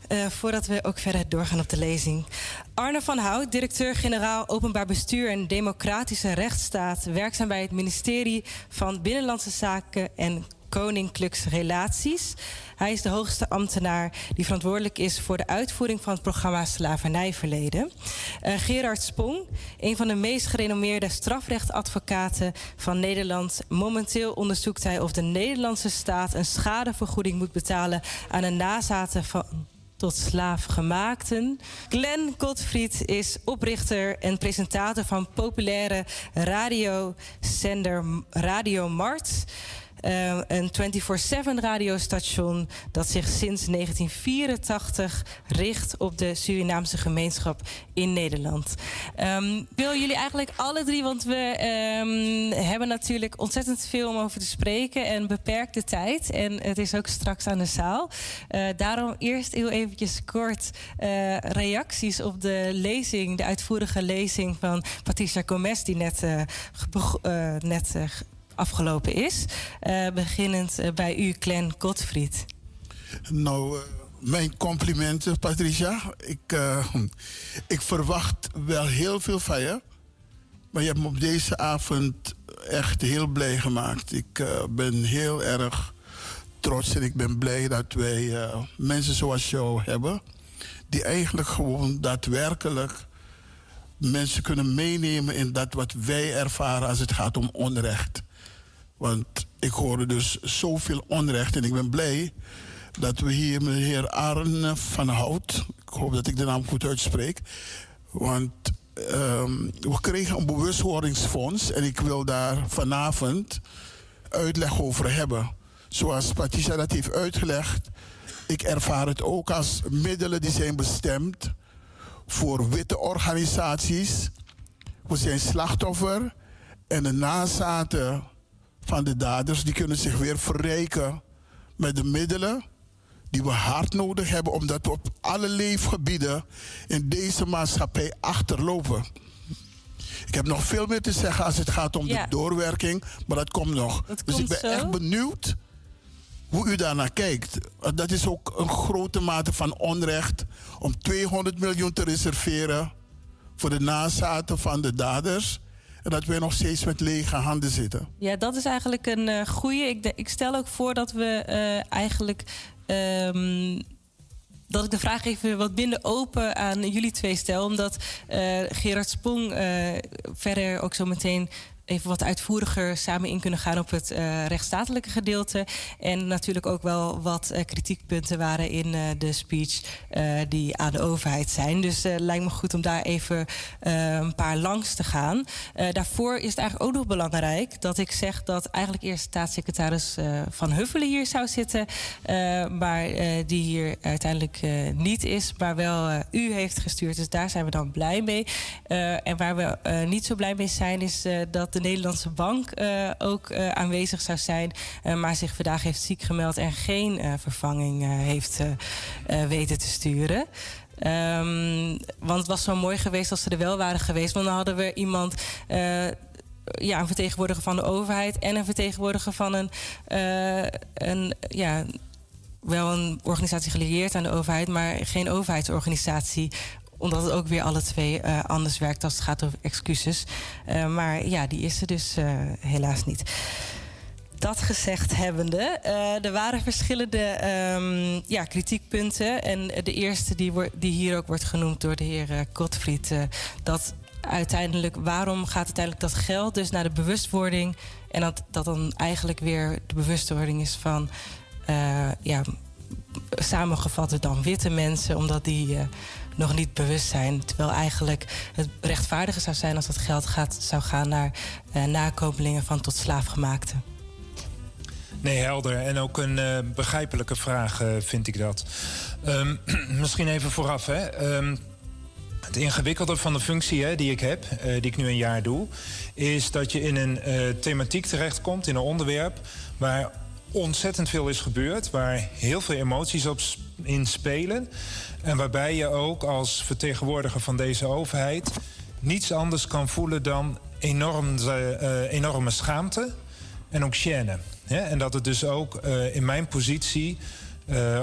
Uh, voordat we ook verder doorgaan op de lezing. Arne van Hout, directeur-generaal Openbaar Bestuur en Democratische Rechtsstaat, werkzaam bij het ministerie van Binnenlandse Zaken en Koninklijks Relaties. Hij is de hoogste ambtenaar die verantwoordelijk is voor de uitvoering van het programma Slavernijverleden. Uh, Gerard Spong, een van de meest gerenommeerde strafrechtadvocaten van Nederland. Momenteel onderzoekt hij of de Nederlandse staat een schadevergoeding moet betalen aan de nazaten van tot slaafgemaakten. Glenn Gottfried is oprichter en presentator van populaire radiozender Radio Mart. Uh, een 24-7 radiostation dat zich sinds 1984 richt op de Surinaamse gemeenschap in Nederland. Um, wil jullie eigenlijk alle drie, want we um, hebben natuurlijk ontzettend veel om over te spreken en beperkte tijd. En het is ook straks aan de zaal. Uh, daarom eerst heel eventjes kort uh, reacties op de lezing, de uitvoerige lezing van Patricia Gomez, die net, net afgelopen is. Uh, beginnend uh, bij u, Glenn Gottfried. Nou, uh, mijn complimenten, Patricia. Ik, ik verwacht wel heel veel van je. Maar je hebt me op deze avond echt heel blij gemaakt. Ik ben heel erg trots en ik ben blij dat wij mensen zoals jou hebben. Die eigenlijk gewoon daadwerkelijk mensen kunnen meenemen in dat wat wij ervaren als het gaat om onrecht. Want ik hoorde dus zoveel onrecht en ik ben blij dat we hier meneer Arne van Hout, ik hoop dat ik de naam goed uitspreek, want um, we kregen een bewustwordingsfonds en ik wil daar vanavond uitleg over hebben. Zoals Patricia dat heeft uitgelegd, ik ervaar het ook als middelen die zijn bestemd voor witte organisaties. We zijn slachtoffer en de nazaten van de daders, die kunnen zich weer verrijken met de middelen die we hard nodig hebben, omdat we op alle leefgebieden in deze maatschappij achterlopen. Ik heb nog veel meer te zeggen als het gaat om de doorwerking, maar dat komt nog. dus ik ben echt benieuwd hoe u daarnaar kijkt. Dat is ook een grote mate van onrecht om 200 miljoen te reserveren voor de nazaten van de daders. Dat we nog steeds met lege handen zitten. Ja, dat is eigenlijk een uh, goede. Ik, ik, stel ook voor dat we uh, eigenlijk. Um, dat ik de vraag even wat minder open aan jullie twee stel. Omdat uh, Gerard Spong verder ook zo meteen even wat uitvoeriger samen in kunnen gaan op het uh, rechtsstatelijke gedeelte. En natuurlijk ook wel wat uh, kritiekpunten waren in uh, de speech die aan de overheid zijn. Dus lijkt me goed om daar even een paar langs te gaan. daarvoor is het eigenlijk ook nog belangrijk dat ik zeg dat eigenlijk eerst staatssecretaris Van Huffelen hier zou zitten. maar die hier uiteindelijk niet is, maar wel u heeft gestuurd. Dus daar zijn we dan blij mee. en waar we niet zo blij mee zijn is dat de Nederlandse Bank uh, ook uh, aanwezig zou zijn. Uh, maar zich vandaag heeft ziek gemeld en geen vervanging heeft weten te sturen. Um, want het was zo mooi geweest als ze er wel waren geweest. Want dan hadden we iemand ja, een vertegenwoordiger van de overheid en een vertegenwoordiger van een, een ja, wel een organisatie gelieerd aan de overheid, maar geen overheidsorganisatie omdat het ook weer alle twee uh, anders werkt als het gaat over excuses. Uh, maar ja, die is er dus uh, helaas niet. Dat gezegd hebbende, er waren verschillende um, ja, kritiekpunten. En de eerste die, die, hier ook wordt genoemd door de heer Gottfried... dat uiteindelijk, waarom gaat uiteindelijk dat geld dus naar de bewustwording... en dat, dat dan eigenlijk weer de bewustwording is van... ja, samengevat dan witte mensen, omdat die nog niet bewust zijn. Terwijl eigenlijk het rechtvaardiger zou zijn als dat geld gaat, zou gaan naar uh, nakomelingen van tot slaafgemaakten. Nee, helder. En ook een uh, begrijpelijke vraag uh, vind ik dat. Um, misschien even vooraf. Hè. Um, het ingewikkelde van de functie hè, die ik heb, die ik nu een jaar doe, is dat je in een thematiek terechtkomt, in een onderwerp waar ontzettend veel is gebeurd, waar heel veel emoties op in spelen. En waarbij je ook als vertegenwoordiger van deze overheid niets anders kan voelen dan enorm, uh, enorme schaamte en ook gêne. En dat het dus ook uh, in mijn positie,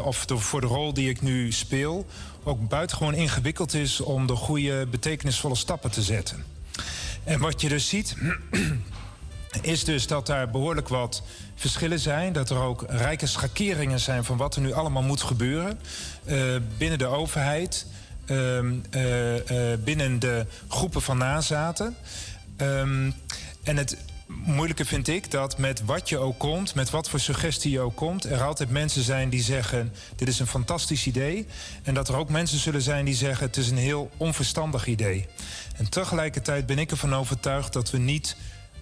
of voor de rol die ik nu speel, ook buitengewoon ingewikkeld is om de goede, betekenisvolle stappen te zetten. En wat je dus ziet, is dus dat daar behoorlijk wat verschillen zijn. Dat er ook rijke schakeringen zijn van wat er nu allemaal moet gebeuren binnen de overheid, uh, uh, binnen de groepen van nazaten. Um, en het moeilijke vind ik dat met wat je ook komt, met wat voor suggestie je ook komt, er altijd mensen zijn die zeggen: Dit is een fantastisch idee. En dat er ook mensen zullen zijn die zeggen: Het is een heel onverstandig idee. En tegelijkertijd ben ik ervan overtuigd dat we niet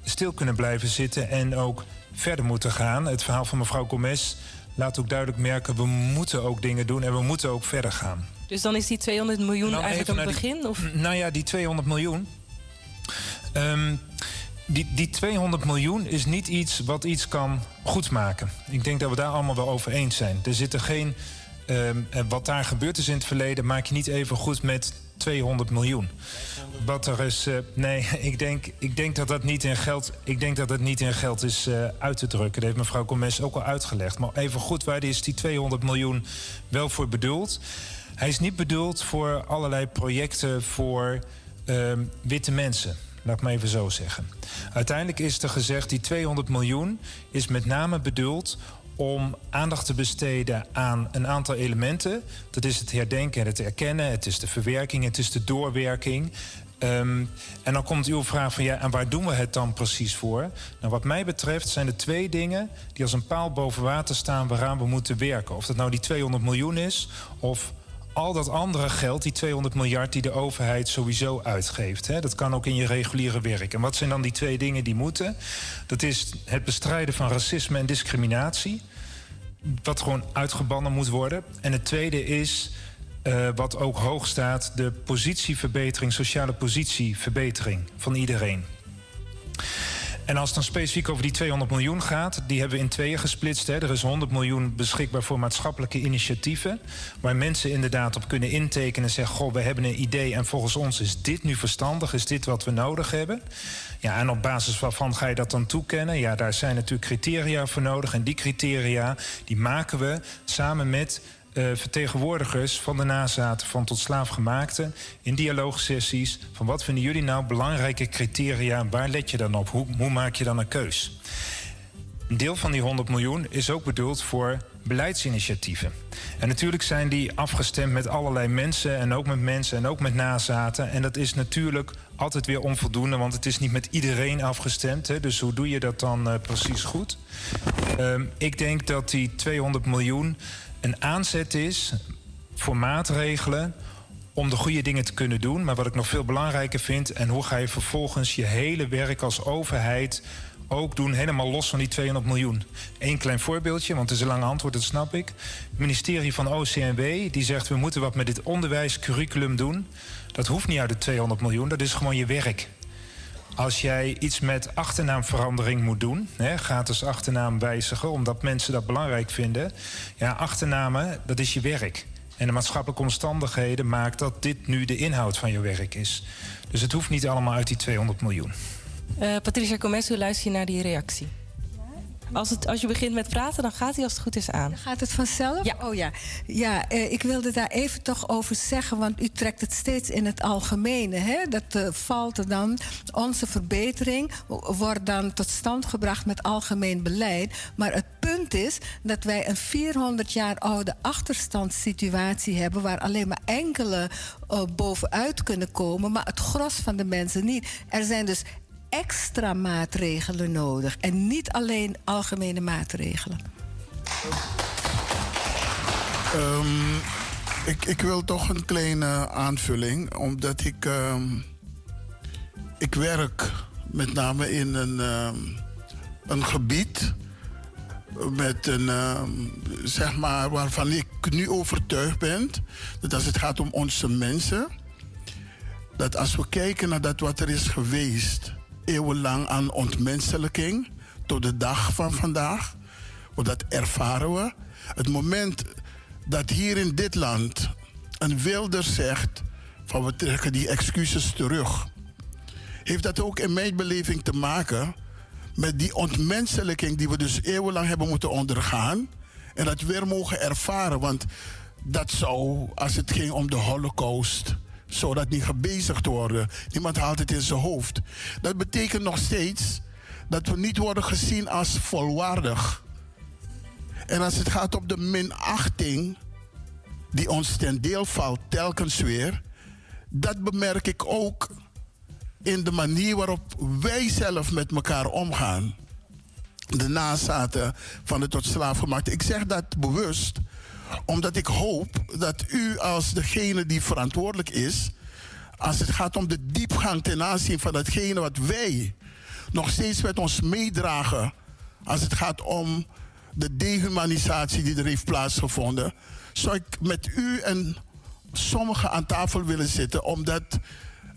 stil kunnen blijven zitten en ook verder moeten gaan. Het verhaal van mevrouw Gomez laat ook duidelijk merken... we moeten ook dingen doen en we moeten ook verder gaan. Dus dan is die 200 miljoen eigenlijk een begin? of? Nou ja, die 200 miljoen... Um, die, die 200 miljoen is niet iets wat iets kan goedmaken. Ik denk dat we daar allemaal wel over eens zijn. Er zit er geen... Um, wat daar gebeurd is in het verleden... maak je niet even goed met 200 miljoen. Wat er is. Uh, nee, ik denk, ik denk dat dat niet in geld. Ik denk dat dat niet in geld is uh, uit te drukken. Dat heeft mevrouw Gomez ook al uitgelegd. Maar even goed, waar is die 200 miljoen wel voor bedoeld? Hij is niet bedoeld voor allerlei projecten voor uh, witte mensen. Laat ik maar even zo zeggen. Uiteindelijk is er gezegd, die 200 miljoen is met name bedoeld om aandacht te besteden aan een aantal elementen. Dat is het herdenken en het erkennen, het is de verwerking, het is de doorwerking. Um, en dan komt uw vraag van ja, en waar doen we het dan precies voor? Nou, wat mij betreft zijn er twee dingen die als een paal boven water staan waaraan we moeten werken. Of dat nou die 200 miljoen is, of al dat andere geld, die 200 miljard die de overheid sowieso uitgeeft. Hè, dat kan ook in je reguliere werk. En wat zijn dan die twee dingen die moeten? Dat is het bestrijden van racisme en discriminatie. Wat gewoon uitgebannen moet worden. En het tweede is, uh, wat ook hoog staat, de positieverbetering, sociale positieverbetering van iedereen. En als het dan specifiek over die 200 miljoen gaat, die hebben we in tweeën gesplitst. Hè. Er is 100 miljoen beschikbaar voor maatschappelijke initiatieven. Waar mensen inderdaad op kunnen intekenen en zeggen: Goh, we hebben een idee en volgens ons is dit nu verstandig, is dit wat we nodig hebben. Ja, en op basis waarvan ga je dat dan toekennen? Ja, daar zijn natuurlijk criteria voor nodig. En die criteria die maken we samen met uh, vertegenwoordigers van de nazaten van tot slaafgemaakten in dialoogsessies van wat vinden jullie nou belangrijke criteria, waar let je dan op, hoe, hoe maak je dan een keus? Een deel van die 100 miljoen is ook bedoeld voor beleidsinitiatieven. En natuurlijk zijn die afgestemd met allerlei mensen en ook met mensen en ook met nazaten. En dat is natuurlijk altijd weer onvoldoende, want het is niet met iedereen afgestemd. Hè. Dus hoe doe je dat dan uh, precies goed? Um, ik denk dat die 200 miljoen een aanzet is voor maatregelen om de goede dingen te kunnen doen. Maar wat ik nog veel belangrijker vind, en hoe ga je vervolgens je hele werk als overheid ook doen, helemaal los van die 200 miljoen. Eén klein voorbeeldje, want het is een lang antwoord, dat snap ik. Het ministerie van OCMW die zegt we moeten wat met dit onderwijscurriculum doen. Dat hoeft niet uit de 200 miljoen, dat is gewoon je werk. Als jij iets met achternaamverandering moet doen, hè, gratis achternaam wijzigen, omdat mensen dat belangrijk vinden. Ja, achternamen, dat is je werk. En de maatschappelijke omstandigheden maakt dat dit nu de inhoud van je werk is. Dus het hoeft niet allemaal uit die 200 miljoen. Uh, Patricia hoe luister je naar die reactie? Als, het, als je begint met praten, dan gaat hij als het goed is aan. Gaat het vanzelf? Ja. Oh ja. Ja, eh, ik wilde daar even toch over zeggen, want u trekt het steeds in het algemene. Hè? Dat uh, valt er dan. Onze verbetering wordt dan tot stand gebracht met algemeen beleid. Maar het punt is dat wij een 400 jaar oude achterstandssituatie hebben, waar alleen maar enkele uh, bovenuit kunnen komen, maar het gros van de mensen niet. Er zijn dus extra maatregelen nodig en niet alleen algemene maatregelen. Um, ik, ik wil toch een kleine aanvulling, omdat ik, ehm, ik werk met name in een, ehm, een gebied met een, ehm, zeg maar, waarvan ik nu overtuigd ben dat als het gaat om onze mensen, dat als we kijken naar dat wat er is geweest, eeuwenlang aan ontmenselijking, tot de dag van vandaag, want dat ervaren we. Het moment dat hier in dit land een wilder zegt van we trekken die excuses terug, heeft dat ook in mijn beleving te maken met die ontmenselijking die we dus eeuwenlang hebben moeten ondergaan en dat weer mogen ervaren. Want dat zou, als het ging om de Holocaust, zou dat niet gebezigd worden. Niemand haalt het in zijn hoofd. Dat betekent nog steeds dat we niet worden gezien als volwaardig. En als het gaat om de minachting die ons ten deel valt telkens weer, dat bemerk ik ook in de manier waarop wij zelf met elkaar omgaan. De nazaten van de tot slaaf gemaakte. Ik zeg dat bewust omdat ik hoop dat u als degene die verantwoordelijk is, als het gaat om de diepgang ten aanzien van datgene wat wij nog steeds met ons meedragen, als het gaat om de dehumanisatie die er heeft plaatsgevonden, zou ik met u en sommigen aan tafel willen zitten om dat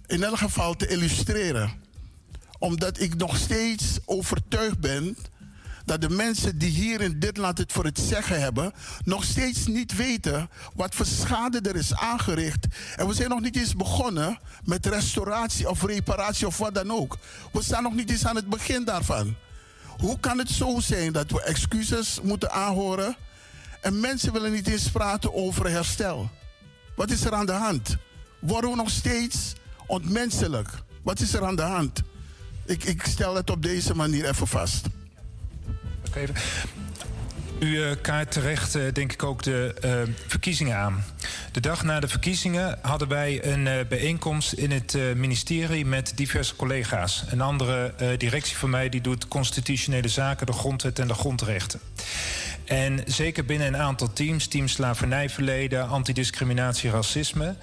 in elk geval te illustreren. Omdat ik nog steeds overtuigd ben dat de mensen die hier in dit land het voor het zeggen hebben, nog steeds niet weten wat voor schade er is aangericht. En we zijn nog niet eens begonnen met restauratie of reparatie of wat dan ook. We staan nog niet eens aan het begin daarvan. Hoe kan het zo zijn dat we excuses moeten aanhoren en mensen willen niet eens praten over herstel? Wat is er aan de hand? Worden we nog steeds ontmenselijk? Wat is er aan de hand? Ik, ik stel het op deze manier even vast. Even. U uh, kaart terecht, uh, denk ik, ook de uh, verkiezingen aan. De dag na de verkiezingen hadden wij een bijeenkomst in het ministerie met diverse collega's. Een andere directie van mij die doet constitutionele zaken, de grondwet en de grondrechten. En zeker binnen een aantal teams, team slavernijverleden, antidiscriminatie, racisme,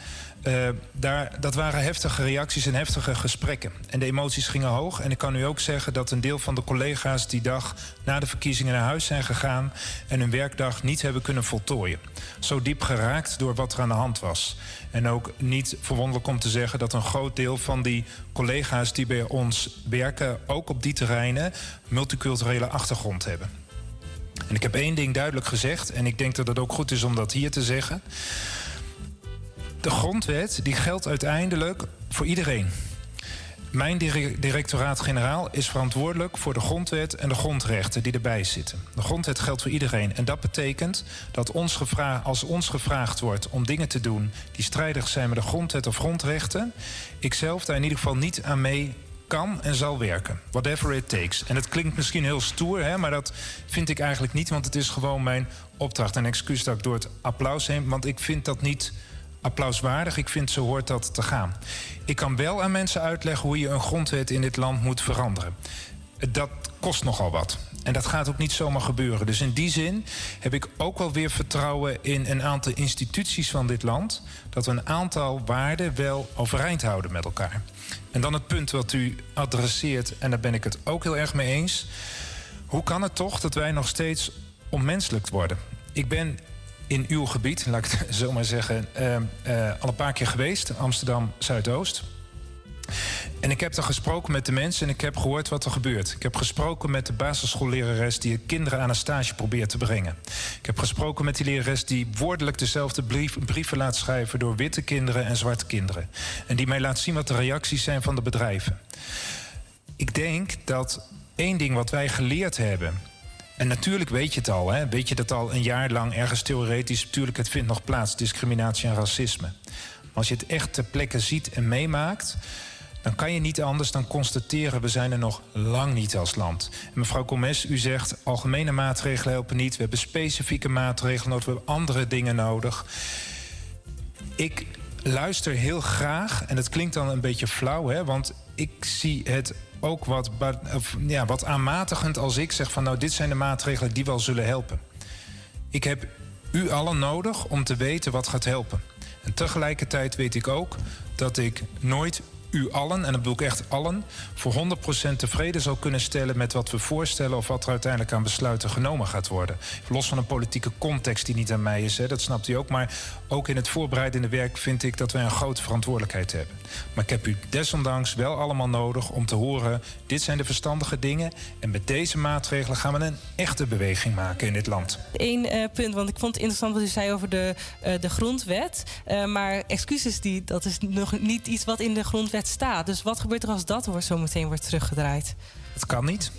uh, daar, dat waren heftige reacties en heftige gesprekken. En de emoties gingen hoog. En ik kan u ook zeggen dat een deel van de collega's die dag na de verkiezingen naar huis zijn gegaan en hun werkdag niet hebben kunnen voltooien. Zo diep geraakt door wat er aan de hand was. En ook niet verwonderlijk om te zeggen dat een groot deel van die collega's die bij ons werken, ook op die terreinen, multiculturele achtergrond hebben. En ik heb één ding duidelijk gezegd, en ik denk dat het ook goed is om dat hier te zeggen. De grondwet die geldt uiteindelijk voor iedereen. Mijn directoraat-generaal is verantwoordelijk voor de grondwet en de grondrechten die erbij zitten. De grondwet geldt voor iedereen. En dat betekent dat ons als ons gevraagd wordt om dingen te doen die strijdig zijn met de grondwet of grondrechten, ik zelf daar in ieder geval niet aan mee kan en zal werken. Whatever it takes. En het klinkt misschien heel stoer, hè, maar dat vind ik eigenlijk niet, want het is gewoon mijn opdracht. En excuus dat ik door het applaus heen, want ik vind dat niet applauswaardig. Ik vind zo hoort dat te gaan. Ik kan wel aan mensen uitleggen hoe je een grondwet in dit land moet veranderen. Dat kost nogal wat. En dat gaat ook niet zomaar gebeuren. Dus in die zin heb ik ook wel weer vertrouwen in een aantal instituties van dit land. Dat we een aantal waarden wel overeind houden met elkaar. En dan het punt wat u adresseert, en daar ben ik het ook heel erg mee eens. Hoe kan het toch dat wij nog steeds onmenselijk worden? Ik ben in uw gebied, laat ik het zo maar zeggen, uh, uh, al een paar keer geweest, Amsterdam Zuidoost. En ik heb daar gesproken met de mensen en ik heb gehoord wat er gebeurt. Ik heb gesproken met de basisschoollerares die kinderen aan een stage probeert te brengen. Ik heb gesproken met die lerares die woordelijk dezelfde brief, brieven laat schrijven door witte kinderen en zwarte kinderen. En die mij laat zien wat de reacties zijn van de bedrijven. Ik denk dat één ding wat wij geleerd hebben en natuurlijk weet je het al, hè? weet je dat al een jaar lang ergens theoretisch. Natuurlijk, het vindt nog plaats, discriminatie en racisme. Maar als je het echt ter plekke ziet en meemaakt, dan kan je niet anders dan constateren: we zijn er nog lang niet als land. Mevrouw Gomez, u zegt algemene maatregelen helpen niet. We hebben specifieke maatregelen nodig, we hebben andere dingen nodig. Ik luister heel graag, en het klinkt dan een beetje flauw, hè, want ik zie het ook wat, ja, wat aanmatigend als ik zeg van nou dit zijn de maatregelen die wel zullen helpen. Ik heb u allen nodig om te weten wat gaat helpen. En tegelijkertijd weet ik ook dat ik nooit u allen, en dat bedoel ik echt allen, voor 100% tevreden zal kunnen stellen met wat we voorstellen of wat er uiteindelijk aan besluiten genomen gaat worden. Los van een politieke context die niet aan mij is, hè, dat snapt u ook. Maar ook in het voorbereidende werk vind ik dat wij een grote verantwoordelijkheid hebben. Maar ik heb u desondanks wel allemaal nodig om te horen: dit zijn de verstandige dingen. En met deze maatregelen gaan we een echte beweging maken in dit land. Eén uh, punt, want ik vond het interessant wat u zei over de, uh, de grondwet. Uh, maar excuses, die, dat is nog niet iets wat in de grondwet staat. Dus wat gebeurt er als dat wordt, zo meteen wordt teruggedraaid? Het kan niet.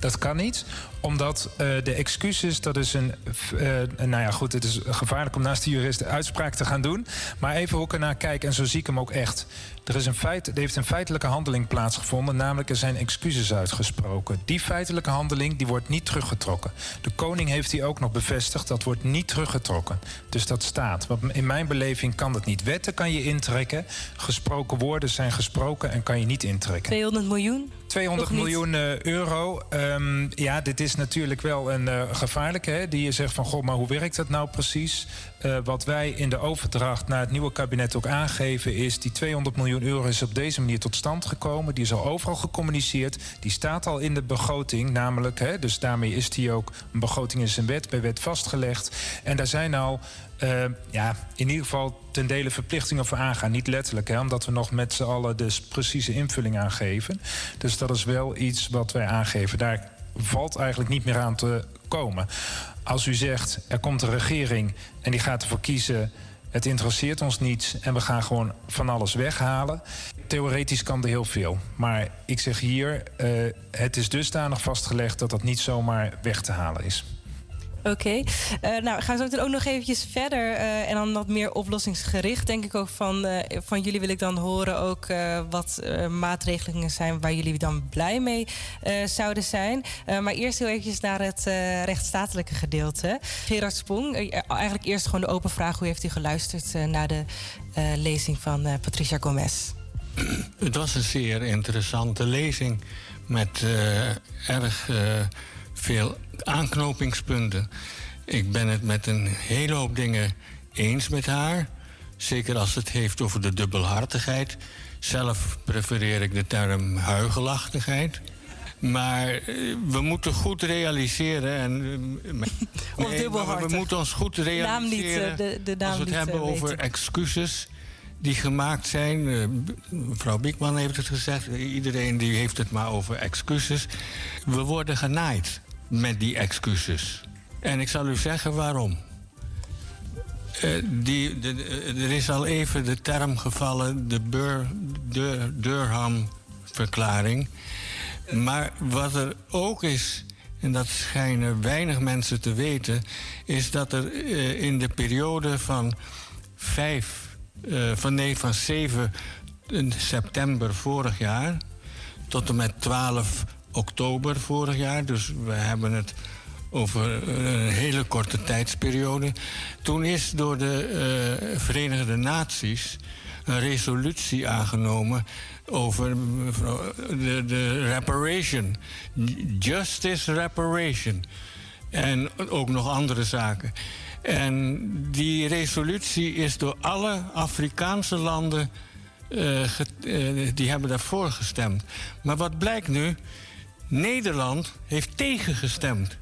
Dat kan niet, omdat uh, de excuses, dat is een. Uh, nou ja, goed, het is gevaarlijk om naast de jurist uitspraak te gaan doen. Maar even hoe ik ernaar kijk, en zo zie ik hem ook echt. Er, is een feit, er heeft een feitelijke handeling plaatsgevonden, namelijk er zijn excuses uitgesproken. Die feitelijke handeling die wordt niet teruggetrokken. De koning heeft die ook nog bevestigd, dat wordt niet teruggetrokken. Dus dat staat. Want in mijn beleving kan dat niet. Wetten kan je intrekken, gesproken woorden zijn gesproken en kan je niet intrekken. 200 miljoen? 200 miljoen uh, euro. Um, ja, dit is natuurlijk wel een uh, gevaarlijke. Hè? Die je zegt van, goh, maar hoe werkt dat nou precies? Uh, wat wij in de overdracht naar het nieuwe kabinet ook aangeven... is die 200 miljoen euro is op deze manier tot stand gekomen. Die is al overal gecommuniceerd. Die staat al in de begroting, namelijk. Hè, dus daarmee is die ook... een begroting is een wet, bij wet vastgelegd. En daar zijn al uh, ja, in ieder geval ten dele verplichtingen voor aangaan. Niet letterlijk, hè, omdat we nog met z'n allen dus precieze invulling aangeven. Dus dat is wel iets wat wij aangeven. Daar valt eigenlijk niet meer aan te komen. Als u zegt, er komt een regering en die gaat ervoor kiezen... het interesseert ons niet en we gaan gewoon van alles weghalen... theoretisch kan er heel veel. Maar ik zeg hier, uh, het is dusdanig vastgelegd... dat dat niet zomaar weg te halen is. Oké. Uh, nou, gaan we zo ook nog eventjes verder. Uh, en dan wat meer oplossingsgericht. Denk ik ook van, uh, van jullie wil ik dan horen ook wat maatregelingen zijn waar jullie dan blij mee zouden zijn. maar eerst heel eventjes naar het rechtsstatelijke gedeelte. Gerard Sprong, eigenlijk eerst gewoon de open vraag. Hoe heeft u geluisterd naar de lezing van Patricia Gomez? Het was een zeer interessante lezing met erg veel aanknopingspunten. Ik ben het met een hele hoop dingen eens met haar. Zeker als het heeft over de dubbelhartigheid. Zelf prefereer ik de term huigelachtigheid. Maar eh, we moeten goed realiseren. En, nee, we moeten ons goed realiseren. De, de als we het hebben over excuses die gemaakt zijn. Mevrouw Biekman heeft het gezegd. Iedereen die heeft het maar over excuses. We worden genaaid met die excuses. En ik zal u zeggen waarom. Uh, die, de, er is al even de term gevallen, de, Bur, de Durham-verklaring. Maar wat er ook is, en dat schijnen weinig mensen te weten, is dat er uh, in de periode van 5, uh, van, nee, van 7 september vorig jaar tot en met 12 oktober vorig jaar. Dus we hebben het over een hele korte tijdsperiode. Toen is door de uh, Verenigde Naties een resolutie aangenomen over de, de reparation. Justice reparation. En ook nog andere zaken. En die resolutie is door alle Afrikaanse landen. Uh, die hebben daarvoor gestemd. Maar wat blijkt nu? Nederland heeft tegengestemd.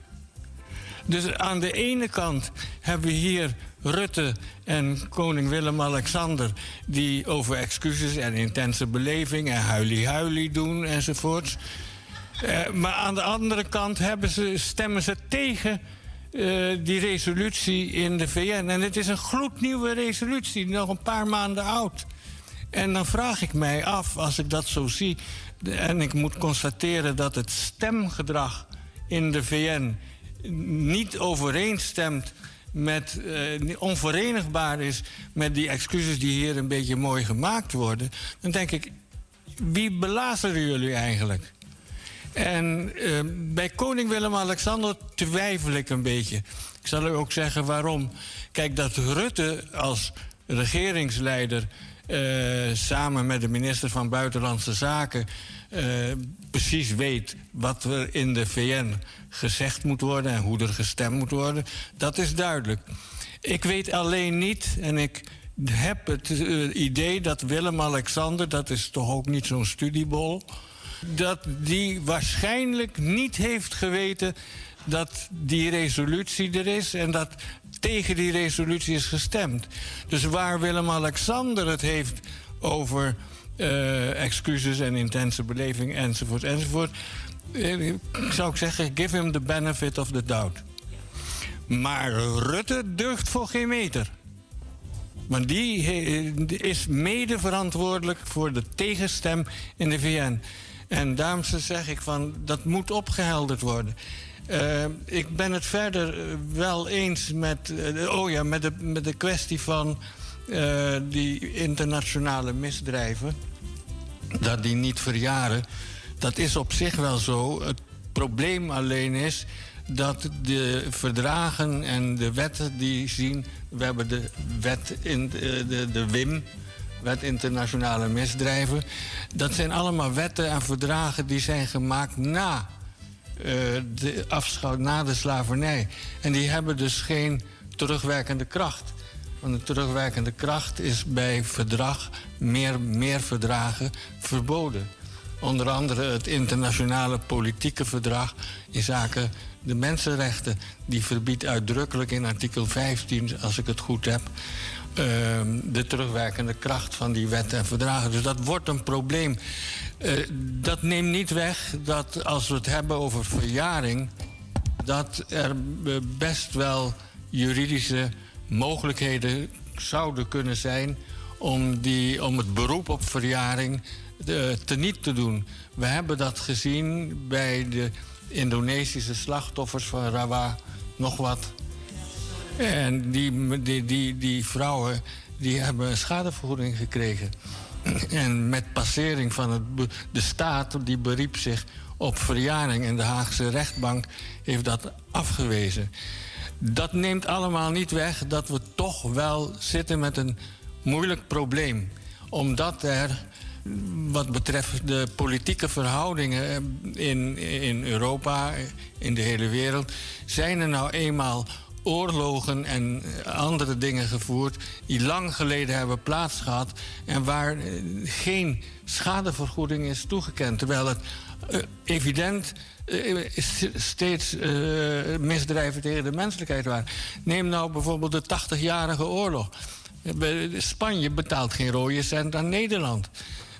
Dus aan de ene kant hebben we hier Rutte en koning Willem-Alexander... die over excuses en intense beleving en huilie-huilie doen enzovoorts. Uh, maar aan de andere kant hebben ze, stemmen ze tegen uh, die resolutie in de VN. En het is een gloednieuwe resolutie, nog een paar maanden oud. En dan vraag ik mij af, als ik dat zo zie... En ik moet constateren dat het stemgedrag in de VN niet overeenstemt met, uh, onverenigbaar is met die excuses die hier een beetje mooi gemaakt worden, dan denk ik, wie belazeren jullie eigenlijk? En uh, bij koning Willem-Alexander twijfel ik een beetje. Ik zal u ook zeggen waarom. Kijk, dat Rutte als regeringsleider samen met de minister van Buitenlandse Zaken uh, precies weet wat er in de VN gezegd moet worden en hoe er gestemd moet worden. Dat is duidelijk. Ik weet alleen niet, en ik heb het eh, idee dat Willem-Alexander, dat is toch ook niet zo'n studiebol, dat die waarschijnlijk niet heeft geweten dat die resolutie er is en dat tegen die resolutie is gestemd. Dus waar Willem-Alexander het heeft over uh, excuses en intense beleving enzovoort enzovoort, uh, zou ik zeggen, give him the benefit of the doubt. Maar Rutte durft voor geen meter. Want die is mede verantwoordelijk voor de tegenstem in de VN. En daarom zeg ik van dat moet opgehelderd worden. Uh, ik ben het verder wel eens met, uh, oh ja, met, de, met de kwestie van die internationale misdrijven. Dat die niet verjaren. Dat is op zich wel zo. Het probleem alleen is dat de verdragen en de wetten die zien. We hebben de wet in de, de, WIM, Wet Internationale Misdrijven. Dat zijn allemaal wetten en verdragen die zijn gemaakt na de afschouw, na de slavernij. En die hebben dus geen terugwerkende kracht. Want de terugwerkende kracht is bij verdrag, meer, meer verdragen, verboden. Onder andere het internationale politieke verdrag in zaken de mensenrechten. Die verbiedt uitdrukkelijk in artikel 15, als ik het goed heb, de terugwerkende kracht van die wetten en verdragen. Dus dat wordt een probleem. Uh, dat neemt niet weg dat als we het hebben over verjaring, dat er best wel juridische mogelijkheden zouden kunnen zijn om, die, om het beroep op verjaring uh, teniet te doen. We hebben dat gezien bij de Indonesische slachtoffers van Rawa, nog wat. En die, die, die, vrouwen die hebben schadevergoeding gekregen. En met passering van het, de staat, die beriep zich op verjaring. En de Haagse rechtbank heeft dat afgewezen. Dat neemt allemaal niet weg dat we toch wel zitten met een moeilijk probleem. Omdat er wat betreft de politieke verhoudingen in, in Europa, in de hele wereld, zijn er nou eenmaal oorlogen en andere dingen gevoerd die lang geleden hebben plaatsgehad en waar eh, geen schadevergoeding is toegekend. Terwijl het uh, evident steeds misdrijven tegen de menselijkheid waren. Neem nou bijvoorbeeld de 80-jarige oorlog. Spanje betaalt geen rode cent aan Nederland.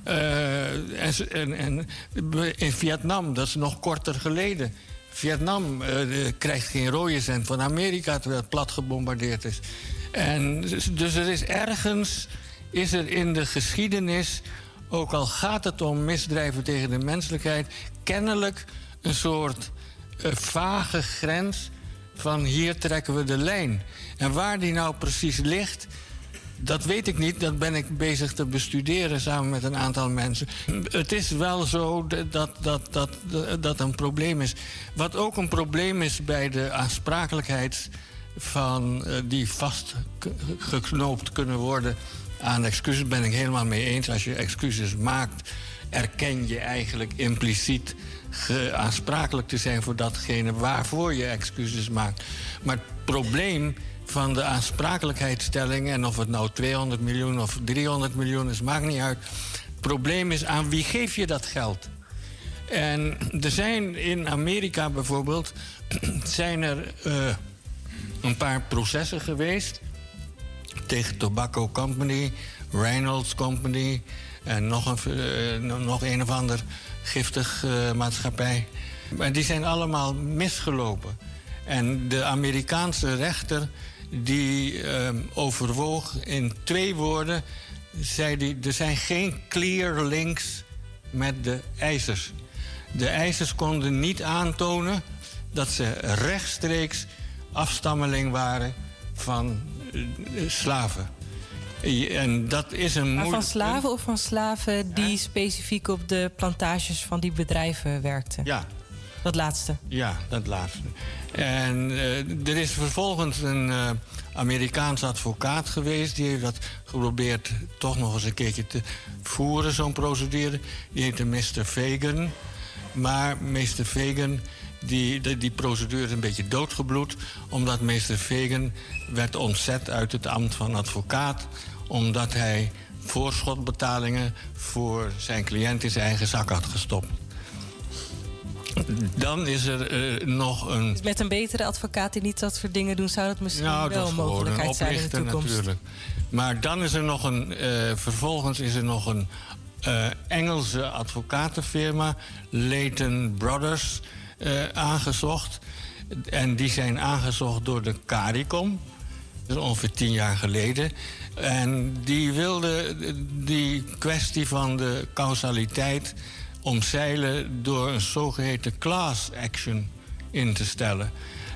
En, en, in Vietnam, dat is nog korter geleden. Vietnam uh, krijgt geen rode cent van Amerika terwijl het plat gebombardeerd is. En dus, er is ergens, is er in de geschiedenis, ook al gaat het om misdrijven tegen de menselijkheid, kennelijk een soort uh, vage grens van hier trekken we de lijn. En waar die nou precies ligt, dat weet ik niet. Dat ben ik bezig te bestuderen samen met een aantal mensen. Het is wel zo dat dat, dat, dat een probleem is. Wat ook een probleem is bij de aansprakelijkheid van uh, die vastgeknoopt kunnen worden aan excuses, ben ik helemaal mee eens. Als je excuses maakt, erken je eigenlijk impliciet aansprakelijk te zijn voor datgene waarvoor je excuses maakt. Maar het probleem van de aansprakelijkheidsstelling. En of het nou 200 miljoen of 300 miljoen is, maakt niet uit. Het probleem is aan wie geef je dat geld? En er zijn in Amerika bijvoorbeeld zijn er uh, een paar processen geweest tegen Tobacco Company, Reynolds Company en nog een, uh, nog een of ander giftig uh, maatschappij. Maar die zijn allemaal misgelopen. En de Amerikaanse rechter die uh, overwoog in twee woorden, zei hij, er zijn geen clear links met de eisers. De eisers konden niet aantonen dat ze rechtstreeks afstammeling waren van uh, slaven. En dat is een maar van slaven of van slaven die specifiek op de plantages van die bedrijven werkten? Ja. Dat laatste? Ja, dat laatste. En uh, er is vervolgens een uh, Amerikaans advocaat geweest. Die heeft dat geprobeerd toch nog eens een keertje te voeren, zo'n procedure. Die heette Mr. Fagan. Maar Mr. Fagan die, die, die procedure is een beetje doodgebloed. Omdat meester Vegen werd ontzet uit het ambt van advocaat. Omdat hij voorschotbetalingen voor zijn cliënt in zijn eigen zak had gestopt. Dan is er eh, nog een. Dus met een betere advocaat die niet dat soort dingen doen, zou dat misschien Nou, wel dat een mogelijkheid een zijn in de toekomst. natuurlijk. Maar dan is er nog een. eh, vervolgens is er nog een eh, Engelse advocatenfirma, Leighton Brothers, aangezocht. En die zijn aangezocht door de CARICOM. Dat is ongeveer tien jaar geleden. En die wilde die kwestie van de causaliteit omzeilen door een zogeheten class action in te stellen.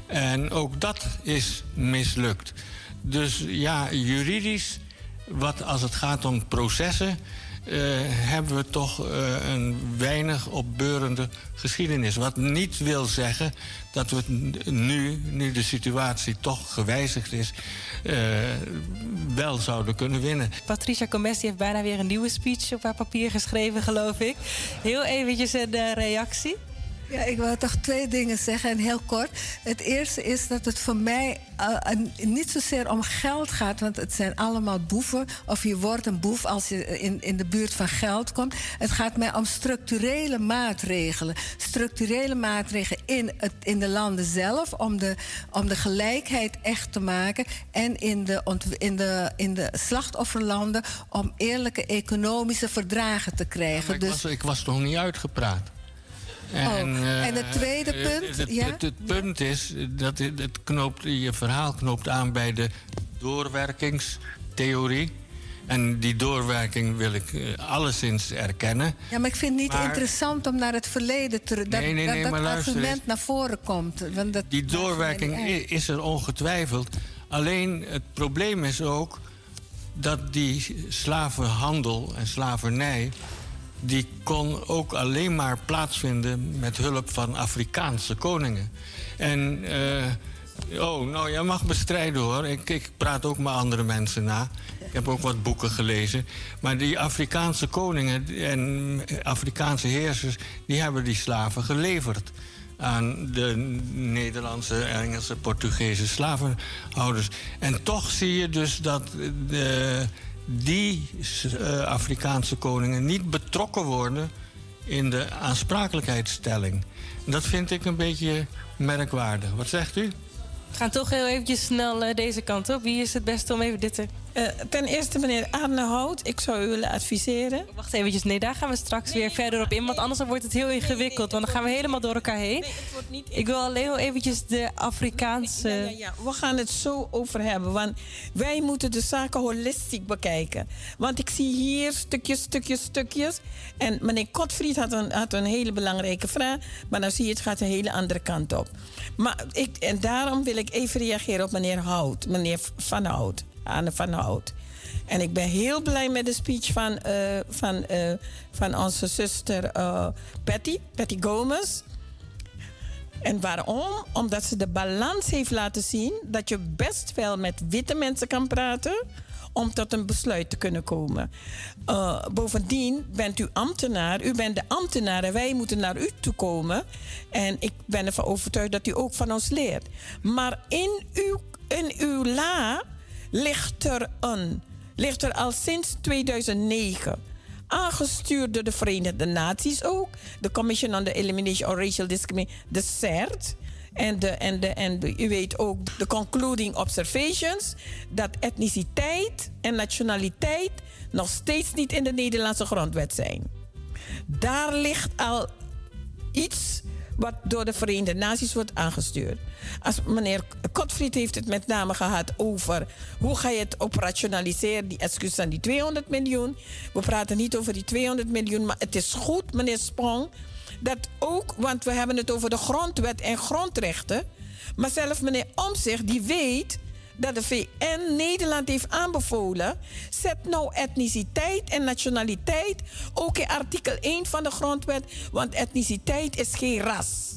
En ook dat is mislukt. Dus ja, juridisch, wat als het gaat om processen, eh, hebben we toch eh, een weinig opbeurende geschiedenis. Wat niet wil zeggen dat we nu, nu de situatie toch gewijzigd is, eh, wel zouden kunnen winnen. Patricia Comessi heeft bijna weer een nieuwe speech op haar papier geschreven, geloof ik. Heel eventjes een reactie. Ja, ik wil toch twee dingen zeggen en heel kort. Het eerste is dat het voor mij eh, niet zozeer om geld gaat, want het zijn allemaal boeven. Of je wordt een boef als je in, in de buurt van geld komt. Het gaat mij om structurele maatregelen. Structurele maatregelen in, het, in de landen zelf om de, om de gelijkheid echt te maken. En in de, in, de, in de slachtofferlanden om eerlijke economische verdragen te krijgen. Ik, dus was, ik was nog niet uitgepraat. Oh, eh, en het tweede eh, punt, Het, ja? het, het punt is dat het, knoopt, je verhaal knoopt aan bij de doorwerkingstheorie. En die doorwerking wil ik eh, alleszins erkennen. Ja, maar ik vind het niet Maar- interessant om naar het verleden te... Dat, Nee, nee, dat, nee, dat maar luister argument naar voren komt. Want dat Die doorwerking is er ongetwijfeld. Alleen het probleem is ook dat die slavenhandel en slavernij... die kon ook alleen maar plaatsvinden met hulp van Afrikaanse koningen. En, eh, oh, nou, jij mag bestrijden hoor. Ik, ik praat ook met andere mensen na. Ik heb ook wat boeken gelezen. Maar die Afrikaanse koningen en Afrikaanse heersers... die hebben die slaven geleverd aan de Nederlandse, Engelse, Portugese slavenhouders. En toch zie je dus dat de, die eh, Afrikaanse koningen niet betrokken worden in de aansprakelijkheidsstelling. Dat vind ik een beetje merkwaardig. Wat zegt u? We gaan toch heel eventjes snel eh, deze kant op. Wie is het beste om even dit te... Eh, ten eerste, meneer Arne Hout, ik zou u willen adviseren. Wacht eventjes, nee, daar gaan we straks weer verder op in. Want anders wordt het heel ingewikkeld. Want dan gaan we helemaal door elkaar heen. Ik wil alleen heel eventjes de Afrikaanse... Ja, ja, ja. We gaan het zo over hebben. Want wij moeten de zaken holistisch bekijken. Want ik zie hier stukjes, stukjes, stukjes. En meneer Kotfried had een, had een hele belangrijke vraag. Maar dan zie je, het gaat een hele andere kant op. Maar ik, en daarom wil ik even reageren op meneer Hout. Meneer Van Hout. Anne van Hout. En ik ben heel blij met de speech van, eh, van, eh, van onze zuster eh, Patty, Patty Gomez. En waarom? Omdat ze de balans heeft laten zien dat je best wel met witte mensen kan praten om tot een besluit te kunnen komen. Bovendien bent u ambtenaar, u bent de ambtenaar en wij moeten naar u toe komen. En ik ben ervan overtuigd dat u ook van ons leert. Maar in uw, in uw la ligt er een, ligt er al sinds 2009 aangestuurd door de Verenigde Naties ook. De Commission on the Elimination of Racial Discrimination, de CERT. En, de, en, de, en u weet ook de concluding observations... dat etniciteit en nationaliteit nog steeds niet in de Nederlandse grondwet zijn. Daar ligt al iets wat door de Verenigde Naties wordt aangestuurd. Als meneer Kotfried heeft het met name gehad over hoe ga je het operationaliseren, die excuus aan die 200 miljoen. We praten niet over die 200 miljoen, maar het is goed, meneer Sprong, dat ook, want we hebben het over de grondwet en grondrechten. Maar zelf meneer Omzicht, die weet dat de VN Nederland heeft aanbevolen. Zet nou etniciteit en nationaliteit ook in artikel 1 van de grondwet. Want etniciteit is geen ras.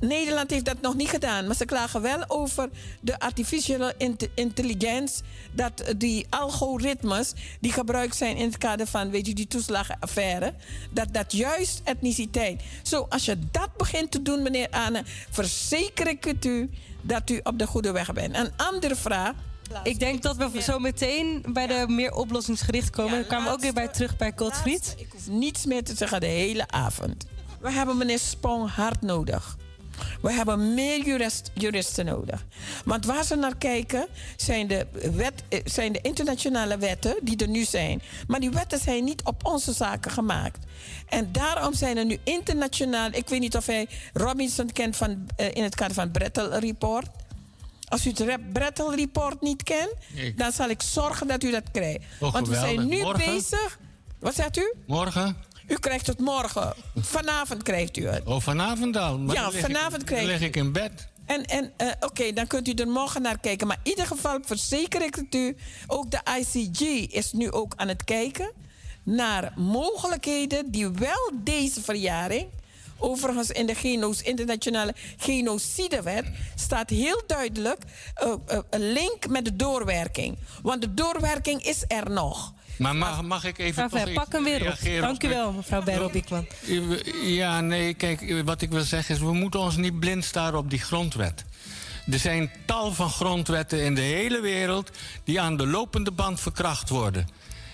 Nederland heeft dat nog niet gedaan, maar ze klagen wel over de artificiële int- intelligentie. Dat die algoritmes die gebruikt zijn in het kader van weet je, die toeslagenaffaire, dat dat juist etniciteit. Zo, als je dat begint te doen, meneer Anne, verzeker ik het u dat u op de goede weg bent. Een andere vraag. Ik denk dat we zo meteen bij de meer oplossingsgericht komen. Dan kwamen we ook weer bij terug bij Godfried. Ik hoef niets meer te zeggen de hele avond. We hebben meneer Spong hard nodig. We hebben meer jurist, juristen nodig. Want waar ze naar kijken zijn de, wet, eh, zijn de internationale wetten die er nu zijn. Maar die wetten zijn niet op onze zaken gemaakt. En daarom zijn er nu internationaal. Ik weet niet of hij Robinson kent van, eh, in het kader van Brettel Report. Als u het Brettel Report niet kent, Ik- dan zal ik zorgen dat u dat krijgt. Oh, Want we zijn nu Morgen? bezig. Wat zegt u? Morgen? U krijgt het morgen. Vanavond krijgt u het. Oh, vanavond al? Maar Ja, vanavond ik, krijg dan lig ik in bed. En, en eh, oké, dan kunt u er morgen naar kijken. Maar in ieder geval verzeker ik het u. Ook de ICG is nu ook aan het kijken naar mogelijkheden die wel deze verjaring. Overigens in de geno's, internationale genocidewet staat heel duidelijk eh, eh, een link met de doorwerking. Want de doorwerking is er nog. Maar mag, mag ik even toch pak hem weer op. reageren Dank u wel, mevrouw Beryl Biekman. Ja, nee, kijk, wat ik wil zeggen is... we moeten ons niet blind staren op die grondwet. Er zijn tal van grondwetten in de hele wereld... die aan de lopende band verkracht worden.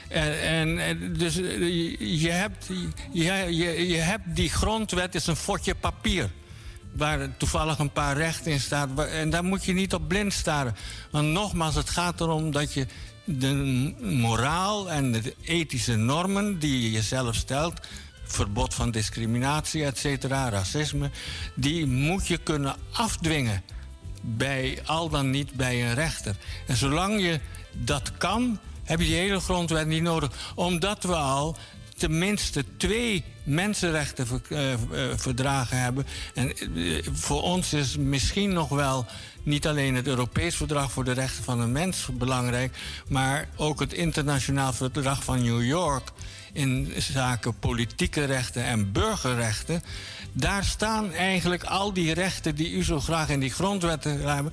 En, en, dus eh, je, hebt, je, je, je hebt die grondwet is een fotje papier waar toevallig een paar rechten in staat. En daar moet je niet op blind staren. Want nogmaals, het gaat erom dat je de moraal en de ethische normen die je jezelf stelt... verbod van discriminatie, et cetera, racisme... die moet je kunnen afdwingen bij al dan niet bij een rechter. En zolang je dat kan, heb je die hele grondwet niet nodig. Omdat we al tenminste twee mensenrechtenverdragen hebben. En eh, voor ons is misschien nog wel niet alleen het Europees Verdrag voor de Rechten van de Mens belangrijk, maar ook het Internationaal Verdrag van New York in zaken politieke rechten en burgerrechten. Daar staan eigenlijk al die rechten die u zo graag in die grondwetten hebben.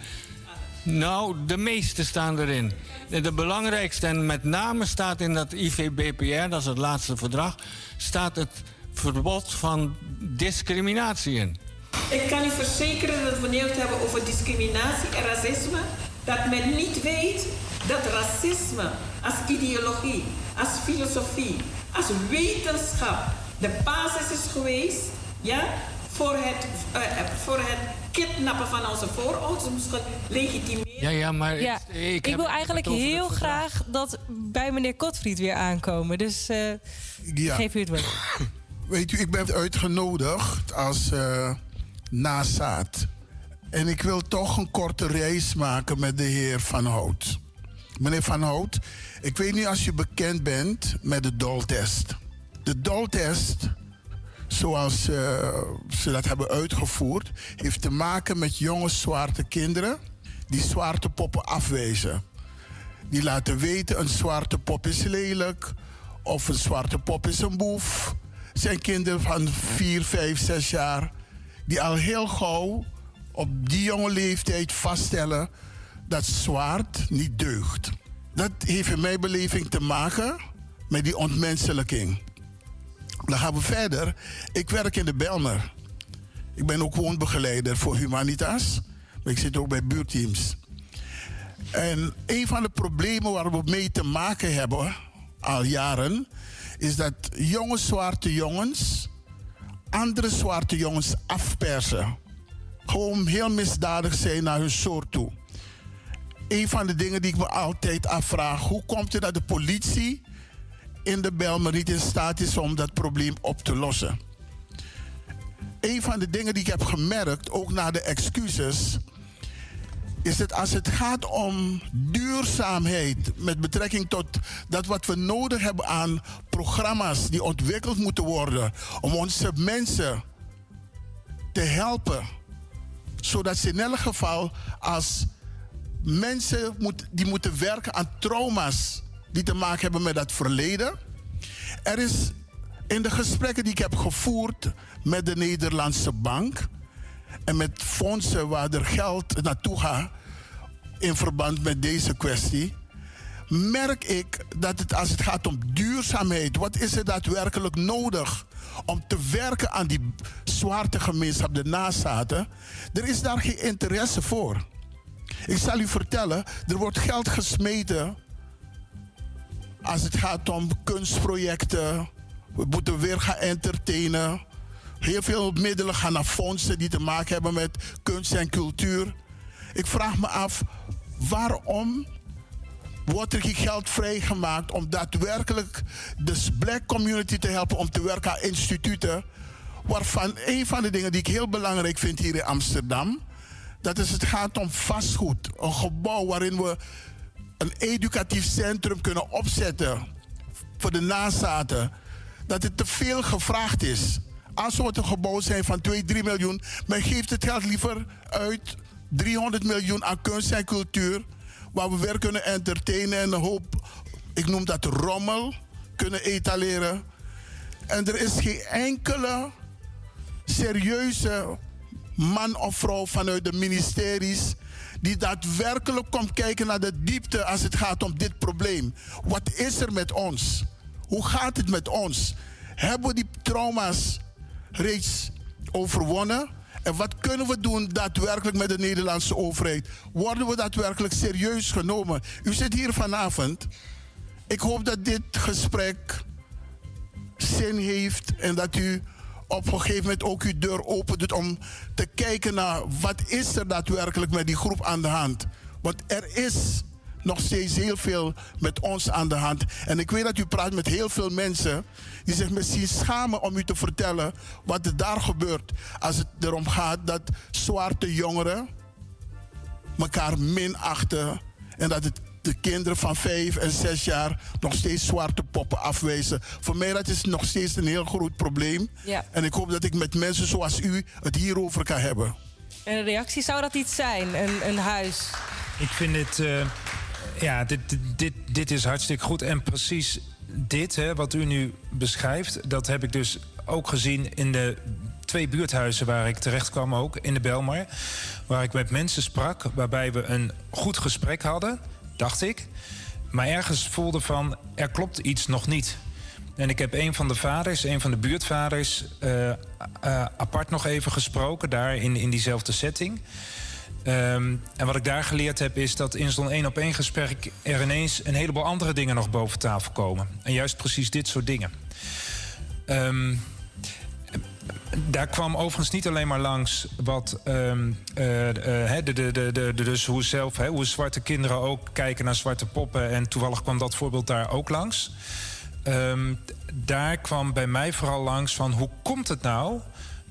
Nou, de meeste staan erin. De belangrijkste en met name staat in dat IVBPR, dat is het laatste verdrag, staat het verbod van discriminatie in. Ik kan u verzekeren dat wanneer we het hebben over discriminatie en racisme, dat men niet weet dat racisme als ideologie, als filosofie, als wetenschap de basis is geweest ja, voor, het, eh, voor het kidnappen van onze voorouders, ze legitimeren. Ja, ja, maar Ja, ik, ik, heb wil eigenlijk heel graag dat bij meneer Kotfried weer aankomen. Dus eh, Ja. geef u het woord. Weet u, ik ben uitgenodigd als eh nazaat. En ik wil toch een korte reis maken met de heer Van Hout. Meneer Van Hout, ik weet niet als je bekend bent met de doltest. De doltest, zoals eh, ze dat hebben uitgevoerd, heeft te maken met jonge zwarte kinderen die zwarte poppen afwijzen. Die laten weten een zwarte pop is lelijk of een zwarte pop is een boef. Zijn kinderen van 4, 5, 6 jaar die al heel gauw op die jonge leeftijd vaststellen dat zwart niet deugt. Dat heeft in mijn beleving te maken met die ontmenselijking. Dan gaan we verder. Ik werk in de Belmer. Ik ben ook woonbegeleider voor Humanitas. Maar ik zit ook bij buurteams. En een van de problemen waar we mee te maken hebben al jaren, is dat jonge zwarte jongens andere zwarte jongens afpersen. Gewoon heel misdadig zijn naar hun soort toe. Een van de dingen die ik me altijd afvraag, hoe komt het dat de politie in de Belmer niet in staat is om dat probleem op te lossen? Een van de dingen die ik heb gemerkt, ook na de excuses, is dat als het gaat om duurzaamheid met betrekking tot dat wat we nodig hebben aan programma's die ontwikkeld moeten worden om onze mensen te helpen, zodat ze in elk geval als mensen die moeten werken aan trauma's die te maken hebben met dat verleden. Er is in de gesprekken die ik heb gevoerd met de Nederlandse Bank, en met fondsen waar er geld naartoe gaat in verband met deze kwestie, merk ik dat het als het gaat om duurzaamheid, wat is er daadwerkelijk nodig om te werken aan die zwarte gemeenschap, de nazaten, er is daar geen interesse voor. Ik zal u vertellen, er wordt geld gesmeten als het gaat om kunstprojecten. We moeten weer gaan entertainen. Heel veel middelen gaan naar fondsen die te maken hebben met kunst en cultuur. Ik vraag me af, waarom wordt er geen geld vrijgemaakt om daadwerkelijk de black community te helpen om te werken aan instituten? Waarvan een van de dingen die ik heel belangrijk vind hier in Amsterdam, dat is het gaat om vastgoed. Een gebouw waarin we een educatief centrum kunnen opzetten voor de nazaten. Dat het te veel gevraagd is. Als we een gebouw zijn van 2, 3 miljoen, men geeft het geld liever uit 300 miljoen aan kunst en cultuur. Waar we weer kunnen entertainen en een hoop, ik noem dat rommel, kunnen etaleren. En er is geen enkele serieuze man of vrouw vanuit de ministeries die daadwerkelijk komt kijken naar de diepte als het gaat om dit probleem. Wat is er met ons? Hoe gaat het met ons? Hebben we die trauma's reeds overwonnen? En wat kunnen we doen daadwerkelijk met de Nederlandse overheid? Worden we daadwerkelijk serieus genomen? U zit hier vanavond. Ik hoop dat dit gesprek zin heeft en dat u op een gegeven moment ook uw deur open doet om te kijken naar wat is er daadwerkelijk met die groep aan de hand. Want er is nog steeds heel veel met ons aan de hand. En ik weet dat u praat met heel veel mensen die zich misschien schamen om u te vertellen wat er daar gebeurt als het erom gaat dat zwarte jongeren elkaar minachten en dat het de kinderen van vijf en zes jaar nog steeds zwarte poppen afwijzen. Voor mij dat is nog steeds een heel groot probleem. Ja. En ik hoop dat ik met mensen zoals u het hierover kan hebben. En een reactie zou dat iets zijn, een, een huis? Ik vind het. eh, ja, dit, dit, dit, is hartstikke goed. En precies dit, hè, wat u nu beschrijft, dat heb ik dus ook gezien in de twee buurthuizen waar ik terecht kwam, ook in de Belmar. Waar ik met mensen sprak, waarbij we een goed gesprek hadden, dacht ik. Maar ergens voelde van, er klopt iets nog niet. En ik heb een van de vaders, een van de buurtvaders, eh, eh, apart nog even gesproken, daar in, in diezelfde setting. Ehm, en wat ik daar geleerd heb, is dat in zo'n één op één gesprek er ineens een heleboel andere dingen nog boven tafel komen. En juist precies dit soort dingen. Ehm, daar kwam overigens niet alleen maar langs wat hè, de, de, de, dus hoe zelf, hè, hoe zwarte kinderen ook kijken naar zwarte poppen. En toevallig kwam dat voorbeeld daar ook langs. Daar kwam bij mij vooral langs van hoe komt het nou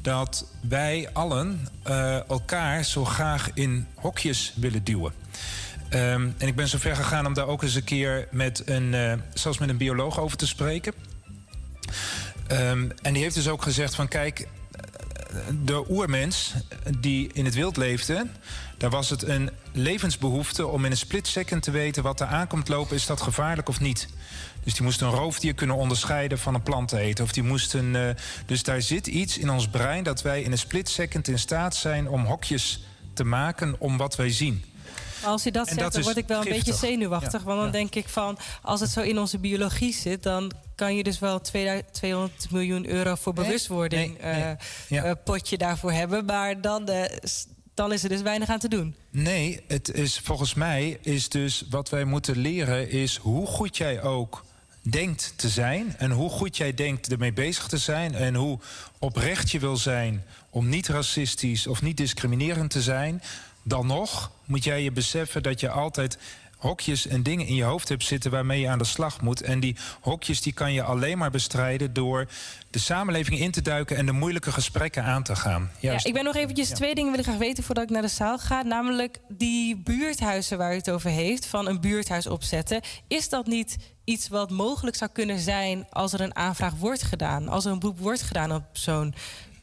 dat wij allen eh, elkaar zo graag in hokjes willen duwen. Ehm, en ik ben zo ver gegaan om daar ook eens een keer met een, eh, zelfs met een bioloog over te spreken. Ehm, en die heeft dus ook gezegd van kijk, de oermens die in het wild leefde, daar was het een levensbehoefte om in een split second te weten wat er aankomt lopen, is dat gevaarlijk of niet. Dus die moest een roofdier kunnen onderscheiden van een plant te eten. Of die moesten, eh, dus daar zit iets in ons brein dat wij in een split second in staat zijn om hokjes te maken om wat wij zien. Maar als je dat En zegt, dat dan word ik wel een giftig. beetje zenuwachtig. Ja, Want dan ja. denk ik van, als het zo in onze biologie zit... dan kan je dus wel 2000 200 miljoen euro voor Nee, bewustwording... nee, nee. eh, Ja. eh, potje daarvoor hebben. Maar dan, dan is er dus weinig aan te doen. Nee, het is volgens mij is dus wat wij moeten leren is hoe goed jij ook denkt te zijn en hoe goed jij denkt ermee bezig te zijn en hoe oprecht je wil zijn om niet racistisch of niet discriminerend te zijn. Dan nog moet jij je beseffen dat je altijd hokjes en dingen in je hoofd hebt zitten waarmee je aan de slag moet. En die hokjes die kan je alleen maar bestrijden door de samenleving in te duiken en de moeilijke gesprekken aan te gaan. Ja, ik ben nog eventjes Ja. twee dingen wil ik graag weten voordat ik naar de zaal ga. Namelijk die buurthuizen waar u het over heeft, van een buurthuis opzetten. Is dat niet iets wat mogelijk zou kunnen zijn als er een aanvraag wordt gedaan? Als er een beroep wordt gedaan op zo'n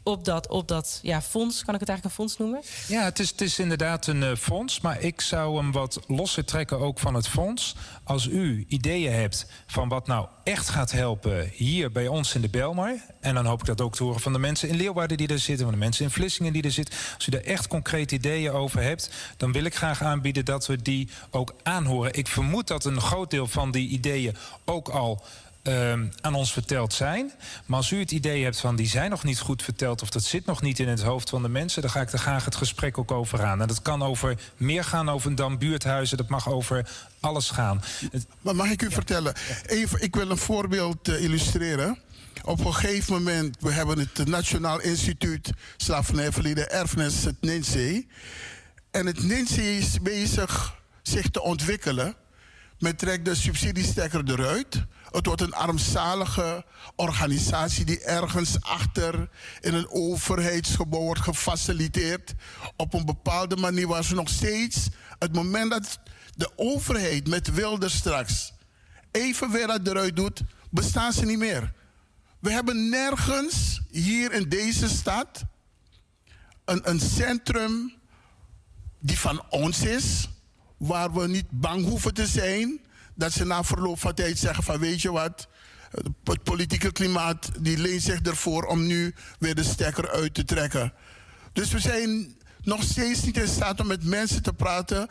op dat, op dat ja, fonds. Kan ik het eigenlijk een fonds noemen? Ja, het is, het is inderdaad een eh, fonds. Maar ik zou hem wat losser trekken ook van het fonds. Als u ideeën hebt van wat nou echt gaat helpen hier bij ons in de Belmar. En dan hoop ik dat ook te horen van de mensen in Leeuwarden die er zitten. Van de mensen in Vlissingen die er zitten. Als u daar echt concrete ideeën over hebt. Dan wil ik graag aanbieden dat we die ook aanhoren. Ik vermoed dat een groot deel van die ideeën ook al ehm, aan ons verteld zijn. Maar als u het idee hebt van die zijn nog niet goed verteld... of dat zit nog niet in het hoofd van de mensen... dan ga ik er graag het gesprek ook over aan. En dat kan over meer gaan over dan buurthuizen. Dat mag over alles gaan. Maar mag ik u vertellen? Even, ik wil een voorbeeld eh, illustreren. Op een gegeven moment, we hebben het Nationaal Instituut Slavernijverleden Erfenis, het NINSE. En het NINSE is bezig zich te ontwikkelen. Men trekt de subsidiestekker eruit. Het wordt een armzalige organisatie die ergens achter in een overheidsgebouw wordt gefaciliteerd. Op een bepaalde manier waar ze nog steeds, het moment dat de overheid met Wilder straks even weer dat eruit doet, bestaan ze niet meer. We hebben nergens hier in deze stad een, een centrum die van ons is, waar we niet bang hoeven te zijn dat ze na verloop van tijd zeggen van weet je wat, het politieke klimaat die leent zich ervoor om nu weer de stekker uit te trekken. Dus we zijn nog steeds niet in staat om met mensen te praten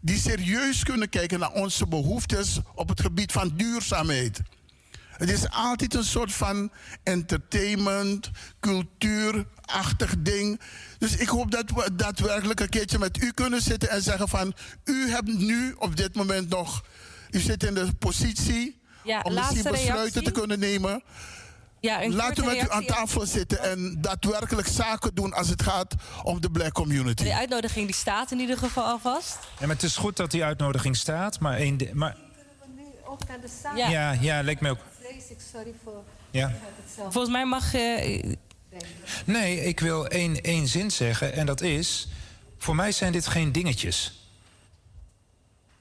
die serieus kunnen kijken naar onze behoeftes op het gebied van duurzaamheid. Het is altijd een soort van entertainment, cultuurachtig ding. Dus ik hoop dat we daadwerkelijk een keertje met u kunnen zitten en zeggen van... u hebt nu op dit moment nog... U zit in de positie Ja, om misschien besluiten reactie. te kunnen nemen. Ja, Laten we met u aan tafel zitten en daadwerkelijk zaken doen als het gaat om de black community. De uitnodiging die staat in ieder geval alvast. Ja, maar het is goed dat die uitnodiging staat. Maar één... di- Maar, Ook naar de zaal. ja. ja, lijkt me ook. Vrees ik, sorry voor. Ja. Volgens mij mag... eh, Nee, ik wil één, één zin zeggen. En dat is... Voor mij zijn dit geen dingetjes.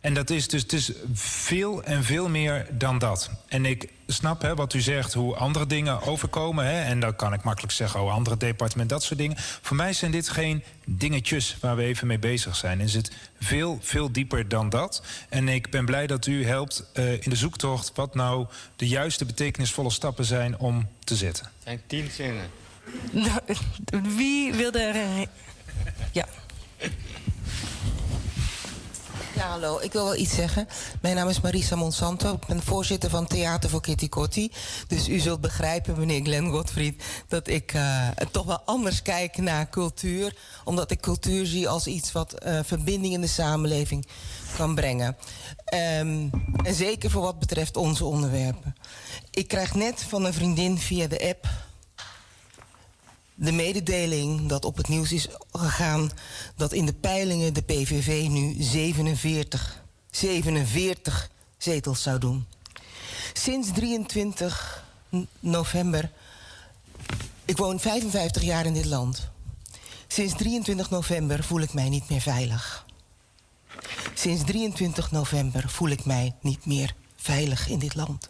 En dat is dus het is veel en veel meer dan dat. En ik snap hè, wat u zegt, hoe andere dingen overkomen. Hè, en dan kan ik makkelijk zeggen, oh, andere departement, dat soort dingen. Voor mij zijn dit geen dingetjes waar we even mee bezig zijn. Het zit veel, veel dieper dan dat. En ik ben blij dat u helpt eh, in de zoektocht... wat nou de juiste betekenisvolle stappen zijn om te zetten. Het zijn tien zinnen. Wie wilde er... Ja. Ja, hallo. Ik wil wel iets zeggen. Mijn naam is Marisa Monsanto. Ik ben voorzitter van Theater voor Kitty Kotti. Dus u zult begrijpen, meneer Glenn Gottfried... dat ik eh, toch wel anders kijk naar cultuur. Omdat ik cultuur zie als iets wat eh, verbinding in de samenleving kan brengen. Ehm, en zeker voor wat betreft onze onderwerpen. Ik krijg net van een vriendin via de app de mededeling dat op het nieuws is gegaan dat in de peilingen de PVV nu 47, 47 zetels zou doen. Sinds 23 n- november, ik woon 55 jaar in dit land. Sinds 23 november voel ik mij niet meer veilig. Sinds 23 november voel ik mij niet meer veilig in dit land.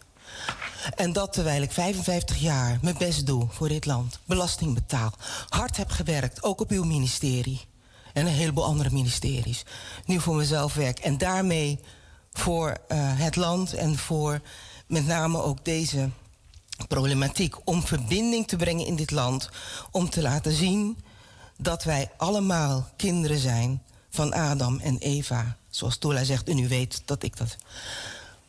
En dat terwijl ik 55 jaar mijn best doe voor dit land. Belasting betaal. Hard heb gewerkt, ook op uw ministerie. En een heleboel andere ministeries. Nu voor mezelf werk. En daarmee voor eh, het land en voor met name ook deze problematiek. Om verbinding te brengen in dit land. Om te laten zien dat wij allemaal kinderen zijn van Adam en Eva. Zoals Tola zegt, en u weet dat ik dat.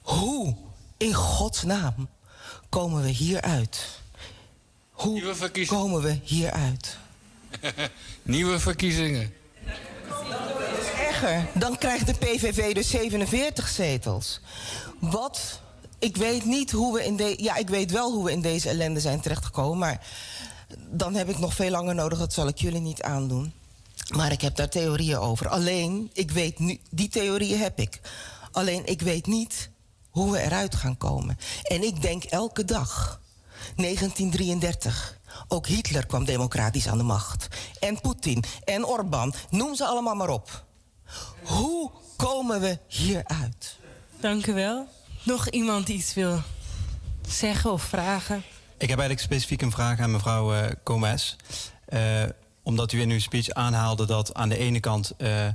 Hoe in Gods naam komen we hieruit? Hoe komen we hieruit? Nieuwe verkiezingen. Erger, dan krijgt de PVV dus 47 zetels. Wat? Ik weet niet hoe we in deze. Ja, ik weet wel hoe we in deze ellende zijn terechtgekomen, maar dan heb ik nog veel langer nodig. Dat zal ik jullie niet aandoen. Maar ik heb daar theorieën over. Alleen, ik weet nu, die theorieën heb ik. Alleen, ik weet niet hoe we eruit gaan komen. En ik denk elke dag. 1933. Ook Hitler kwam democratisch aan de macht. En Poetin en Orbán. Noem ze allemaal maar op. Hoe komen we hieruit? Dank u wel. Nog iemand die iets wil zeggen of vragen? Ik heb eigenlijk specifiek een vraag aan mevrouw eh Gomez. Eh, omdat u in uw speech aanhaalde dat aan de ene kant eh,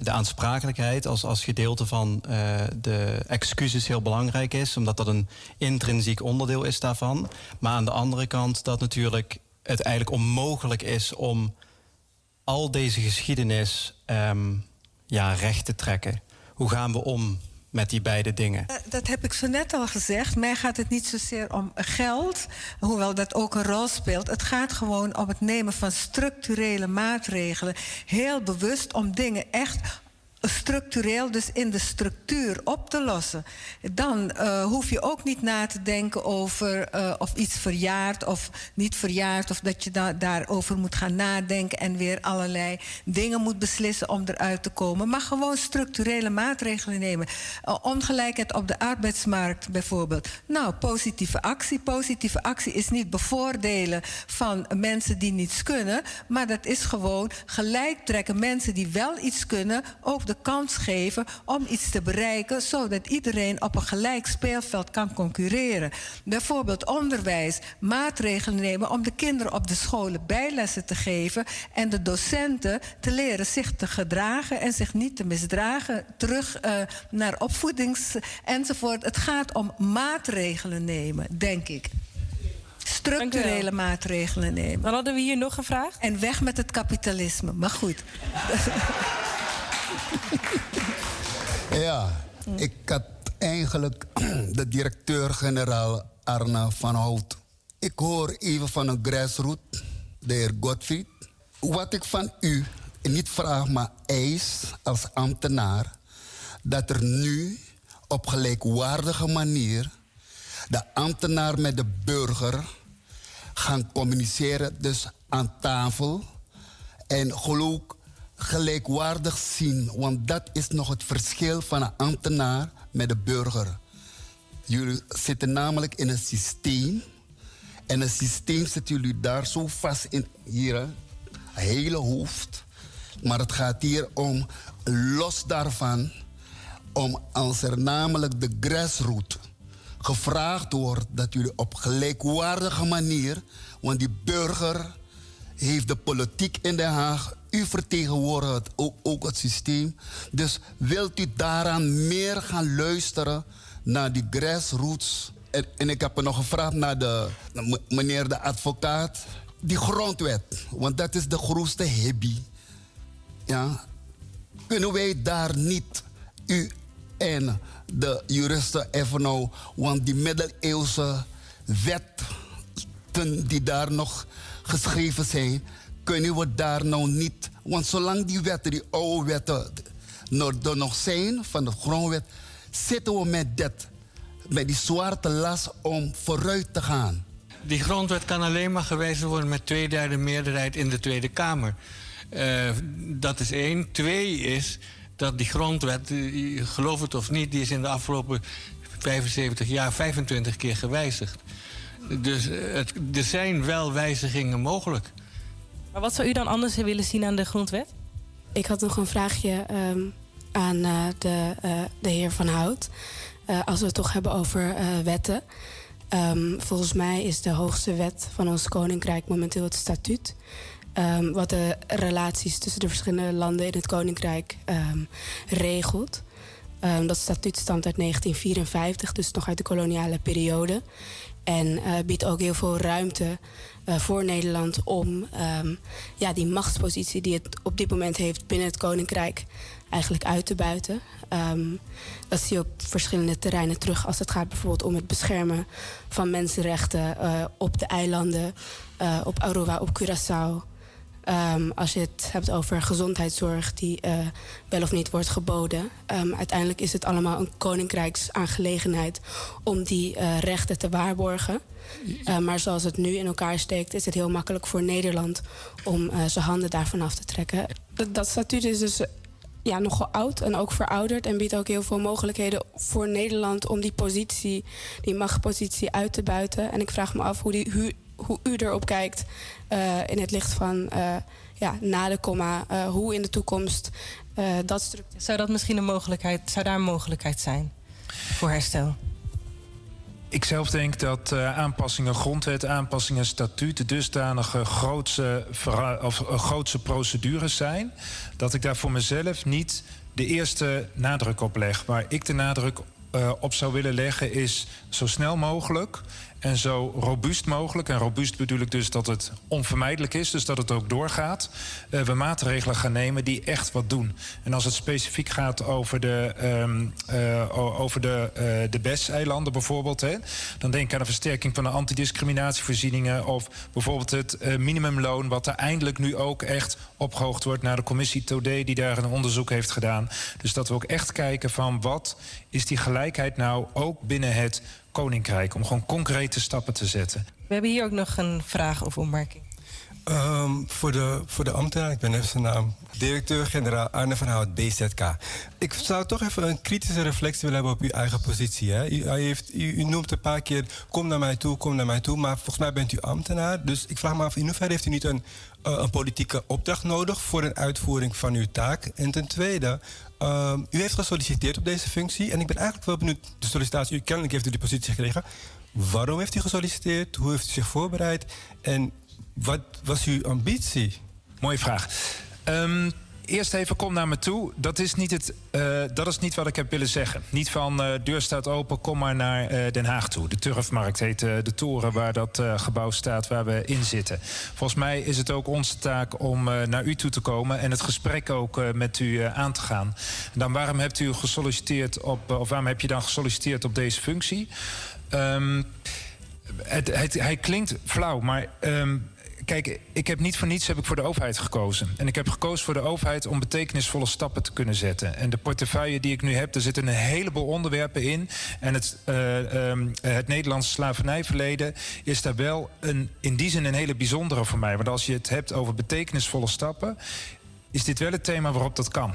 de aansprakelijkheid als, als gedeelte van eh, de excuses heel belangrijk is, omdat dat een intrinsiek onderdeel is daarvan. Maar aan de andere kant dat natuurlijk het eigenlijk onmogelijk is om al deze geschiedenis ehm, ja, recht te trekken. Hoe gaan we om met die beide dingen? Eh, Dat heb ik zo net al gezegd. Mij gaat het niet zozeer om geld, hoewel dat ook een rol speelt. Het gaat gewoon om het nemen van structurele maatregelen. Heel bewust om dingen echt structureel, dus in de structuur op te lossen. Dan eh, hoef je ook niet na te denken over eh, of iets verjaart of niet verjaart, of dat je da daarover moet gaan nadenken en weer allerlei dingen moet beslissen om eruit te komen. Maar gewoon structurele maatregelen nemen. Uh, ongelijkheid op de arbeidsmarkt bijvoorbeeld. Nou, positieve actie. Positieve actie is niet bevoordelen van mensen die niets kunnen, maar dat is gewoon gelijk trekken mensen die wel iets kunnen ook de kans geven om iets te bereiken, zodat iedereen op een gelijk speelveld kan concurreren. Bijvoorbeeld onderwijs, maatregelen nemen om de kinderen op de scholen bijlessen te geven en de docenten te leren zich te gedragen en zich niet te misdragen, terug uh, naar opvoedings enzovoort. Het gaat om maatregelen nemen, denk ik structurele maatregelen nemen. Dan hadden we hier nog een vraag. En weg met het kapitalisme. Maar goed. Ja, ik had eigenlijk de directeur-generaal Arna van Hout. Ik hoor even van een grassroot, de heer Godfried. Wat ik van u niet vraag, maar eis als ambtenaar, dat er nu op gelijkwaardige manier de ambtenaar met de burger gaan communiceren, dus aan tafel. En geloof gelijkwaardig zien, want dat is nog het verschil van een ambtenaar met de burger. Jullie zitten namelijk in een systeem. En een systeem zit jullie daar zo vast in, hier, een hele hoofd. Maar het gaat hier om, los daarvan, om als er namelijk de grassroot gevraagd wordt dat jullie op gelijkwaardige manier, want die burger heeft de politiek in Den Haag, u vertegenwoordigt ook, ook het systeem. Dus wilt u daaraan meer gaan luisteren naar die grassroots? En, en ik heb er nog gevraagd naar de meneer de advocaat. Die grondwet, want dat is de grootste hobby. Ja, kunnen wij daar niet u en de juristen even nou, want die middeleeuwse wetten die daar nog geschreven zijn, kunnen we daar nou niet. Want zolang die wetten, die oude wetten, er nog zijn van de grondwet, zitten we met dat, met die zwarte last om vooruit te gaan. Die grondwet kan alleen maar gewezen worden met tweederde meerderheid in de Tweede Kamer. Uh, dat is één. Twee is dat die grondwet, geloof het of niet, die is in de afgelopen 75 jaar 25 keer gewijzigd. Dus het, er zijn wel wijzigingen mogelijk. Wat zou u dan anders willen zien aan de grondwet? Ik had nog een vraagje um, aan uh, de, uh, de heer Van Hout. Uh, als we het toch hebben over wetten. Um, volgens mij is de hoogste wet van ons koninkrijk momenteel het statuut. Um, wat de relaties tussen de verschillende landen in het koninkrijk regelt. dat statuut stamt uit 1954, dus nog uit de koloniale periode. En biedt ook heel veel ruimte uh, voor Nederland om um, ja, die machtspositie die het op dit moment heeft binnen het Koninkrijk eigenlijk uit te buiten. Um, dat zie je op verschillende terreinen terug als het gaat bijvoorbeeld om het beschermen van mensenrechten uh, op de eilanden, op Aruba, op Curaçao. Um, als je het hebt over gezondheidszorg die uh, wel of niet wordt geboden. Um, uiteindelijk is het allemaal een koninkrijksaangelegenheid om die uh, rechten te waarborgen. Uh, maar zoals het nu in elkaar steekt, is het heel makkelijk voor Nederland om zijn handen daarvan af te trekken. Dat, dat statuut is dus ja, nogal oud en ook verouderd. En biedt ook heel veel mogelijkheden voor Nederland om die positie, die machtpositie uit te buiten. En ik vraag me af hoe, die, hoe, u erop kijkt uh, in het licht van uh, ja, na de komma, uh, hoe in de toekomst dat structuur. Zou dat misschien een mogelijkheid, zou daar een mogelijkheid zijn voor herstel? Ik zelf denk dat uh, aanpassingen grondwet, aanpassingen statuut dusdanige grootse, of, uh, grootse procedures zijn. Dat ik daar voor mezelf niet de eerste nadruk op leg. Waar ik de nadruk uh, op zou willen leggen is zo snel mogelijk en zo robuust mogelijk. En robuust bedoel ik dus dat het onvermijdelijk is, dus dat het ook doorgaat. Uh, we maatregelen gaan nemen die echt wat doen. En als het specifiek gaat over de, um, over de, uh, de BES-eilanden bijvoorbeeld, hè, dan denk ik aan de versterking van de antidiscriminatievoorzieningen of bijvoorbeeld het minimumloon, wat er eindelijk nu ook echt opgehoogd wordt naar de commissie Todé, die daar een onderzoek heeft gedaan. Dus dat we ook echt kijken van wat is die gelijkheid nou ook binnen het koninkrijk om gewoon concrete stappen te zetten. We hebben hier ook nog een vraag of opmerking. Um, voor, de, voor de ambtenaar, ik ben even zijn naam. Directeur-generaal Arne van Hout, BZK. Ik zou toch even een kritische reflectie willen hebben op uw eigen positie. Hè? U, heeft, u, u, noemt een paar keer, kom naar mij toe, kom naar mij toe. Maar volgens mij bent u ambtenaar. Dus ik vraag me af, in hoeverre heeft u niet een, uh, een politieke opdracht nodig... voor een uitvoering van uw taak? En ten tweede, um, u heeft gesolliciteerd op deze functie. En ik ben eigenlijk wel benieuwd, de sollicitatie, u kennelijk heeft u die positie gekregen. Waarom heeft u gesolliciteerd? Hoe heeft u zich voorbereid? En wat was uw ambitie? Mooie vraag. Um, eerst even kom naar me toe. Dat is niet, het, uh, dat is niet wat ik heb willen zeggen. Niet van uh, deur staat open, kom maar naar uh, Den Haag toe. De Turfmarkt heet de toren waar dat gebouw staat waar we in zitten. Volgens mij is het ook onze taak om naar u toe te komen en het gesprek ook met u aan te gaan. Dan waarom hebt u gesolliciteerd op, of waarom heb je dan gesolliciteerd op deze functie? Um, het, het, hij klinkt flauw, maar. Um, kijk, ik heb niet voor niets heb ik voor de overheid gekozen. En ik heb gekozen voor de overheid om betekenisvolle stappen te kunnen zetten. En de portefeuille die ik nu heb, daar zitten een heleboel onderwerpen in. En het, uh, het Nederlandse slavernijverleden is daar wel een, in die zin een hele bijzondere voor mij. Want als je het hebt over betekenisvolle stappen, is dit wel het thema waarop dat kan.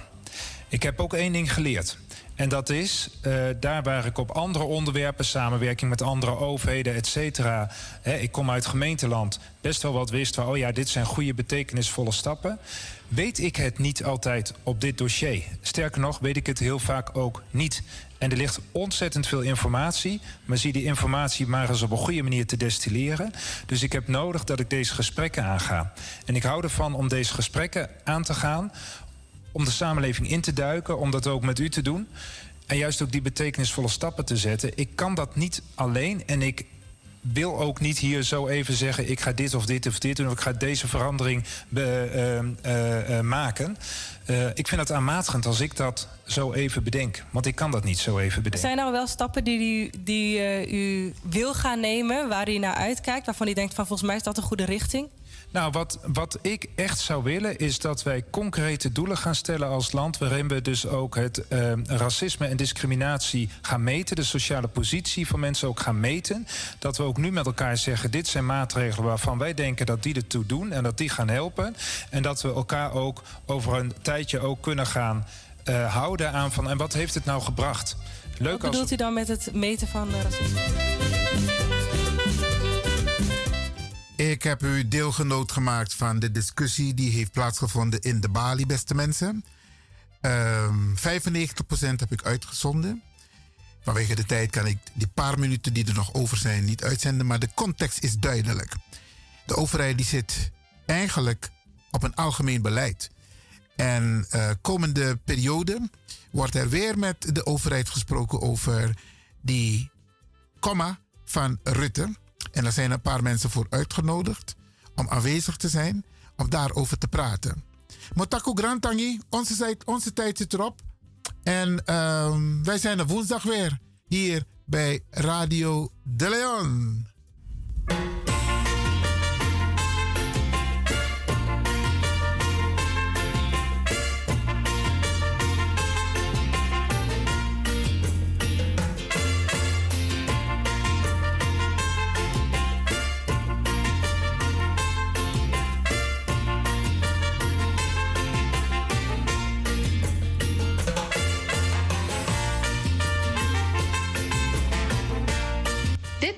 Ik heb ook één ding geleerd. En dat is, uh, daar waar ik op andere onderwerpen, samenwerking met andere overheden, et cetera. ik kom uit gemeenteland, best wel wat wist van, oh ja, dit zijn goede, betekenisvolle stappen. Weet ik het niet altijd op dit dossier. Sterker nog, weet ik het heel vaak ook niet. En er ligt ontzettend veel informatie, maar zie die informatie maar eens op een goede manier te destilleren. Dus ik heb nodig dat ik deze gesprekken aanga. En ik hou ervan om deze gesprekken aan te gaan, om de samenleving in te duiken, om dat ook met u te doen. En juist ook die betekenisvolle stappen te zetten. Ik kan dat niet alleen en ik wil ook niet hier zo even zeggen: ik ga dit of dit of dit doen, of ik ga deze verandering be, uh, uh, uh, maken. ik vind het aanmatigend als ik dat zo even bedenk. Want ik kan dat niet zo even bedenken. Zijn er wel stappen die, die, die u wil gaan nemen, waar u naar uitkijkt, waarvan u denkt: van volgens mij is dat een goede richting? Nou, wat, wat ik echt zou willen is dat wij concrete doelen gaan stellen als land. Waarin we dus ook het uh, racisme en discriminatie gaan meten. De sociale positie van mensen ook gaan meten. Dat we ook nu met elkaar zeggen: dit zijn maatregelen waarvan wij denken dat die ertoe doen en dat die gaan helpen. En dat we elkaar ook over een tijdje ook kunnen gaan uh, houden aan van. En wat heeft het nou gebracht? Leuk wat bedoelt als... u dan met het meten van uh, racisme? Ik heb u deelgenoot gemaakt van de discussie die heeft plaatsgevonden in de Bali, beste mensen. Um, 95% heb ik uitgezonden. Vanwege de tijd kan ik die paar minuten die er nog over zijn niet uitzenden, maar de context is duidelijk. De overheid die zit eigenlijk op een algemeen beleid. En uh, komende periode wordt er weer met de overheid gesproken over die komma van Rutte. En er zijn een paar mensen voor uitgenodigd om aanwezig te zijn, om daarover te praten. Motako Grantangi, onze, tijd, onze tijd zit erop. En uh, wij zijn er woensdag weer hier bij Radio De Leon.